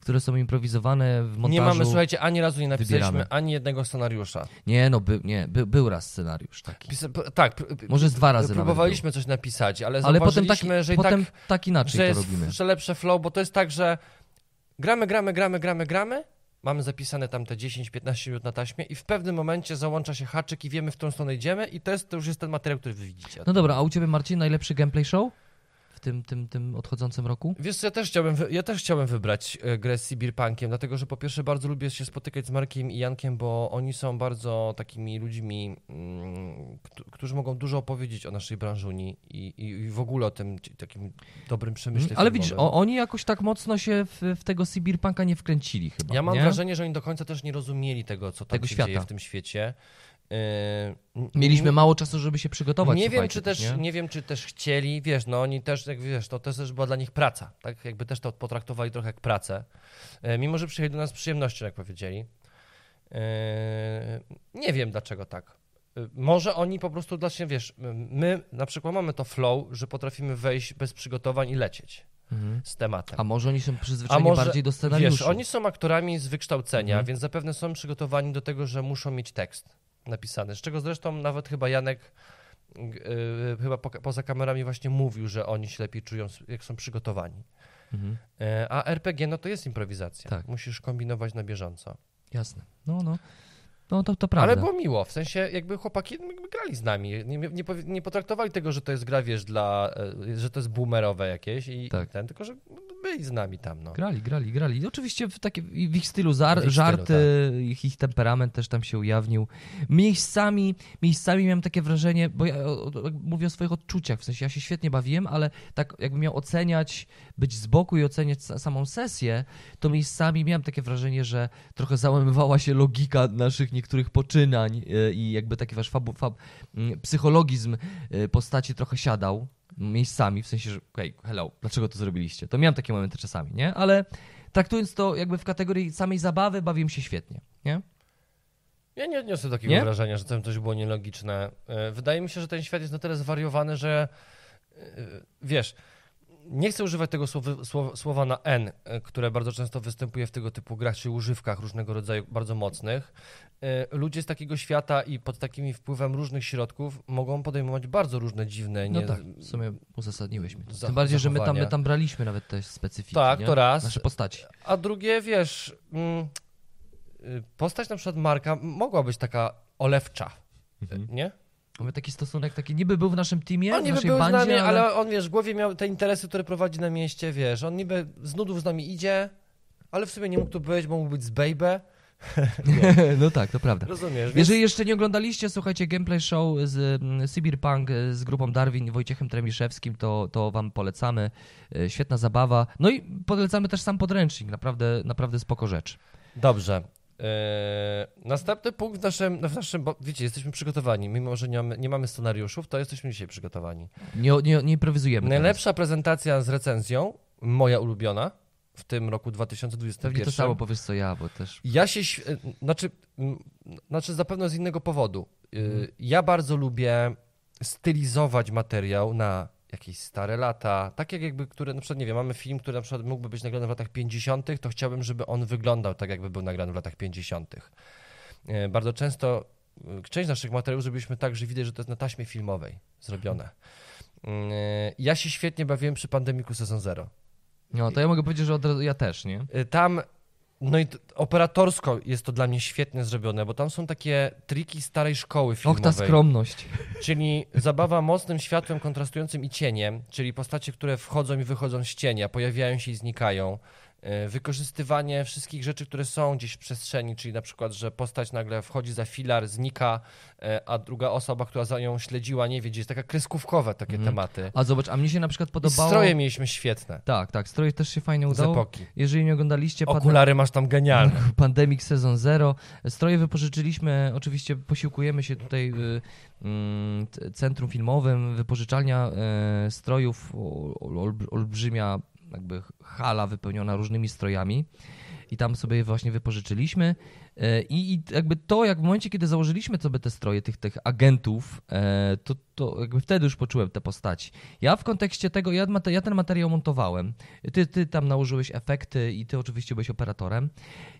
które są improwizowane w montażu.
Nie mamy, słuchajcie, ani razu nie napisaliśmy
wybieramy.
ani jednego scenariusza.
Nie, no by, nie, by, był raz scenariusz taki.
Pisa- tak,
Może z dwa razy
próbowaliśmy coś napisać, ale,
Ale potem, taki,
że
potem
tak,
tak inaczej
że
to
jest
robimy.
że lepsze flow, bo to jest tak, że gramy, gramy, gramy, gramy, gramy, mamy zapisane tam te 10-15 minut na taśmie i w pewnym momencie załącza się haczyk i wiemy, w którą stronę idziemy i to, jest, to już jest ten materiał, który wy widzicie.
No dobra, a u ciebie Marcin najlepszy gameplay show w tym, tym, tym odchodzącym roku?
Wiesz co, ja też chciałbym, ja też chciałem wybrać e, grę z Cyberpunkiem, dlatego że po pierwsze bardzo lubię się spotykać z Markiem i Jankiem, bo oni są bardzo takimi ludźmi, mm, któ- którzy mogą dużo opowiedzieć o naszej branżuni i, i, i w ogóle o tym takim dobrym przemyśle
Ale widzisz, o, oni jakoś tak mocno się w, w tego Cyberpunka nie wkręcili chyba,
Ja mam
nie?
wrażenie, że oni do końca też nie rozumieli tego, co tam
Tego
się
świata.
dzieje w tym świecie. N-
Mieliśmy mało czasu, żeby się przygotować.
Nie wiem, czy też,
nie?
nie wiem, czy też chcieli, wiesz, no oni też, jak wiesz, to też była dla nich praca, tak? Jakby też to potraktowali trochę jak pracę. E, mimo, że przyjechali do nas z przyjemnością, jak powiedzieli. E, nie wiem, dlaczego tak. Może oni po prostu dla siebie, wiesz, my na przykład mamy to flow, że potrafimy wejść bez przygotowań i lecieć
Mhm.
z tematem.
A może oni są przyzwyczajeni
może,
bardziej do scenariuszu?
Wiesz, oni są aktorami z wykształcenia,
Mhm.
więc zapewne są przygotowani do tego, że muszą mieć tekst napisany. Z czego zresztą nawet chyba Janek g- y, chyba po, poza kamerami właśnie mówił, że oni się lepiej czują, jak są przygotowani.
Mhm.
E, A RPG no to jest improwizacja.
Tak.
Musisz kombinować na bieżąco.
Jasne. No, no. No to, to prawda.
Ale było miło, w sensie jakby chłopaki jakby grali z nami. Nie, nie, nie potraktowali tego, że to jest gra, wiesz, dla, e, że to jest boomerowe jakieś i,
Tak.
i ten, tylko że byli z nami tam, no.
Grali, grali, grali. I Oczywiście w, takie, w ich stylu zar,
W ich stylu,
żarty, ich, ich temperament też tam się ujawnił. Miejscami, miejscami miałem takie wrażenie, bo ja o, o, mówię o swoich odczuciach, w sensie ja się świetnie bawiłem, ale tak jakbym miał oceniać, być z boku i oceniać sa- samą sesję, to miejscami miałem takie wrażenie, że trochę załamywała się logika naszych niektórych poczynań e, i jakby taki wasz fabu, fab, psychologizm e, postaci trochę siadał miejscami, w sensie, że okej, hello, dlaczego to zrobiliście? To miałem takie momenty czasami, nie? Ale traktując to jakby w kategorii samej zabawy, bawiłem się świetnie, nie?
Ja nie odniosę takiego
Nie?
wrażenia, że tam coś było nielogiczne. E, Wydaje mi się, że ten świat jest na tyle zwariowany, że e, wiesz, nie chcę używać tego słowa, słowa, słowa na N, e, które bardzo często występuje w tego typu grach czy używkach różnego rodzaju bardzo mocnych. E, Ludzie z takiego świata i pod takimi wpływem różnych środków mogą podejmować bardzo różne dziwne,
No
nie,
tak, w sumie uzasadniłeś mi to.
Za-
Tym bardziej, że my tam, my tam braliśmy nawet te specyfiki,
Tak,
nie?
to raz.
Nasze postaci.
A drugie, wiesz, mm, y, postać na przykład Marka mogła być taka olewcza, nie?
Mamy taki stosunek, taki niby był w naszym teamie,
On
w
niby
naszej
był
bandzie,
z nami,
ale...
ale on, wiesz, w głowie miał te interesy, które prowadzi na mieście, wiesz, on niby z nudów z nami idzie, ale w sumie nie mógł tu być, bo mógł być z Baby, (laughs)
no tak, to prawda.
rozumiesz, więc
Jeżeli jeszcze nie oglądaliście, słuchajcie, gameplay show z mm, Cyberpunk e, z grupą Darwin i Wojciechem Tremiszewskim, to, to wam polecamy. E, Świetna zabawa. No i polecamy też sam podręcznik, naprawdę, naprawdę spoko rzecz.
Dobrze. Eee, następny punkt w naszym, w naszym, bo wiecie, jesteśmy przygotowani, mimo że nie mamy, nie mamy scenariuszów, to jesteśmy dzisiaj przygotowani.
Nie, nie, nie improwizujemy teraz.
Najlepsza prezentacja z recenzją, moja ulubiona, w tym roku 2021.
Pewnie to samo powiesz co ja, bo też...
Ja się, znaczy, znaczy zapewne z innego powodu. Y,
Mhm.
Ja bardzo lubię stylizować materiał na jakieś stare lata, tak jak jakby, które, na przykład, nie wiem, mamy film, który na przykład mógłby być nagrany w latach 50., to chciałbym, żeby on wyglądał tak, jakby był nagrany w latach 50. Y, Bardzo często y, część naszych materiałów zrobiliśmy tak, że widać, że to jest na taśmie filmowej zrobione. Y, Ja się świetnie bawiłem przy Pandemiku Sezon Zero.
No, to ja mogę powiedzieć, że od razu ja też, nie?
Y, Tam, no i operatorsko jest to dla mnie świetnie zrobione, bo tam są takie triki starej szkoły
Och,
filmowej.
ta skromność.
Czyli zabawa mocnym światłem kontrastującym i cieniem, czyli postacie, które wchodzą i wychodzą z cienia, pojawiają się i znikają. Y, Wykorzystywanie wszystkich rzeczy, które są gdzieś w przestrzeni, czyli na przykład, że postać nagle wchodzi za filar, znika, y, a druga osoba, która za nią śledziła, nie wie, gdzie jest taka kreskówkowe takie
Mhm.
tematy.
A zobacz, a mnie się na przykład
I
podobało...
stroje mieliśmy świetne
Tak, tak, stroje też się fajnie
z
udało.
epoki.
Jeżeli nie oglądaliście,
Okulary masz tam genialne. (laughs)
Pandemic Sezon Zero. Stroje wypożyczyliśmy, oczywiście posiłkujemy się tutaj y, mm, centrum filmowym, wypożyczalnia y, strojów, olbrzymia jakby hala wypełniona różnymi strojami i tam sobie właśnie wypożyczyliśmy Y, i, i jakby to, jak w momencie, kiedy założyliśmy sobie te stroje tych, tych agentów, e, to, to jakby wtedy już poczułem te postaci. Ja w kontekście tego, ja, ja ten materiał montowałem, ty, ty tam nałożyłeś efekty i ty oczywiście byłeś operatorem.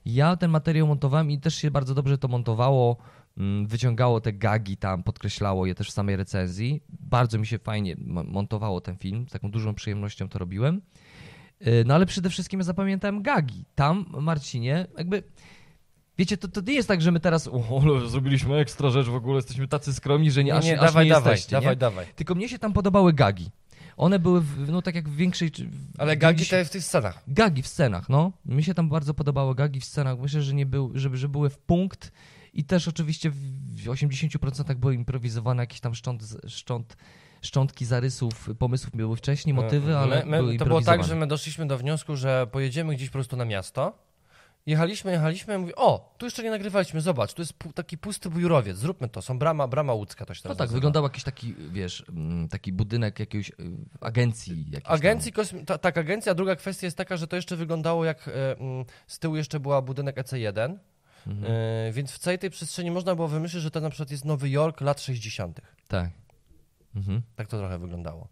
Ja ten materiał montowałem i też się bardzo dobrze to montowało, mm, wyciągało te gagi tam, podkreślało je też w samej recenzji. Bardzo mi się fajnie mo- montowało ten film, z taką dużą przyjemnością to robiłem. Yy, No ale przede wszystkim ja zapamiętałem gagi. Tam, Marcinie, jakby... Wiecie, to, to nie jest tak, że my teraz o, zrobiliśmy ekstra rzecz w ogóle, jesteśmy tacy skromni, że nie, aż,
nie,
aż
dawaj,
nie
dawaj,
jesteście,
dawaj,
nie?
dawaj.
Tylko mnie się tam podobały gagi. One były, w, no tak jak w większej...
Ale gagi
90
te w tych scenach.
Gagi w scenach, no. Mi się tam bardzo podobały gagi w scenach. Myślę, że nie był, żeby, że były w punkt i też oczywiście w 80% były improwizowane jakieś tam szcząt, szcząt, szczątki zarysów, pomysłów były wcześniej, motywy, ale
my, my, To było tak, że my doszliśmy do wniosku, że pojedziemy gdzieś po prostu na miasto. Jechaliśmy, jechaliśmy i mówię, o, tu jeszcze nie nagrywaliśmy, zobacz, tu jest taki pusty bujrowiec, zróbmy to, są brama, brama łódzka, to się
No
teraz
tak,
nazywa.
wyglądał jakiś taki, wiesz, mm, taki budynek jakiejś y, agencji. jakiejś tam.
Agencji, kosmi- ta, tak, agencja, druga kwestia jest taka, że to jeszcze wyglądało jak, e, mm, z tyłu jeszcze była budynek EC1,
Mhm.
e, więc w całej tej przestrzeni można było wymyślić, że to na przykład jest Nowy Jork lat 60.
Tak. Mhm.
Tak to trochę wyglądało.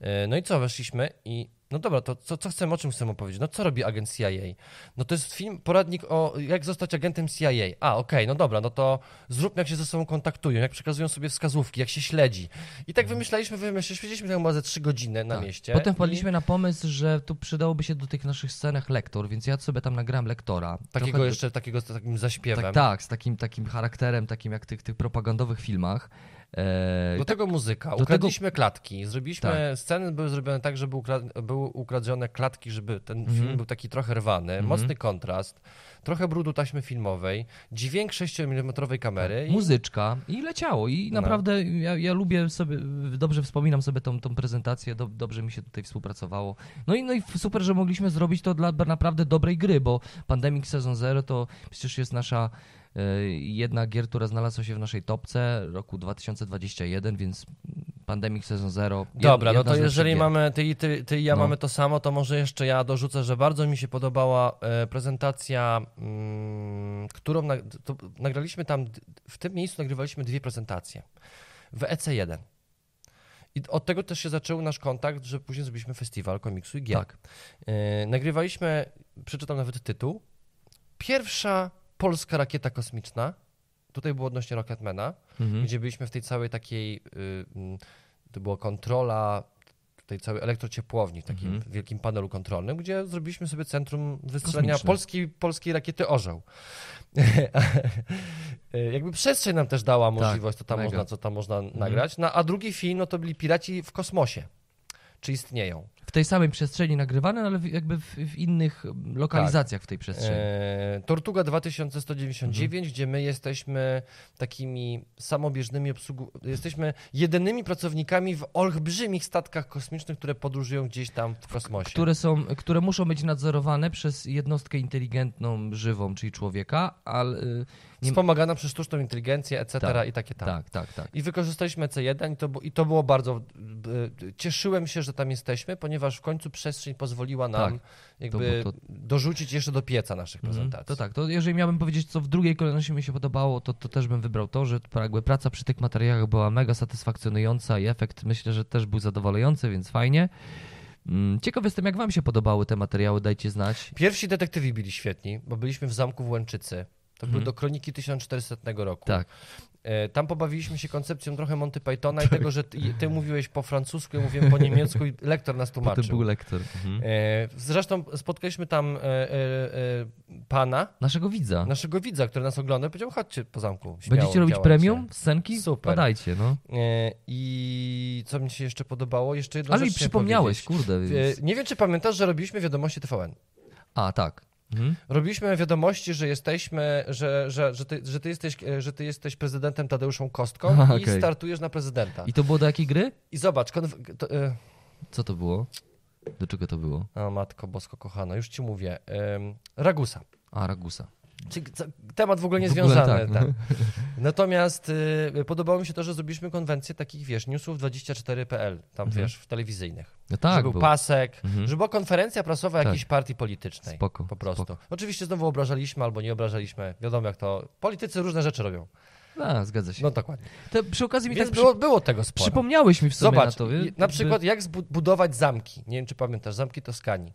E, No i co, weszliśmy i no dobra, to co, co chcemy, o czym chcemy opowiedzieć? No co robi agent CIA? No to jest film, poradnik o jak zostać agentem CIA. A, okej, no dobra, no to zróbmy jak się ze sobą kontaktują, jak przekazują sobie wskazówki, jak się śledzi. I tak wymyślaliśmy, wymyśliliśmy, siedzieliśmy tam chyba ze trzy godziny na
Tak.
mieście.
Potem
i
wpadliśmy na pomysł, że tu przydałoby się do tych naszych scenach lektor, więc ja sobie tam nagrałem lektora.
Takiego
Trochę-
jeszcze, takiego z takim zaśpiewem.
Tak, tak, z takim, takim charakterem, takim jak w tych, tych propagandowych filmach. E,
Do tego muzyka.
tego-
Ukradliśmy klatki. Zrobiliśmy,
Tak.
sceny były zrobione tak, żeby ukra- były ukradzione klatki, żeby ten
Mhm.
film był taki trochę rwany,
Mhm.
mocny kontrast, trochę brudu taśmy filmowej, dźwięk 6 mm kamery i
muzyczka i leciało. I
No.
naprawdę ja, ja lubię sobie, dobrze wspominam sobie tą, tą prezentację, do, dobrze mi się tutaj współpracowało. No i, no i super, że mogliśmy zrobić to dla naprawdę dobrej gry, bo Pandemic Season Zero to przecież jest nasza jedna gier, która znalazła się w naszej topce roku 2021, więc Pandemic Season Zero.
Dobra, no to jeżeli mamy, ty, i ty, ty i ja
No.
mamy to samo, to może jeszcze ja dorzucę, że bardzo mi się podobała e, prezentacja, mm, którą nagraliśmy tam, w tym miejscu nagrywaliśmy dwie prezentacje w EC1. I od tego też się zaczął nasz kontakt, że później zrobiliśmy festiwal komiksu i gier.
Tak.
E, nagrywaliśmy, przeczytam nawet tytuł, pierwsza polska rakieta kosmiczna, tutaj było odnośnie Rocketmana,
Mhm.
gdzie byliśmy w tej całej takiej, y, mm, to była kontrola tej całej elektrociepłowni w takim
Mhm.
wielkim panelu kontrolnym, gdzie zrobiliśmy sobie centrum wystrzelania
Kosmiczne.
polskiej, polskiej rakiety Orzeł. (laughs) Y, Jakby przestrzeń nam też dała możliwość, co tam
Tak, mega.
można, co tam można nagrać. No, a drugi film, no to byli Piraci w kosmosie. Czy istnieją?
W tej samej przestrzeni nagrywane, ale jakby w, w innych lokalizacjach w tej przestrzeni.
E, Tortuga 2199, gdzie my jesteśmy takimi samobieżnymi obsługu... Jesteśmy jedynymi pracownikami w olbrzymich statkach kosmicznych, które podróżują gdzieś tam w kosmosie.
które, są, które muszą być nadzorowane przez jednostkę inteligentną, żywą, czyli człowieka, ale y, nie-
Wspomagana przez sztuczną inteligencję, etc.
Tak,
i takie tam.
tak, tak, tak.
I wykorzystaliśmy C1 i to, i to było bardzo... e, Cieszyłem się, że tam jesteśmy, ponieważ w końcu przestrzeń pozwoliła nam
Tak.
jakby
To- to-
dorzucić jeszcze do pieca naszych
Mhm.
prezentacji.
To tak, to jeżeli miałbym powiedzieć, co w drugiej kolejności mi się podobało, to, to też bym wybrał to, że jakby praca przy tych materiałach była mega satysfakcjonująca i efekt myślę, że też był zadowalający, więc fajnie. Mm, Ciekaw jestem, jak wam się podobały te materiały, dajcie znać.
Pierwsi detektywi byli świetni, bo byliśmy w zamku w Łęczycy. To
Mhm.
były do kroniki 1400 roku.
Tak,
E, Tam pobawiliśmy się koncepcją trochę Monty Pythona i tego, że ty, ty mówiłeś po francusku, ja mówiłem po niemiecku i lektor nas tłumaczył.
był lektor. Mhm.
E, Zresztą spotkaliśmy tam e, pana,
Naszego widza.
naszego widza, który nas ogląda i powiedział, chodźcie po zamku. Śmiało,
Będziecie robić premium, scenki?
Super.
Podajcie, no.
I co mi się jeszcze podobało? Jeszcze jedno
Ale mi przypomniałeś, kurde. Więc...
Nie wiem, czy pamiętasz, że robiliśmy wiadomości TVN.
A, tak. Mhm.
Robiliśmy wiadomości, że jesteśmy, że, że, że, ty, że, ty, jesteś, e, że ty jesteś prezydentem Tadeuszą Kostką (laughs)
Aha,
i
okej.
startujesz na prezydenta.
I to było do jakiej gry?
I zobacz, konf- to, e,
Co to było? Do czego to było?
o matko bosko kochana, już ci mówię, Ragusa.
A, Ragusa.
Temat w ogóle
W ogóle
niezwiązany.
tak,
tak. Natomiast y, podobało mi się to, że zrobiliśmy konwencję takich, wiesz, newsów24.pl, tam
Mhm.
wiesz, w telewizyjnych.
No tak,
że był pasek,
Mhm.
że była konferencja prasowa
Tak.
jakiejś partii politycznej.
Spoko,
Po prostu.
spoko.
Oczywiście znowu obrażaliśmy albo nie obrażaliśmy. Wiadomo jak to. Politycy różne rzeczy robią.
A, zgadza się.
No dokładnie.
To przy okazji mi
Więc
tak
było, było tego
przy...
sporo.
przypomniałeś mi w sumie
Zobacz,
na to. wie?
na przykład jak zbu- budować zamki. Nie wiem, czy pamiętasz, zamki Toskanii.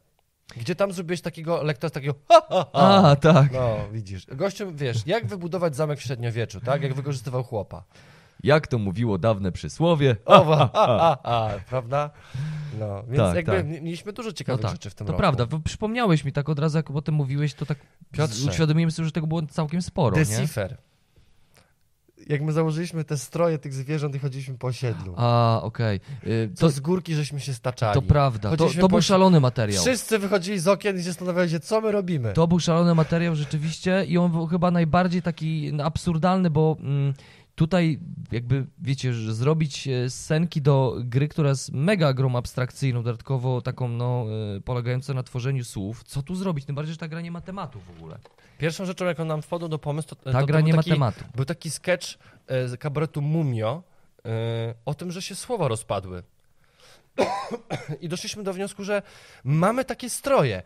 Gdzie tam zrobiłeś takiego lektora, takiego ha, ha, ha.
A, tak.
No, widzisz. Gościu, wiesz, jak wybudować zamek w średniowieczu, tak? Jak wykorzystywał chłopa.
Jak to mówiło dawne przysłowie.
O, a, a, a, prawda? No, więc
Tak,
jakby
tak.
mi- mieliśmy dużo
No
ciekawych
tak,
rzeczy w tym
to
roku.
prawda. bo Przypomniałeś mi tak od razu, jak o tym mówiłeś, to tak
Piotrze.
uświadomiłem sobie, że tego było całkiem sporo, nie?
Jak my założyliśmy te stroje tych zwierząt i chodziliśmy po osiedlu.
A, okej. Y,
To z górki żeśmy się staczali.
to prawda. To,
Chodziliśmy
to był szalony materiał.
Wszyscy wychodzili z okien i się zastanawiali się, co my robimy.
To był szalony materiał rzeczywiście i on był chyba najbardziej taki absurdalny, bo mm, tutaj jakby, wiecie, że zrobić e, scenki do gry, która jest mega grą abstrakcyjną, dodatkowo taką, no, e, polegającą na tworzeniu słów. Co tu zrobić? Tym bardziej, że ta gra nie ma tematu w ogóle.
Pierwszą rzeczą, jaką nam wpadło do pomysłu, to,
Ta
to,
gra nie ma
taki,
tematu.
Był taki sketch e, z kabaretu Mumio o tym, że się słowa rozpadły. (coughs) I doszliśmy do wniosku, że mamy takie stroje.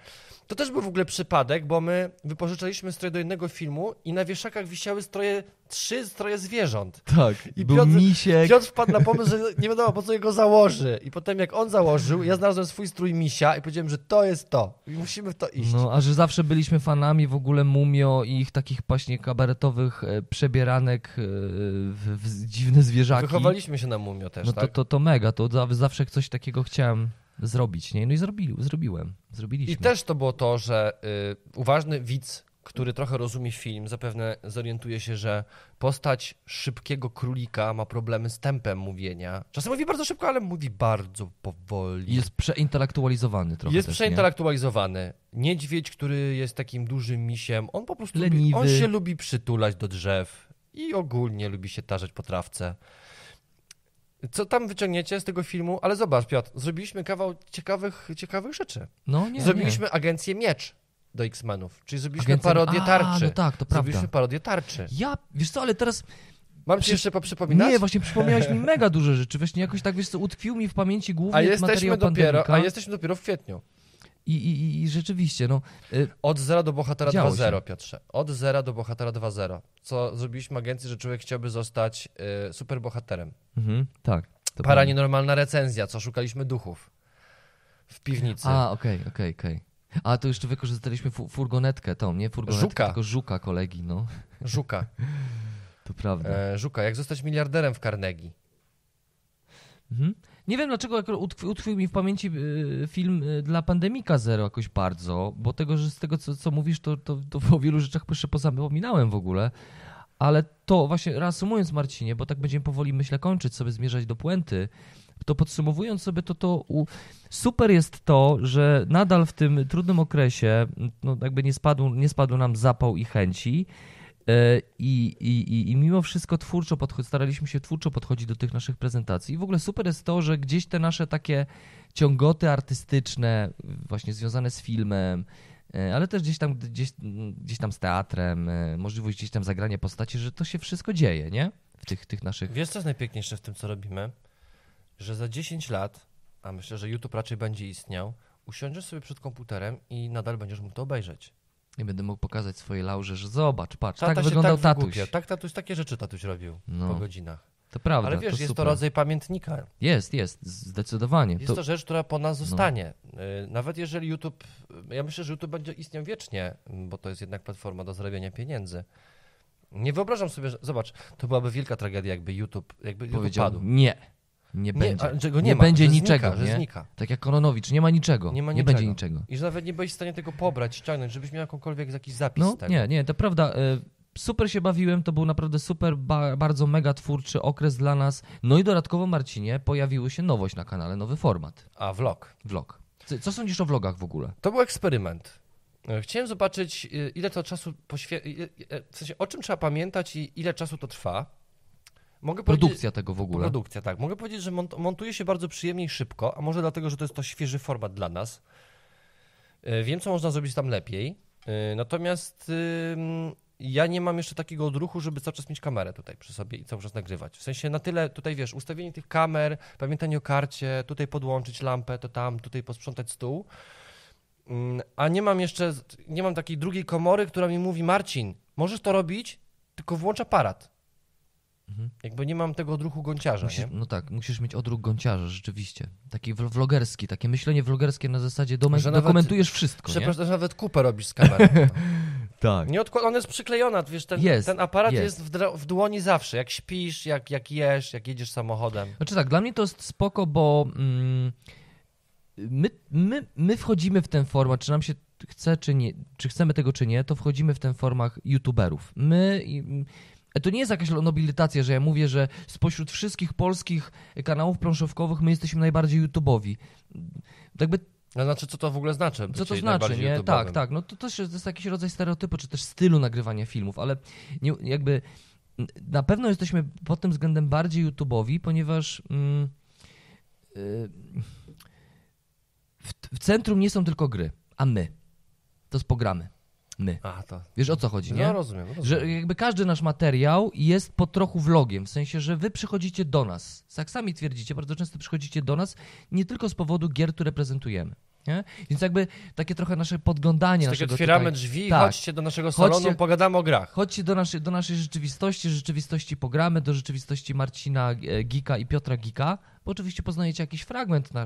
To też był w ogóle przypadek, bo my wypożyczaliśmy stroje do jednego filmu i na wieszakach wisiały stroje, trzy stroje zwierząt.
Tak,
I
był
Piotr-
misiek.
Piotr wpadł na pomysł, że nie wiadomo po co jego założy. I potem jak on założył, ja znalazłem swój strój misia i powiedziałem, że to jest to. I musimy w to iść.
No, a że zawsze byliśmy fanami w ogóle Mumio i ich takich właśnie kabaretowych e, przebieranek e, w, w dziwne zwierzaki.
Wychowaliśmy się na Mumio też,
No to,
tak?
to, to mega, to za- zawsze coś takiego chciałem zrobić, nie? No i zrobili, zrobiłem, zrobiliśmy.
I też to było to, że y, uważny widz który trochę rozumie film, zapewne zorientuje się, że postać szybkiego królika ma problemy z tempem mówienia. Czasem mówi bardzo szybko, ale mówi bardzo powoli.
Jest przeintelektualizowany trochę
Jest
też,
przeintelektualizowany. Niedźwiedź, który jest takim dużym misiem, on po prostu lubi,
Leniwy.
on się lubi przytulać do drzew i ogólnie lubi się tarzać po trawce. Co tam wyciągniecie z tego filmu? Ale zobacz, Piotr, zrobiliśmy kawał ciekawych, ciekawych rzeczy.
No nie,
zrobiliśmy
nie.
agencję Miecz do X-Menów, czyli zrobiliśmy
Agencja-
parodię
A,
tarczy.
no tak, to prawda.
Zrobiliśmy parodię tarczy.
Ja, wiesz co, ale teraz
Mam ci
Przy-
jeszcze poprzypominać?
Nie, właśnie przypomniałeś mi mega dużo rzeczy. Właśnie jakoś tak, wiesz co, utkwił mi w pamięci głównie
a jesteśmy
materiał
dopiero,
Pandemika.
a jesteśmy dopiero w kwietniu.
I, i, i, rzeczywiście, no, y,
Od zera do bohatera
Działo
2.0,
się.
Piotrze. Od zera do bohatera 2.0. Co zrobiliśmy agencji, że człowiek chciałby zostać y, superbohaterem.
mhm, tak.
Para
prawda.
nienormalna recenzja, co szukaliśmy duchów w piwnicy.
A, okej, okej, okej. A to jeszcze wykorzystaliśmy fu furgonetkę tą, nie furgonetkę,
Żuka.
tylko żuka kolegi, no.
Żuka. (laughs)
To prawda.
E, Żuka, jak zostać miliarderem w Carnegie.
Mhm. Nie wiem dlaczego utkwił mi w pamięci y, film y, dla Pandemika Zero jakoś bardzo, bo tego, że z tego co, co mówisz, to, to, to o wielu rzeczach jeszcze pozapominałem w ogóle. Ale to właśnie reasumując Marcinie, bo tak będziemy powoli myślę kończyć, sobie zmierzać do puenty, to podsumowując sobie to, to u... super jest to, że nadal w tym trudnym okresie no, jakby nie spadł, nie spadł nam zapał i chęci. E, I, i, i, mimo wszystko twórczo podcho- staraliśmy się twórczo podchodzić do tych naszych prezentacji. I w ogóle super jest to, że gdzieś te nasze takie ciągoty artystyczne, właśnie związane z filmem, e, ale też gdzieś tam, gdzieś, gdzieś tam z teatrem, e, możliwość gdzieś tam zagrania postaci, że to się wszystko dzieje, nie? W tych, tych naszych.
Wiesz, co jest najpiękniejsze w tym, co robimy? Że za 10 lat, a myślę, że YouTube raczej będzie istniał, usiądziesz sobie przed komputerem i nadal będziesz mógł to obejrzeć.
Nie będę mógł pokazać swojej Laurze, że zobacz, patrz,
Tata
tak wyglądał
tak
tatuś.
wygłupiał. Tak, tatuś, takie rzeczy tatuś robił
No.
po godzinach.
To prawda.
Ale wiesz,
to
jest
super.
to rodzaj pamiętnika.
Jest, jest, zdecydowanie.
Jest
To-
to rzecz, która po nas zostanie. Y, Nawet jeżeli YouTube, ja myślę, że YouTube będzie istniał wiecznie, bo to jest jednak platforma do zarabiania pieniędzy. Nie wyobrażam sobie, że, zobacz, to byłaby wielka tragedia, jakby YouTube, jakby YouTube
powiedział,
padł.
nie, nie
Nie,
będzie.
a, nie,
nie
ma,
będzie niczego,
znika,
nie?
że znika.
Tak jak Kononowicz, nie ma niczego.
Nie ma
nie
niczego.
będzie niczego.
I że nawet nie byłeś w stanie tego pobrać, ściągnąć, żebyś miał jakąkolwiek jakiś zapis
No
tego.
nie, nie, to prawda. y, Super się bawiłem, to był naprawdę super, ba, bardzo mega twórczy okres dla nas. No i dodatkowo, Marcinie, pojawiły się nowość na kanale, nowy format,
A, vlog.
vlog. Co, sądzisz o vlogach w ogóle?
To był eksperyment. E, Chciałem zobaczyć, y, ile to czasu poświęcić, w sensie o czym trzeba pamiętać i ile czasu to trwa. Mogę
Produkcja tego w ogóle.
Produkcja, tak. Mogę powiedzieć, że mont montuje się bardzo przyjemnie i szybko, a może dlatego, że to jest to świeży format dla nas. E, Wiem, co można zrobić tam lepiej. E, Natomiast ja nie mam jeszcze takiego odruchu, żeby cały czas mieć kamerę tutaj przy sobie i cały czas nagrywać. W sensie na tyle tutaj, wiesz, ustawienie tych kamer, pamiętanie o karcie, tutaj podłączyć lampę, to tam, tutaj posprzątać stół. Ym, A nie mam jeszcze, nie mam takiej drugiej komory, która mi mówi, Marcin, możesz to robić, tylko włącz aparat.
Mhm.
Jakby nie mam tego odruchu gąciarza,
Musisz,
nie?
no tak, musisz mieć odruch gąciarza, rzeczywiście. Taki vl- vlogerski, takie myślenie vlogerskie na zasadzie domen-
Że nawet-
dokumentujesz wszystko, nie?
Przepraszam, że nawet kupę robisz z kamerą. (laughs)
Tak.
Nie odkład... Ona jest przyklejona, wiesz, ten,
Jest,
ten aparat jest,
jest.
w, dro- w dłoni zawsze. Jak śpisz, jak, jak jesz, jak jedziesz samochodem.
Znaczy tak, dla mnie to jest spoko, bo mm, my, my, my wchodzimy w ten format, czy nam się chce, czy nie, czy chcemy tego, czy nie, to wchodzimy w ten format youtuberów. My... To nie jest jakaś nobilitacja, że ja mówię, że spośród wszystkich polskich kanałów planszówkowych my jesteśmy najbardziej YouTubeowi. Jakby
No, znaczy, co to w ogóle znaczy?
Co to znaczy, nie?
YouTube'owym?
Tak, tak. No to też jest, to jest jakiś rodzaj stereotypu, czy też stylu nagrywania filmów, ale nie, jakby na pewno jesteśmy pod tym względem bardziej YouTube'owi, ponieważ mm, y, w, w centrum nie są tylko gry, a my. To jest pogramy. My.
A, to...
Wiesz o co chodzi, nie?
No, rozumiem. rozumiem.
Że jakby każdy nasz materiał jest po trochu vlogiem, w sensie, że wy przychodzicie do nas. Jak sami twierdzicie, bardzo często przychodzicie do nas nie tylko z powodu gier, które prezentujemy. Nie? Więc jakby takie trochę nasze podglądanie
Tak
naszego
otwieramy
tutaj,
drzwi,
Tak.
chodźcie do naszego salonu,
Chodźcie-
pogadamy o grach.
Chodźcie do naszej, do naszej rzeczywistości, rzeczywistości pogramy, do rzeczywistości Marcina Gika i Piotra Gika, bo oczywiście poznajecie jakiś fragment na,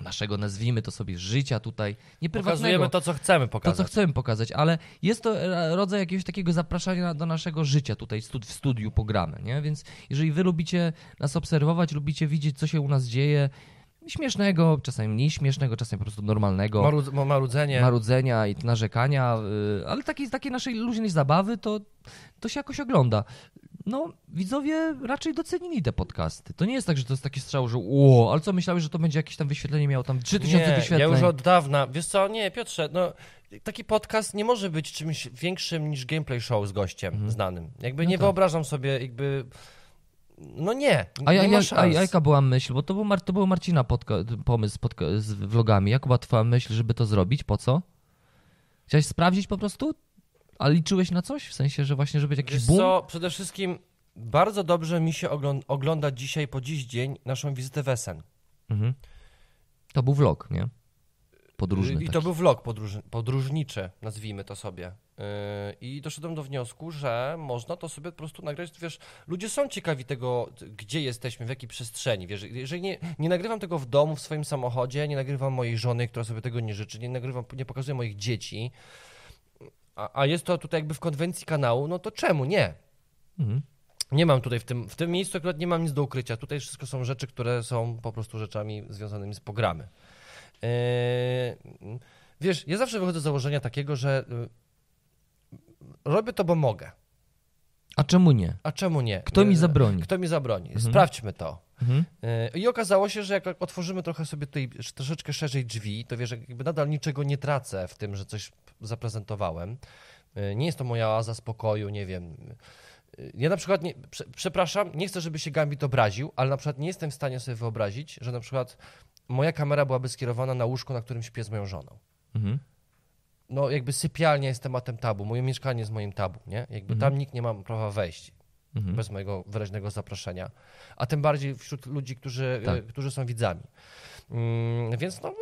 naszego, nazwijmy to sobie, życia tutaj, nie.
Pokazujemy to, co chcemy
To,
pokazać.
co chcemy pokazać, ale jest to e, rodzaj jakiegoś takiego zapraszania do naszego życia tutaj w studiu pogramy, nie? Więc jeżeli wy lubicie nas obserwować, lubicie widzieć, co się u nas dzieje, śmiesznego, czasami mniej śmiesznego, czasami po prostu normalnego.
Marudz, ma- marudzenie.
marudzenia i narzekania, y, ale takiej, takiej naszej luźnej zabawy to, to się jakoś ogląda. No, widzowie raczej docenili te podcasty. To nie jest tak, że to jest taki strzał, że ło, ale co, myślałeś, że to będzie jakieś tam wyświetlenie miało tam 3000
nie,
wyświetleń?
ja już od dawna, wiesz co, nie, Piotrze, no taki podcast nie może być czymś większym niż gameplay show z gościem znanym. Jakby
No
nie
tak.
wyobrażam sobie jakby, no nie,
A, ja,
nie ma
a
szans.
jaka była myśl? Bo to był, Mar- to był Marcina pomysł z vlogami. Jaka była twoja myśl, żeby to zrobić? Po co? Chciałeś sprawdzić po prostu? A liczyłeś na coś? W sensie, że właśnie, żeby jakiś
Wiesz
boom?
co, przede wszystkim bardzo dobrze mi się oglą- ogląda dzisiaj, po dziś dzień, naszą wizytę w Essen.
Mhm. To był vlog, nie? Podróżny
I to
taki.
był vlog podróż, podróżniczy, nazwijmy to sobie. Yy, I doszedłem do wniosku, że można to sobie po prostu nagrać. Wiesz, ludzie są ciekawi tego, gdzie jesteśmy, w jakiej przestrzeni. Wiesz, jeżeli nie, nie nagrywam tego w domu, w swoim samochodzie, nie nagrywam mojej żony, która sobie tego nie życzy, nie nagrywam, nie pokazuję moich dzieci, a, a jest to tutaj jakby w konwencji kanału, no to czemu nie?
Mhm.
Nie mam tutaj w tym, w tym miejscu akurat nie mam nic do ukrycia. Tutaj wszystko są rzeczy, które są po prostu rzeczami związanymi z programy. Yy, wiesz, ja zawsze wychodzę z założenia takiego, że yy, robię to, bo mogę.
A czemu nie?
A czemu nie?
Kto mi
Yy,
zabroni?
Kto mi zabroni?
Mhm.
Sprawdźmy to.
Mhm.
Yy, I okazało się, że jak otworzymy trochę sobie tutaj troszeczkę szerzej drzwi, to wiesz, jakby nadal niczego nie tracę w tym, że coś zaprezentowałem. Yy, Nie jest to moja oaza spokoju, nie wiem. Yy, Ja na przykład, nie, prze, przepraszam, nie chcę, żeby się Gambit obraził, ale na przykład nie jestem w stanie sobie wyobrazić, że na przykład moja kamera byłaby skierowana na łóżko, na którym śpię z moją żoną.
Mhm.
No jakby sypialnia jest tematem tabu, moje mieszkanie jest moim tabu, nie? Jakby
Mhm.
tam nikt nie ma prawa wejść
Mhm.
bez mojego wyraźnego zaproszenia, a tym bardziej wśród ludzi, którzy,
Tak.
e, którzy są widzami. Mm, więc no,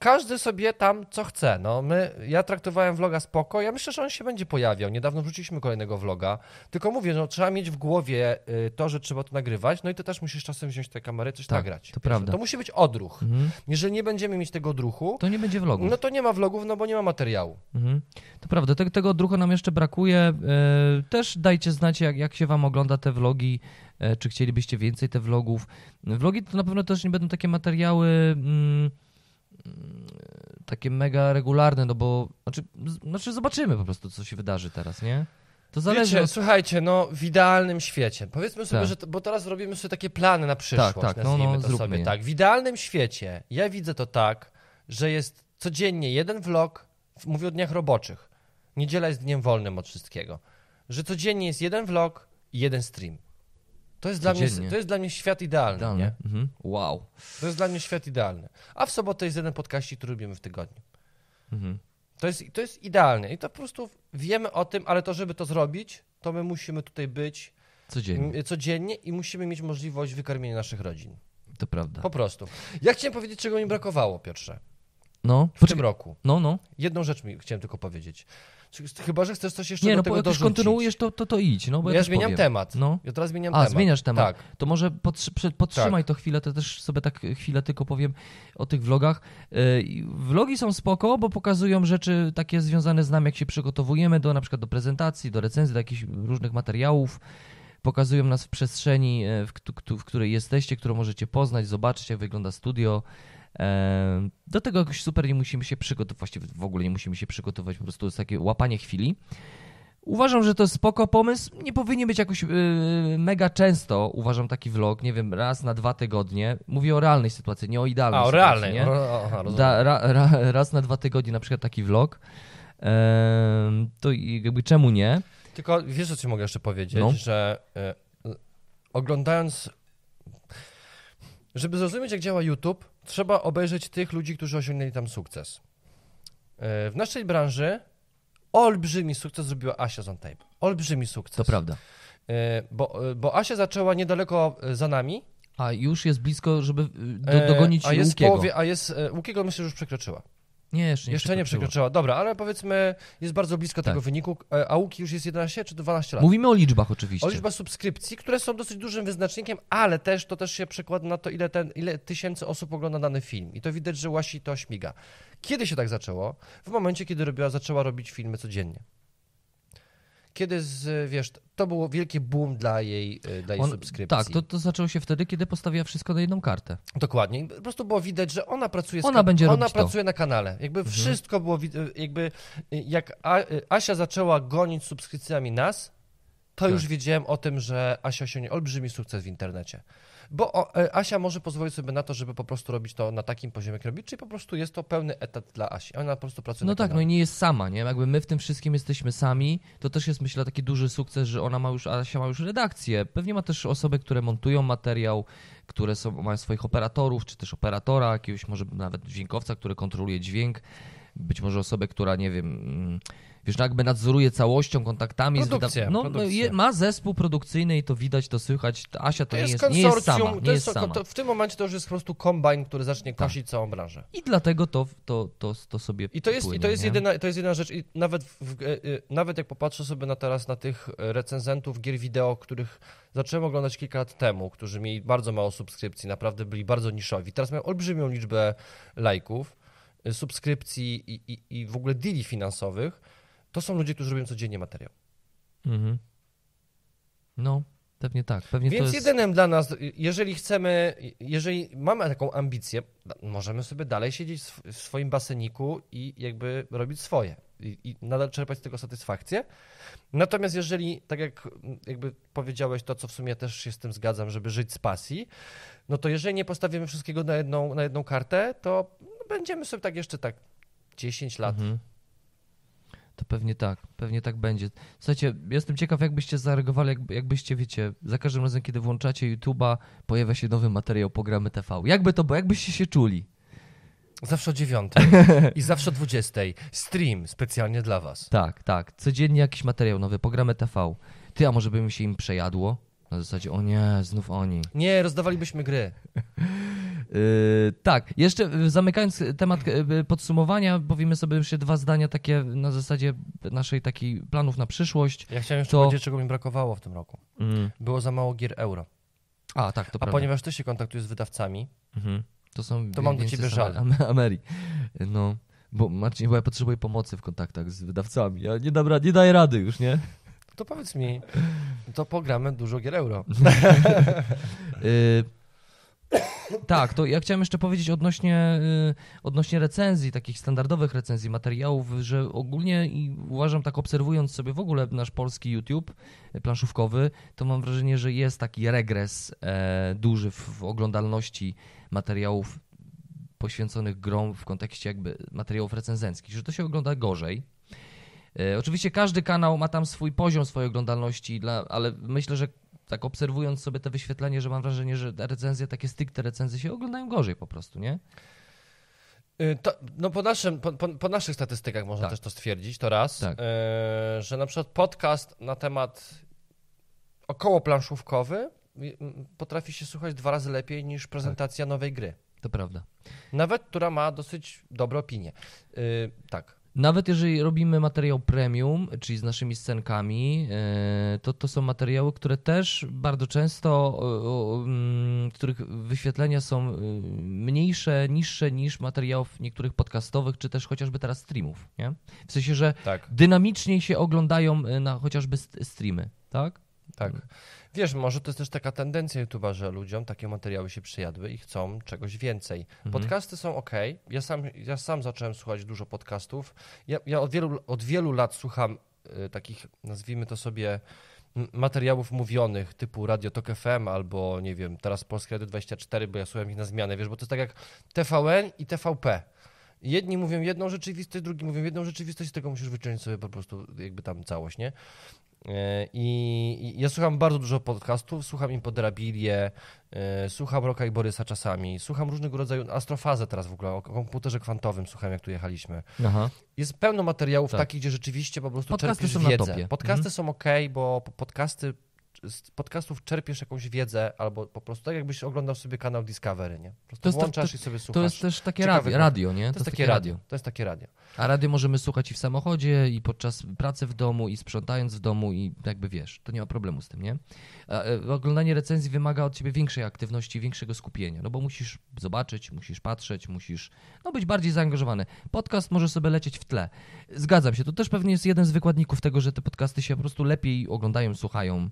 każdy sobie tam co chce. No, my, ja traktowałem vloga spoko, ja myślę, że on się będzie pojawiał. Niedawno wrzuciliśmy kolejnego vloga, tylko mówię, no, trzeba mieć w głowie y, to, że trzeba to nagrywać, no i ty też musisz czasem wziąć tę kamerę, coś
Tak,
nagrać.
to prawda.
To musi być odruch.
Mhm.
Jeżeli nie będziemy mieć tego odruchu,
To nie będzie vlogu.
no to nie ma vlogów, no bo nie ma materiału.
Mhm. To prawda, tego, tego odruchu nam jeszcze brakuje. E, Też dajcie znać, jak, jak się wam ogląda te vlogi, e, czy chcielibyście więcej te vlogów. Vlogi to na pewno też nie będą takie materiały mm, takie mega regularne, no bo znaczy, znaczy zobaczymy po prostu, co się wydarzy teraz, nie? To zależy
Wiecie,
od...
słuchajcie, no w idealnym świecie, powiedzmy sobie,
Tak.
że, to, bo teraz robimy sobie takie plany na przyszłość,
tak, no,
nazwijmy
no,
to
zróbmy
sobie
je.
tak. W idealnym świecie ja widzę to tak, że jest codziennie jeden vlog, mówię o dniach roboczych, niedziela jest dniem wolnym od wszystkiego, że codziennie jest jeden vlog i jeden stream. To jest, dla mnie, to jest dla mnie świat idealny,
Idealne.
nie?
Mhm. Wow.
To jest dla mnie świat idealny. A w sobotę jest jeden podcast, który robimy w tygodniu.
Mhm.
To jest, to jest idealne i to po prostu wiemy o tym, ale to, żeby to zrobić, to my musimy tutaj być
Codziennie,
m, codziennie i musimy mieć możliwość wykarmienia naszych rodzin.
to prawda.
Po prostu. Ja chciałem powiedzieć, czego mi brakowało, Piotrze,
No,
w tym roku.
No, no.
Jedną rzecz mi chciałem tylko powiedzieć. Chyba, że chcesz coś jeszcze
Nie, no
tego
bo jak już
dorzucić.
kontynuujesz, to, to, to idź, no bo ja,
ja zmieniam
powiem.
temat.
No.
Ja teraz zmieniam
A,
temat.
zmieniasz temat.
Tak.
To może podtrzy- podtrzymaj to chwilę, to też sobie tak chwilę tylko powiem o tych vlogach. Yy, Vlogi są spoko, bo pokazują rzeczy takie związane z nami, jak się przygotowujemy do na przykład do prezentacji, do recenzji, do jakichś różnych materiałów. Pokazują nas w przestrzeni, e, w, w której jesteście, którą możecie poznać, zobaczyć, jak wygląda studio. Do tego jakoś super nie musimy się przygotować, właściwie w ogóle nie musimy się przygotować, po prostu jest takie łapanie chwili. Uważam, że to jest spoko pomysł. Nie powinien być jakoś yy, mega często, uważam, taki vlog, nie wiem, raz na dwa tygodnie. Mówię o realnej sytuacji, nie o idealnej
A, o
sytuacji.
realnej.
Nie?
O, aha.
Da, ra, ra, raz na dwa tygodnie na przykład taki vlog. Ehm, to i jakby czemu nie?
Tylko wiesz, o czym mogę jeszcze powiedzieć,
No.
że e, oglądając, żeby zrozumieć, jak działa YouTube, trzeba obejrzeć tych ludzi, którzy osiągnęli tam sukces. E, w naszej branży olbrzymi sukces zrobiła Asia z On Tape. Olbrzymi sukces.
To prawda.
E, bo, e, bo Asia zaczęła niedaleko za nami.
A już jest blisko, żeby do, dogonić
a jest
Łukiego.
połowie, a jest Łukiego myślę, że już przekroczyła.
Nie, jeszcze nie
Jeszcze nie
przekroczyła.
Dobra, ale powiedzmy jest bardzo blisko
Tak.
tego wyniku, e, a Łuki już jest 11 czy 12 lat.
Mówimy o liczbach oczywiście.
O liczba subskrypcji, które są dosyć dużym wyznacznikiem, ale też to też się przekłada na to, ile, ten, ile tysięcy osób ogląda dany film. I to widać, że Łasi to śmiga. Kiedy się tak zaczęło? W momencie, kiedy robiła, zaczęła robić filmy codziennie. Kiedy z, wiesz, to było wielkie boom dla jej, y, dla jej
On-
subskrypcji.
Tak, to, to zaczęło się wtedy, kiedy postawiła wszystko na jedną kartę.
Dokładnie. I Po prostu było widać, że ona pracuje
Ona będzie
ona
robić to. Mhm.
pracuje na kanale. Jakby wszystko było jakby y, jak A, y, Asia zaczęła gonić subskrypcjami nas, to
Tak.
już wiedziałem o tym, że Asia osiągnie olbrzymi sukces w internecie. Bo y, Asia może pozwolić sobie na to, żeby po prostu robić to na takim poziomie, jak robi, czyli po prostu jest to pełny etat dla Asi. Ona po prostu pracuje
No
na
tak, no
kanale.
i nie jest sama, nie? Jakby my w tym wszystkim jesteśmy sami, to też jest myślę taki duży sukces, że ona ma już, Asia ma już redakcję. Pewnie ma też osoby, które montują materiał, które są, mają swoich operatorów, czy też operatora, jakiegoś może nawet dźwiękowca, który kontroluje dźwięk. Być może osobę, która, nie wiem, mm, wiesz, no jakby nadzoruje całością, kontaktami. z
Produkcję,
wyda- no, no, je, ma zespół produkcyjny i to widać, to słychać. Asia to,
To
nie,
jest
nie jest sama. Nie
jest,
sama.
to, w tym momencie to już jest po prostu kombajn, który zacznie
Tak.
kosić całą branżę.
I dlatego to, to, to, to sobie
I to jest, i
płynie,
to jest,
nie?
jedyna, to jest jedyna rzecz. I nawet, w, e, e, nawet jak popatrzę sobie na teraz na tych e, recenzentów gier wideo, których zacząłem oglądać kilka lat temu, którzy mieli bardzo mało subskrypcji, naprawdę byli bardzo niszowi. Teraz mają olbrzymią liczbę lajków, subskrypcji i, i, i w ogóle deali finansowych. To są ludzie, którzy robią codziennie materiał.
Mhm. No, pewnie tak. Pewnie
Więc
jest...
jedynym dla nas, jeżeli chcemy, jeżeli mamy taką ambicję, możemy sobie dalej siedzieć w swoim baseniku i jakby robić swoje i, i nadal czerpać z tego satysfakcję. Natomiast jeżeli, tak jak jakby powiedziałeś to, co w sumie też się z tym zgadzam, żeby żyć z pasji, no to jeżeli nie postawimy wszystkiego na jedną, na jedną kartę, to będziemy sobie tak jeszcze tak 10 lat.
Mhm. To pewnie tak, pewnie tak będzie. Słuchajcie, jestem ciekaw, jakbyście zareagowali, jakby, jakbyście, wiecie, za każdym razem, kiedy włączacie YouTube'a, pojawia się nowy materiał Programy TV. Jakby to było, jakbyście się czuli?
Zawsze o 9 i zawsze o 20. Stream specjalnie dla was.
Tak, tak. Codziennie jakiś materiał nowy, Programy TV. Ty, a może by mi się im przejadło? Na zasadzie, o nie, znów oni.
Nie, rozdawalibyśmy gry.
Yy, (laughs) tak, jeszcze yy, zamykając temat yy, podsumowania, powiemy sobie jeszcze dwa zdania takie na zasadzie naszej takiej planów na przyszłość.
Ja chciałem jeszcze
To-
powiedzieć, czego mi brakowało w tym roku.
Mm.
Było za mało gier euro.
A, tak, to
A
prawda.
ponieważ ty się kontaktujesz z wydawcami,
Mhm. To są
To mam do ciebie żal.
Am- Ameri. No, bo Marcin, bo ja potrzebuję pomocy w kontaktach z wydawcami. Ja nie dam nie daję rady już, nie?
To powiedz mi, to pogramy dużo gier euro. (laughs)
Y, tak, to ja chciałem jeszcze powiedzieć odnośnie, y, odnośnie recenzji, takich standardowych recenzji materiałów, że ogólnie i uważam, tak obserwując sobie w ogóle nasz polski YouTube planszówkowy, to mam wrażenie, że jest taki regres e, duży w, w oglądalności materiałów poświęconych grom w kontekście jakby materiałów recenzenckich, że to się ogląda gorzej. E, Oczywiście każdy kanał ma tam swój poziom swojej oglądalności, dla, ale myślę, że tak obserwując sobie te wyświetlenie, że mam wrażenie, że recenzje, takie stricte recenzje się oglądają gorzej po prostu, nie?
Y, To, no po, naszym, po, po, naszych statystykach można
Tak.
też to stwierdzić, to raz,
Tak.
y, że na przykład podcast na temat około planszówkowy potrafi się słuchać dwa razy lepiej niż prezentacja nowej gry.
To prawda.
Nawet, która ma dosyć dobre opinie. Tak.
Nawet jeżeli robimy materiał premium, czyli z naszymi scenkami, e, to to są materiały, które też bardzo często, mm, których wyświetlenia są y, mniejsze, niższe niż materiałów niektórych podcastowych, czy też chociażby teraz streamów, nie? W sensie, że
Tak,
dynamiczniej się oglądają y, na chociażby st- streamy, tak?
tak. Wiesz, może to jest też taka tendencja YouTube'a, że ludziom takie materiały się przyjadły i chcą czegoś więcej.
Mhm.
Podcasty są ok. Ja sam, ja sam zacząłem słuchać dużo podcastów. Ja, ja od, wielu, od wielu lat słucham y, takich, nazwijmy to sobie, materiałów mówionych typu Radio Tok FM albo, nie wiem, teraz Polskie Radio 24, bo ja słucham ich na zmianę, wiesz, bo to jest tak jak TVN i TVP. Jedni mówią jedną rzeczywistość, drugi mówią jedną rzeczywistość, z tego musisz wyciągnąć sobie po prostu jakby tam całość, nie? E, I, ja słucham bardzo dużo podcastów, słucham Impoderabilię, e, słucham Roka i Borysa czasami, słucham różnego rodzaju, astrofazę teraz w ogóle, o komputerze kwantowym słucham, jak tu jechaliśmy.
Aha.
Jest pełno materiałów
Tak.
takich, gdzie rzeczywiście po prostu
Podcasty
czerpiesz wiedzę. Podcasty
Mhm.
są ok, bo po- podcasty z podcastów czerpiesz jakąś wiedzę, albo po prostu tak jakbyś oglądał sobie kanał Discovery, nie? Po prostu
To to-
włączasz
to-
i sobie słuchasz.
To jest też takie radio, radio, nie?
To jest takie radio. To jest takie radio.
A radio możemy słuchać i w samochodzie, i podczas pracy w domu, i sprzątając w domu, i jakby wiesz, to nie ma problemu z tym, nie? A, e, oglądanie recenzji wymaga od ciebie większej aktywności, większego skupienia, no bo musisz zobaczyć, musisz patrzeć, musisz no, być bardziej zaangażowany. Podcast może sobie lecieć w tle. Zgadzam się, to też pewnie jest jeden z wykładników tego, że te podcasty się po prostu lepiej oglądają, słuchają.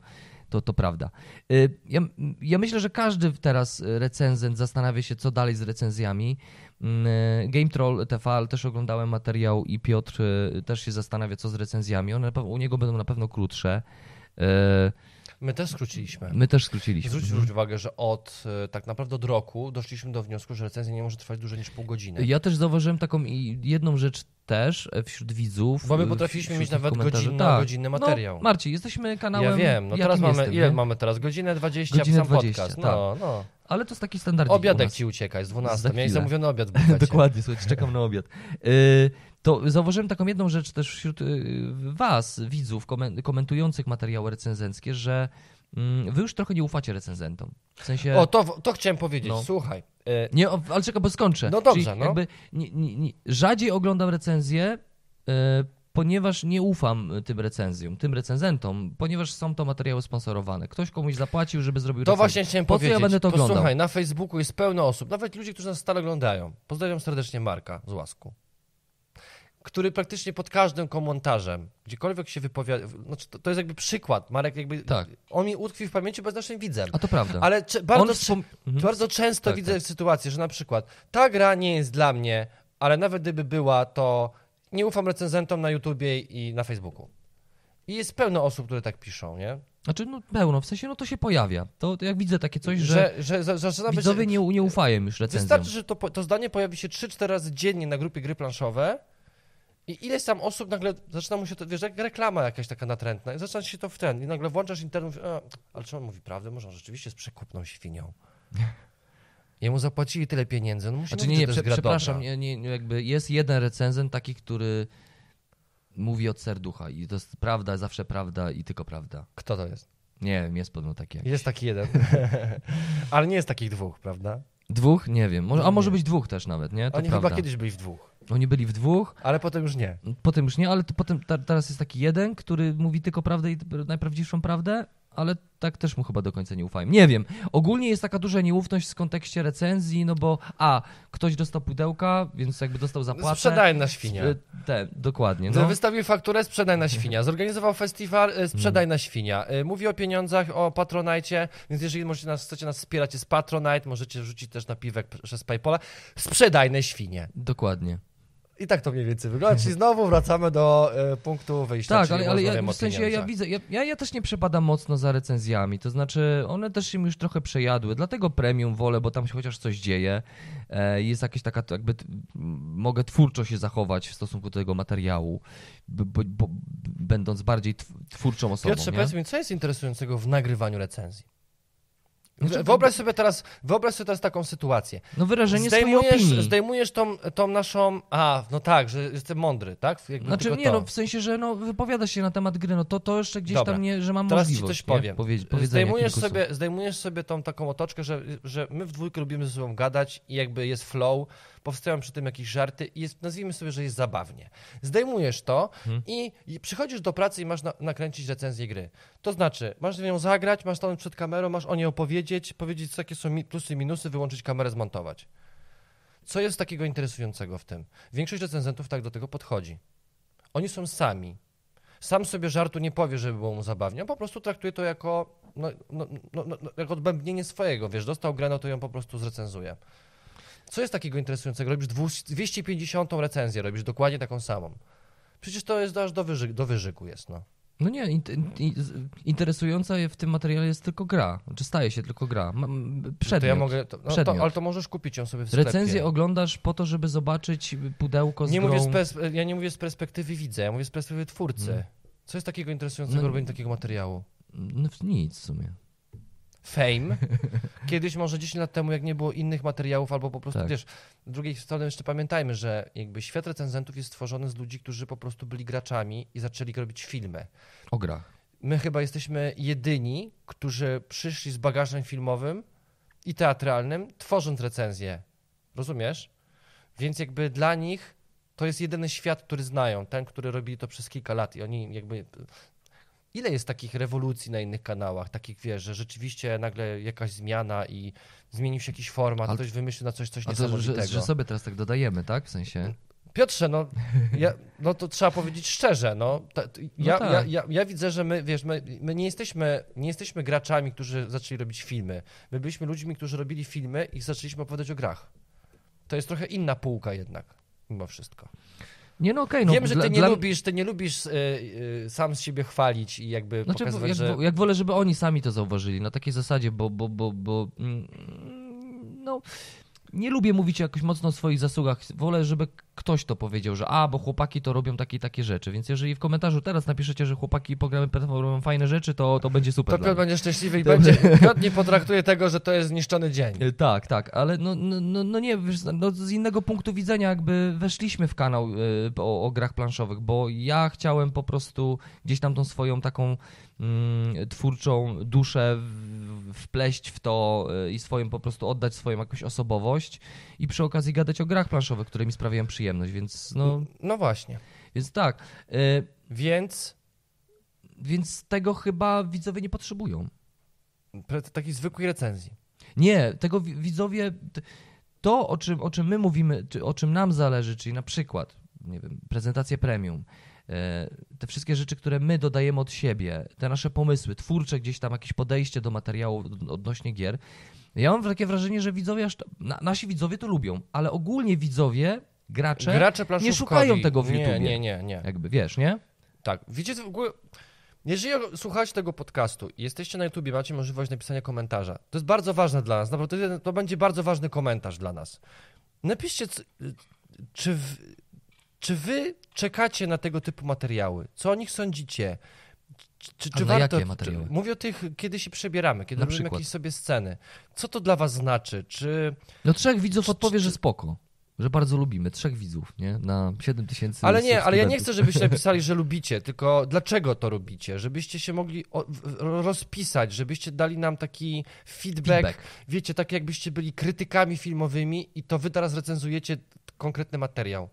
To, to prawda. Y, Ja, ja myślę, że każdy teraz recenzent zastanawia się, co dalej z recenzjami. Mm, y, Game Troll TV też oglądałem materiał i Piotr y, też się zastanawia, co z recenzjami. One u niego będą na pewno krótsze. Y,
My też skróciliśmy.
My też skróciliśmy.
Zwróć
Mhm.
uwagę, że od e, tak naprawdę od roku doszliśmy do wniosku, że recenzja nie może trwać dłużej niż pół godziny.
Ja też zauważyłem taką jedną rzecz też e, wśród widzów.
Bo my
e,
potrafiliśmy mieć nawet godzinny,
Tak.
godzinny materiał.
No, Marcin, jesteśmy kanałem.
ja wiem, no teraz mamy,
jestem,
ile
nie?
mamy teraz? Godzinę 20,
Godzinę
sam
20,
podcast.
tak.
No, no.
Ale to jest taki standard.
Obiadek ci ucieka, jest 12.
Za
Miałeś zamówiony obiad. (laughs)
Dokładnie, słuchajcie, czekam na obiad. Y, To zauważyłem taką jedną rzecz też wśród y, was, widzów, komen- komentujących materiały recenzenckie, że mm, wy już trochę nie ufacie recenzentom. W sensie...
O, to, to chciałem powiedzieć,
No.
słuchaj. e,
Nie, ale czekaj, bo skończę.
No dobrze,
Czyli
no.
Jakby nie, nie, nie, rzadziej oglądam recenzje, e, ponieważ nie ufam tym recenzjom, tym recenzentom, ponieważ są to materiały sponsorowane. Ktoś komuś zapłacił, żeby zrobił
To
recenzję.
właśnie chciałem
Po
powiedzieć.
ja będę to oglądał?
słuchaj, na Facebooku jest pełno osób, nawet ludzi, którzy nas stale oglądają. Pozdrawiam serdecznie Marka z Łasku. Który praktycznie pod każdym komentarzem, gdziekolwiek się wypowiada, znaczy to, to jest jakby przykład. Marek jakby,
Tak.
on mi utkwi w pamięci, bo jest naszym widzem.
A to prawda.
Ale cze- bardzo,
wspom- Mhm.
bardzo często
Tak,
widzę
tak.
sytuację, że na przykład ta gra nie jest dla mnie, ale nawet gdyby była, to nie ufam recenzentom na YouTubie i na Facebooku. I jest pełno osób, które tak piszą, nie?
Znaczy, no pełno, w sensie, no to się pojawia. To, jak widzę takie coś, że,
że, że, że być...
widzowie nie, nie ufają już recenzjom.
Wystarczy, że to, to zdanie pojawi się 3-4 razy dziennie na grupie gry planszowe i ileś tam osób nagle zaczyna mu się to, wiesz, jak reklama jakaś taka natrętna i zaczyna się to w ten i nagle włączasz internet a, ale czy on mówi prawdę? Może on rzeczywiście jest przekupną świnią. (laughs) Jemu zapłacili tyle pieniędzy, no musi
Znaczy, nie, nie, prze, przepraszam, nie, nie, jakby jest jeden recenzent taki, który mówi od serducha i to jest prawda, zawsze prawda i tylko prawda.
Kto to jest?
Nie wiem, jest podobno taki. jak-
Jest taki jeden. (laughs) ale nie jest takich dwóch, prawda?
Dwóch? Nie wiem. Może, a może być dwóch też nawet, nie? To
Oni
prawda.
chyba kiedyś byli w dwóch,
Oni byli w dwóch,
ale potem już nie.
potem już nie, ale to potem ta, teraz jest taki jeden, który mówi tylko prawdę i najprawdziwszą prawdę, ale tak też mu chyba do końca nie ufają. Nie wiem. Ogólnie jest taka duża nieufność w kontekście recenzji, no bo a, ktoś dostał pudełka, więc jakby dostał zapłatę.
Sprzedaj na świnia.
Te, dokładnie.
No. Wystawił fakturę, sprzedaj na świnia. Zorganizował festiwal, e, sprzedaj na świnia. E, Mówi o pieniądzach, o Patronite, więc jeżeli możecie nas, chcecie nas wspierać, jest Patronite, możecie rzucić też na piwek przez Paypola. Sprzedaj na świnie.
Dokładnie.
I tak to mniej więcej wygląda. Czyli znowu wracamy do e, punktu wyjścia.
Tak, ale, ale ja, w sensie ja, widzę, ja, ja, ja też nie przepadam mocno za recenzjami, to znaczy one też się mi już trochę przejadły, dlatego premium wolę, bo tam się chociaż coś dzieje, e, jest jakaś taka, jakby mogę twórczo się zachować w stosunku do tego materiału, b, bo, bo, będąc bardziej tw- twórczą osobą,
Piotrze,
nie?
powiedz mi, co jest interesującego w nagrywaniu recenzji?
Znaczy,
Wyobraź sobie teraz, wyobraź sobie teraz taką sytuację.
No wyrażenie swojej
Zdejmujesz,
opinii.
zdejmujesz tą, tą naszą. A, no tak, że jestem mądry, tak? Jakby
Znaczy nie,
to.
no w sensie, że no, wypowiada się na temat gry, no to, to jeszcze gdzieś
Dobra.
tam nie, że mam
Teraz ci
możliwość
coś
nie?
powiem.
Powie,
zdejmujesz, sobie, zdejmujesz sobie tą taką otoczkę, że, że my w dwójkę lubimy ze sobą gadać i jakby jest flow, powstają przy tym jakieś żarty i jest, nazwijmy sobie, że jest zabawnie. Zdejmujesz to
Mhm.
i, i przychodzisz do pracy i masz na, nakręcić recenzję gry. To znaczy, masz w nią zagrać, masz stanąć przed kamerą, masz o niej opowiedzieć, powiedzieć, co- jakie są plusy i minusy, wyłączyć kamerę, zmontować. Co jest takiego interesującego w tym? Większość recenzentów tak do tego podchodzi. Oni są sami. Sam sobie żartu nie powie, żeby było mu zabawnie, on po prostu traktuje to jako, no, no, no, no, no, jako odbębnienie swojego, wiesz, dostał grę, no to ją po prostu zrecenzuje. Co jest takiego interesującego? Robisz 200 250 recenzję, robisz dokładnie taką samą. Przecież to jest aż do, wyży, do wyżyku jest, no.
No nie, int, in, interesująca w tym materiale jest tylko gra, czy staje się tylko gra. Przedmiot.
To ja mogę, to, no, to, ale to możesz kupić ją sobie w sklepie.
Recenzję oglądasz po to, żeby zobaczyć pudełko z
nie
grą.
mówię z Ja nie mówię z perspektywy widza, ja mówię z perspektywy twórcy.
Mm.
Co jest takiego interesującego
No-
robienia takiego materiału?
No, nic w sumie.
Fame. (laughs) Kiedyś, może 10 lat temu, jak nie było innych materiałów, albo po prostu,
Tak.
wiesz, z drugiej strony jeszcze pamiętajmy, że jakby świat recenzentów jest stworzony z ludzi, którzy po prostu byli graczami i zaczęli robić filmy.
O grach.
my chyba jesteśmy jedyni, którzy przyszli z bagażem filmowym i teatralnym, tworząc recenzję. Rozumiesz? Więc jakby dla nich to jest jedyny świat, który znają, ten, który robili to przez kilka lat i oni jakby... Ile jest takich rewolucji na innych kanałach, takich wiesz, że rzeczywiście nagle jakaś zmiana i zmienił się jakiś format,
Ale-
ktoś wymyślił na coś, coś
A to, że, że sobie teraz tak dodajemy, tak? W sensie.
Piotrze, no, ja, no to trzeba powiedzieć szczerze, no. Ta, t- ja,
tak.
ja, ja, ja widzę, że my, wiesz, my, my nie, jesteśmy, nie jesteśmy graczami, którzy zaczęli robić filmy. My byliśmy ludźmi, którzy robili filmy i zaczęliśmy opowiadać o grach. To jest trochę inna półka jednak, mimo wszystko.
Nie, no okej. no,
Wiem, że ty
dla-
nie lubisz, ty nie lubisz y, y, sam z siebie chwalić i jakby
Znaczy,
pokazywać,
jak,
że...
jak wolę, żeby oni sami to zauważyli, na takiej zasadzie, bo, bo, bo, bo mm, no, nie lubię mówić jakoś mocno o swoich zasługach. Wolę, żeby ktoś to powiedział, że a, bo chłopaki to robią takie i takie rzeczy. Więc jeżeli w komentarzu teraz napiszecie, że chłopaki programy robią fajne rzeczy, to, to będzie super.
To Piotr będzie szczęśliwy i
To-
będzie... Piotr nie potraktuje tego, że to jest zniszczony dzień.
E, Tak, tak, ale no, no, no, no nie, wiesz, no z innego punktu widzenia jakby weszliśmy w kanał e, o, o grach planszowych, bo ja chciałem po prostu gdzieś tam tą swoją taką twórczą duszę wpleść w to e, i swoją po prostu oddać swoją jakąś osobowość i przy okazji gadać o grach planszowych, które mi sprawiają przyjemność, więc no,
No właśnie.
więc tak, e,
Więc
więc tego chyba widzowie nie potrzebują.
takiej zwykłej recenzji.
Nie, tego wi- widzowie. To, o czym, o czym my mówimy, o czym nam zależy, czyli na przykład, nie wiem, prezentację premium, te wszystkie rzeczy, które my dodajemy od siebie, te nasze pomysły, twórcze gdzieś tam jakieś podejście do materiału od- odnośnie gier. Ja mam takie wrażenie, że widzowie, aż, na, nasi widzowie to lubią, ale ogólnie widzowie, gracze,
Gracze planszówkowi.
szukają tego w
nie,
YouTubie.
Nie, nie, nie.
jakby, wiesz, nie?
Tak. Wiecie, w ogóle, jeżeli słuchacie tego podcastu i jesteście na YouTubie, macie możliwość napisania komentarza. To jest bardzo ważne dla nas. Naprawdę to- będzie bardzo ważny komentarz dla nas. Napiszcie, c- czy, w, czy wy czekacie na tego typu materiały? Co o nich sądzicie? Czy, czy,
na
warto,
jakie materiały?
Czy, mówię o tych, kiedy się przebieramy, kiedy
Na
robimy
przykład.
jakieś sobie sceny. Co to dla was znaczy? Czy...
No trzech widzów
Czy-
odpowie, że spoko. Że bardzo lubimy. Trzech widzów, nie? Na 7 tysięcy
Ale nie, ale ja nie chcę, żebyście (laughs) napisali, że lubicie, tylko dlaczego to robicie? Żebyście się mogli rozpisać, żebyście dali nam taki feedback,
Feedback.
wiecie, tak jakbyście byli krytykami filmowymi i to wy teraz recenzujecie konkretny materiał.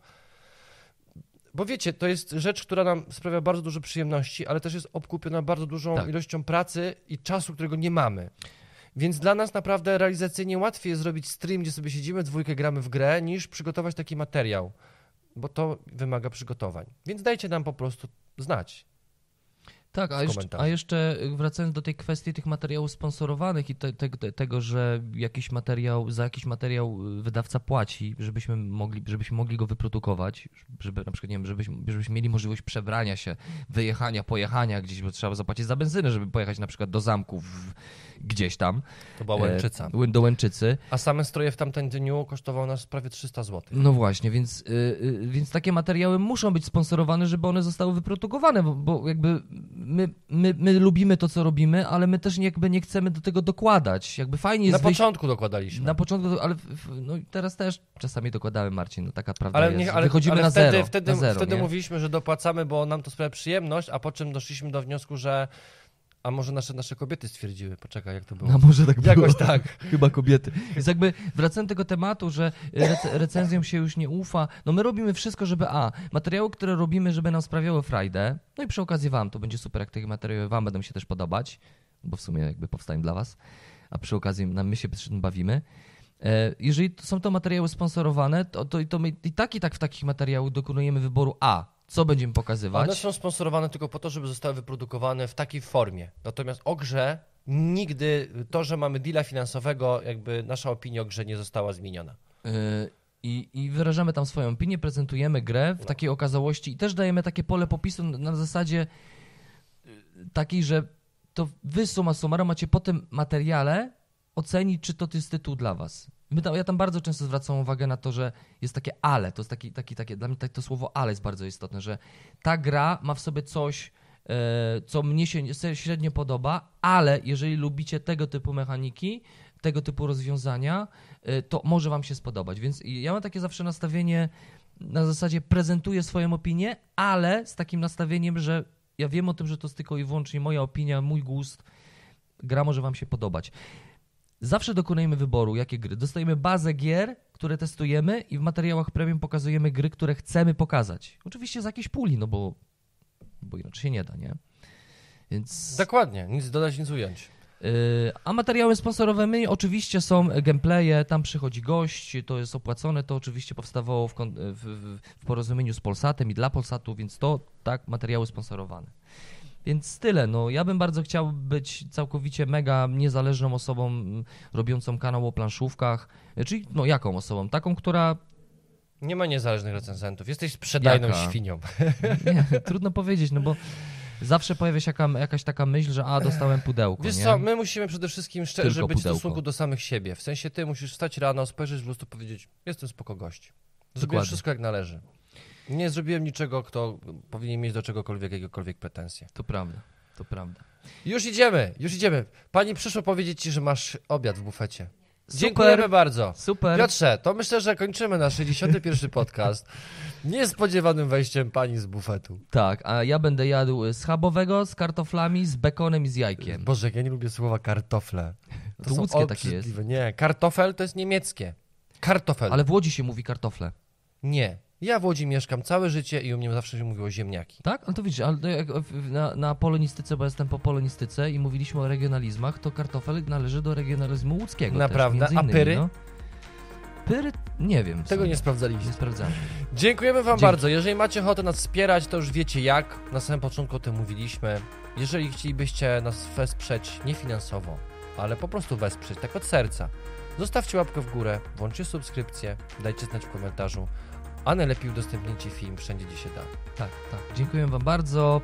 Bo wiecie, to jest rzecz, która nam sprawia bardzo dużo przyjemności, ale też jest obkupiona bardzo dużą
Tak.
ilością pracy i czasu, którego nie mamy. Więc dla nas naprawdę realizacyjnie łatwiej jest zrobić stream, gdzie sobie siedzimy, dwójkę gramy w grę, niż przygotować taki materiał, bo to wymaga przygotowań. Więc dajcie nam po prostu znać.
Tak, a jeszcze, a jeszcze wracając do tej kwestii tych materiałów sponsorowanych i te, te, te, tego, że jakiś materiał, za jakiś materiał wydawca płaci, żebyśmy mogli, żebyśmy mogli go wyprodukować, żeby na przykład, nie wiem, żebyśmy, żebyśmy mieli możliwość przebrania się, wyjechania, pojechania gdzieś, bo trzeba zapłacić za benzynę, żeby pojechać na przykład do zamku w, gdzieś tam.
To była Łęczyca.
E, do Łęczycy.
A same stroje w tamtym dniu kosztowały nas prawie 300 zł.
No właśnie, więc, y, y, więc takie materiały muszą być sponsorowane, żeby one zostały wyprodukowane, bo, bo jakby my, my, my lubimy to, co robimy, ale my też nie, jakby nie chcemy do tego dokładać. Jakby fajnie
Na
jest wyjść...
początku dokładaliśmy.
Na początku, ale no teraz też czasami dokładamy, Marcin, no taka prawda
ale nie, ale,
Wychodzimy
ale
na
wtedy,
zero,
wtedy,
na zero
wtedy
nie?
mówiliśmy, że dopłacamy, bo nam to sprawia przyjemność, a po czym doszliśmy do wniosku, że a może nasze, nasze kobiety stwierdziły, poczekaj, jak to było.
No może tak było.
Jakoś tak. (laughs)
Chyba kobiety. Więc jakby wracając do tego tematu, że rec- recenzjom się już nie ufa, no my robimy wszystko, żeby a, materiały, które robimy, żeby nam sprawiały frajdę, no i przy okazji wam, to będzie super, jak te materiały wam będą się też podobać, bo w sumie jakby powstają dla was, a przy okazji nam my się przy tym bawimy. E, Jeżeli to są to materiały sponsorowane, to, to, to my i tak i tak w takich materiałach dokonujemy wyboru a, co będziemy pokazywać.
One są sponsorowane tylko po to, żeby zostały wyprodukowane w takiej formie. Natomiast o grze nigdy to, że mamy deala finansowego, jakby nasza opinia o grze nie została zmieniona.
Yy, I, I wyrażamy tam swoją opinię, prezentujemy grę w takiej okazałości i też dajemy takie pole popisu na, zasadzie yy, takiej, że to wy summa summarum macie po tym materiale ocenić, czy to jest tytuł dla was. Tam, ja tam bardzo często zwracam uwagę na to, że jest takie ale, to jest taki, taki, takie, dla mnie tak- to słowo ale jest bardzo istotne, że ta gra ma w sobie coś, e, co mnie się średnio podoba, ale jeżeli lubicie tego typu mechaniki, tego typu rozwiązania, e, to może wam się spodobać. Więc ja mam takie zawsze nastawienie na zasadzie prezentuję swoją opinię, ale z takim nastawieniem, że ja wiem o tym, że to jest tylko i wyłącznie moja opinia, mój gust. Gra może wam się podobać. Zawsze dokonujemy wyboru, jakie gry. Dostajemy bazę gier, które testujemy i w materiałach premium pokazujemy gry, które chcemy pokazać. Oczywiście z jakiejś puli, no bo, bo inaczej się nie da, nie? Więc...
Dokładnie, nic dodać, nic ująć.
Yy, A materiały sponsorowymi oczywiście są gameplaye, tam przychodzi gość, to jest opłacone, to oczywiście powstawało w, w, w porozumieniu z Polsatem i dla Polsatu, więc to tak, materiały sponsorowane. Więc tyle, no ja bym bardzo chciał być całkowicie mega niezależną osobą robiącą kanał o planszówkach, czyli no jaką osobą? Taką, która,
Nie ma niezależnych recenzentów. Jesteś sprzedajną
Jaka?
świnią. (laughs)
nie, trudno powiedzieć, no bo zawsze pojawia się jaka, jakaś taka myśl, że a, dostałem pudełko,
Wiesz
nie?
co, my musimy przede wszystkim szczerze być w
pudełko.
stosunku do samych siebie. W sensie ty musisz wstać rano, spojrzeć w lustro, powiedzieć, jestem spoko gość. Zrobiłem wszystko jak należy. Nie zrobiłem niczego, kto powinien mieć do czegokolwiek, jakiekolwiek pretensje.
To prawda, to prawda.
Już idziemy, już idziemy. Pani przyszło powiedzieć ci, że masz obiad w bufecie.
Super.
Dziękujemy bardzo.
Super.
Piotrze, to myślę, że kończymy nasz 61. (laughs) podcast niespodziewanym wejściem pani z bufetu.
Tak, a ja będę jadł schabowego z kartoflami, z bekonem i z jajkiem.
Boże, ja nie lubię słowa kartofle.
To
są
łódzkie takie
obrzydliwe. Nie, kartofel to jest niemieckie. Kartofel.
Ale w Łodzi się mówi kartofle.
Nie. Ja w Łodzi mieszkam całe życie i u mnie zawsze się mówiło ziemniaki.
Tak? Ale to widzisz, ale na, na polonistyce, bo jestem po polonistyce i mówiliśmy o regionalizmach, to kartofel należy do regionalizmu łódzkiego
Naprawdę?
Też,
A pyry?
No. Pyry? Nie wiem.
Tego
co.
nie sprawdzaliśmy.
nie sprawdzamy.
Dziękujemy Wam
Dzięki.
bardzo. Jeżeli macie ochotę nas wspierać, to już wiecie jak. Na samym początku o tym mówiliśmy. Jeżeli chcielibyście nas wesprzeć nie finansowo, ale po prostu wesprzeć, tak od serca, zostawcie łapkę w górę, włączcie subskrypcję, dajcie znać w komentarzu, a najlepiej udostępnijcie film wszędzie, gdzie się da.
Tak, tak. Dziękuję Wam bardzo.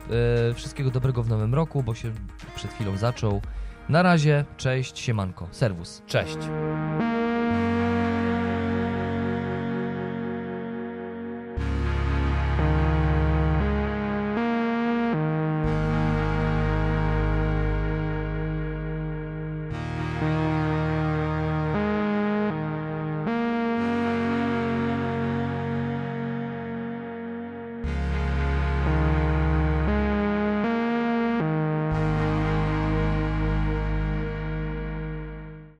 E, wszystkiego dobrego w nowym roku, bo się przed chwilą zaczął. Na razie, cześć, siemanko, serwus.
Cześć!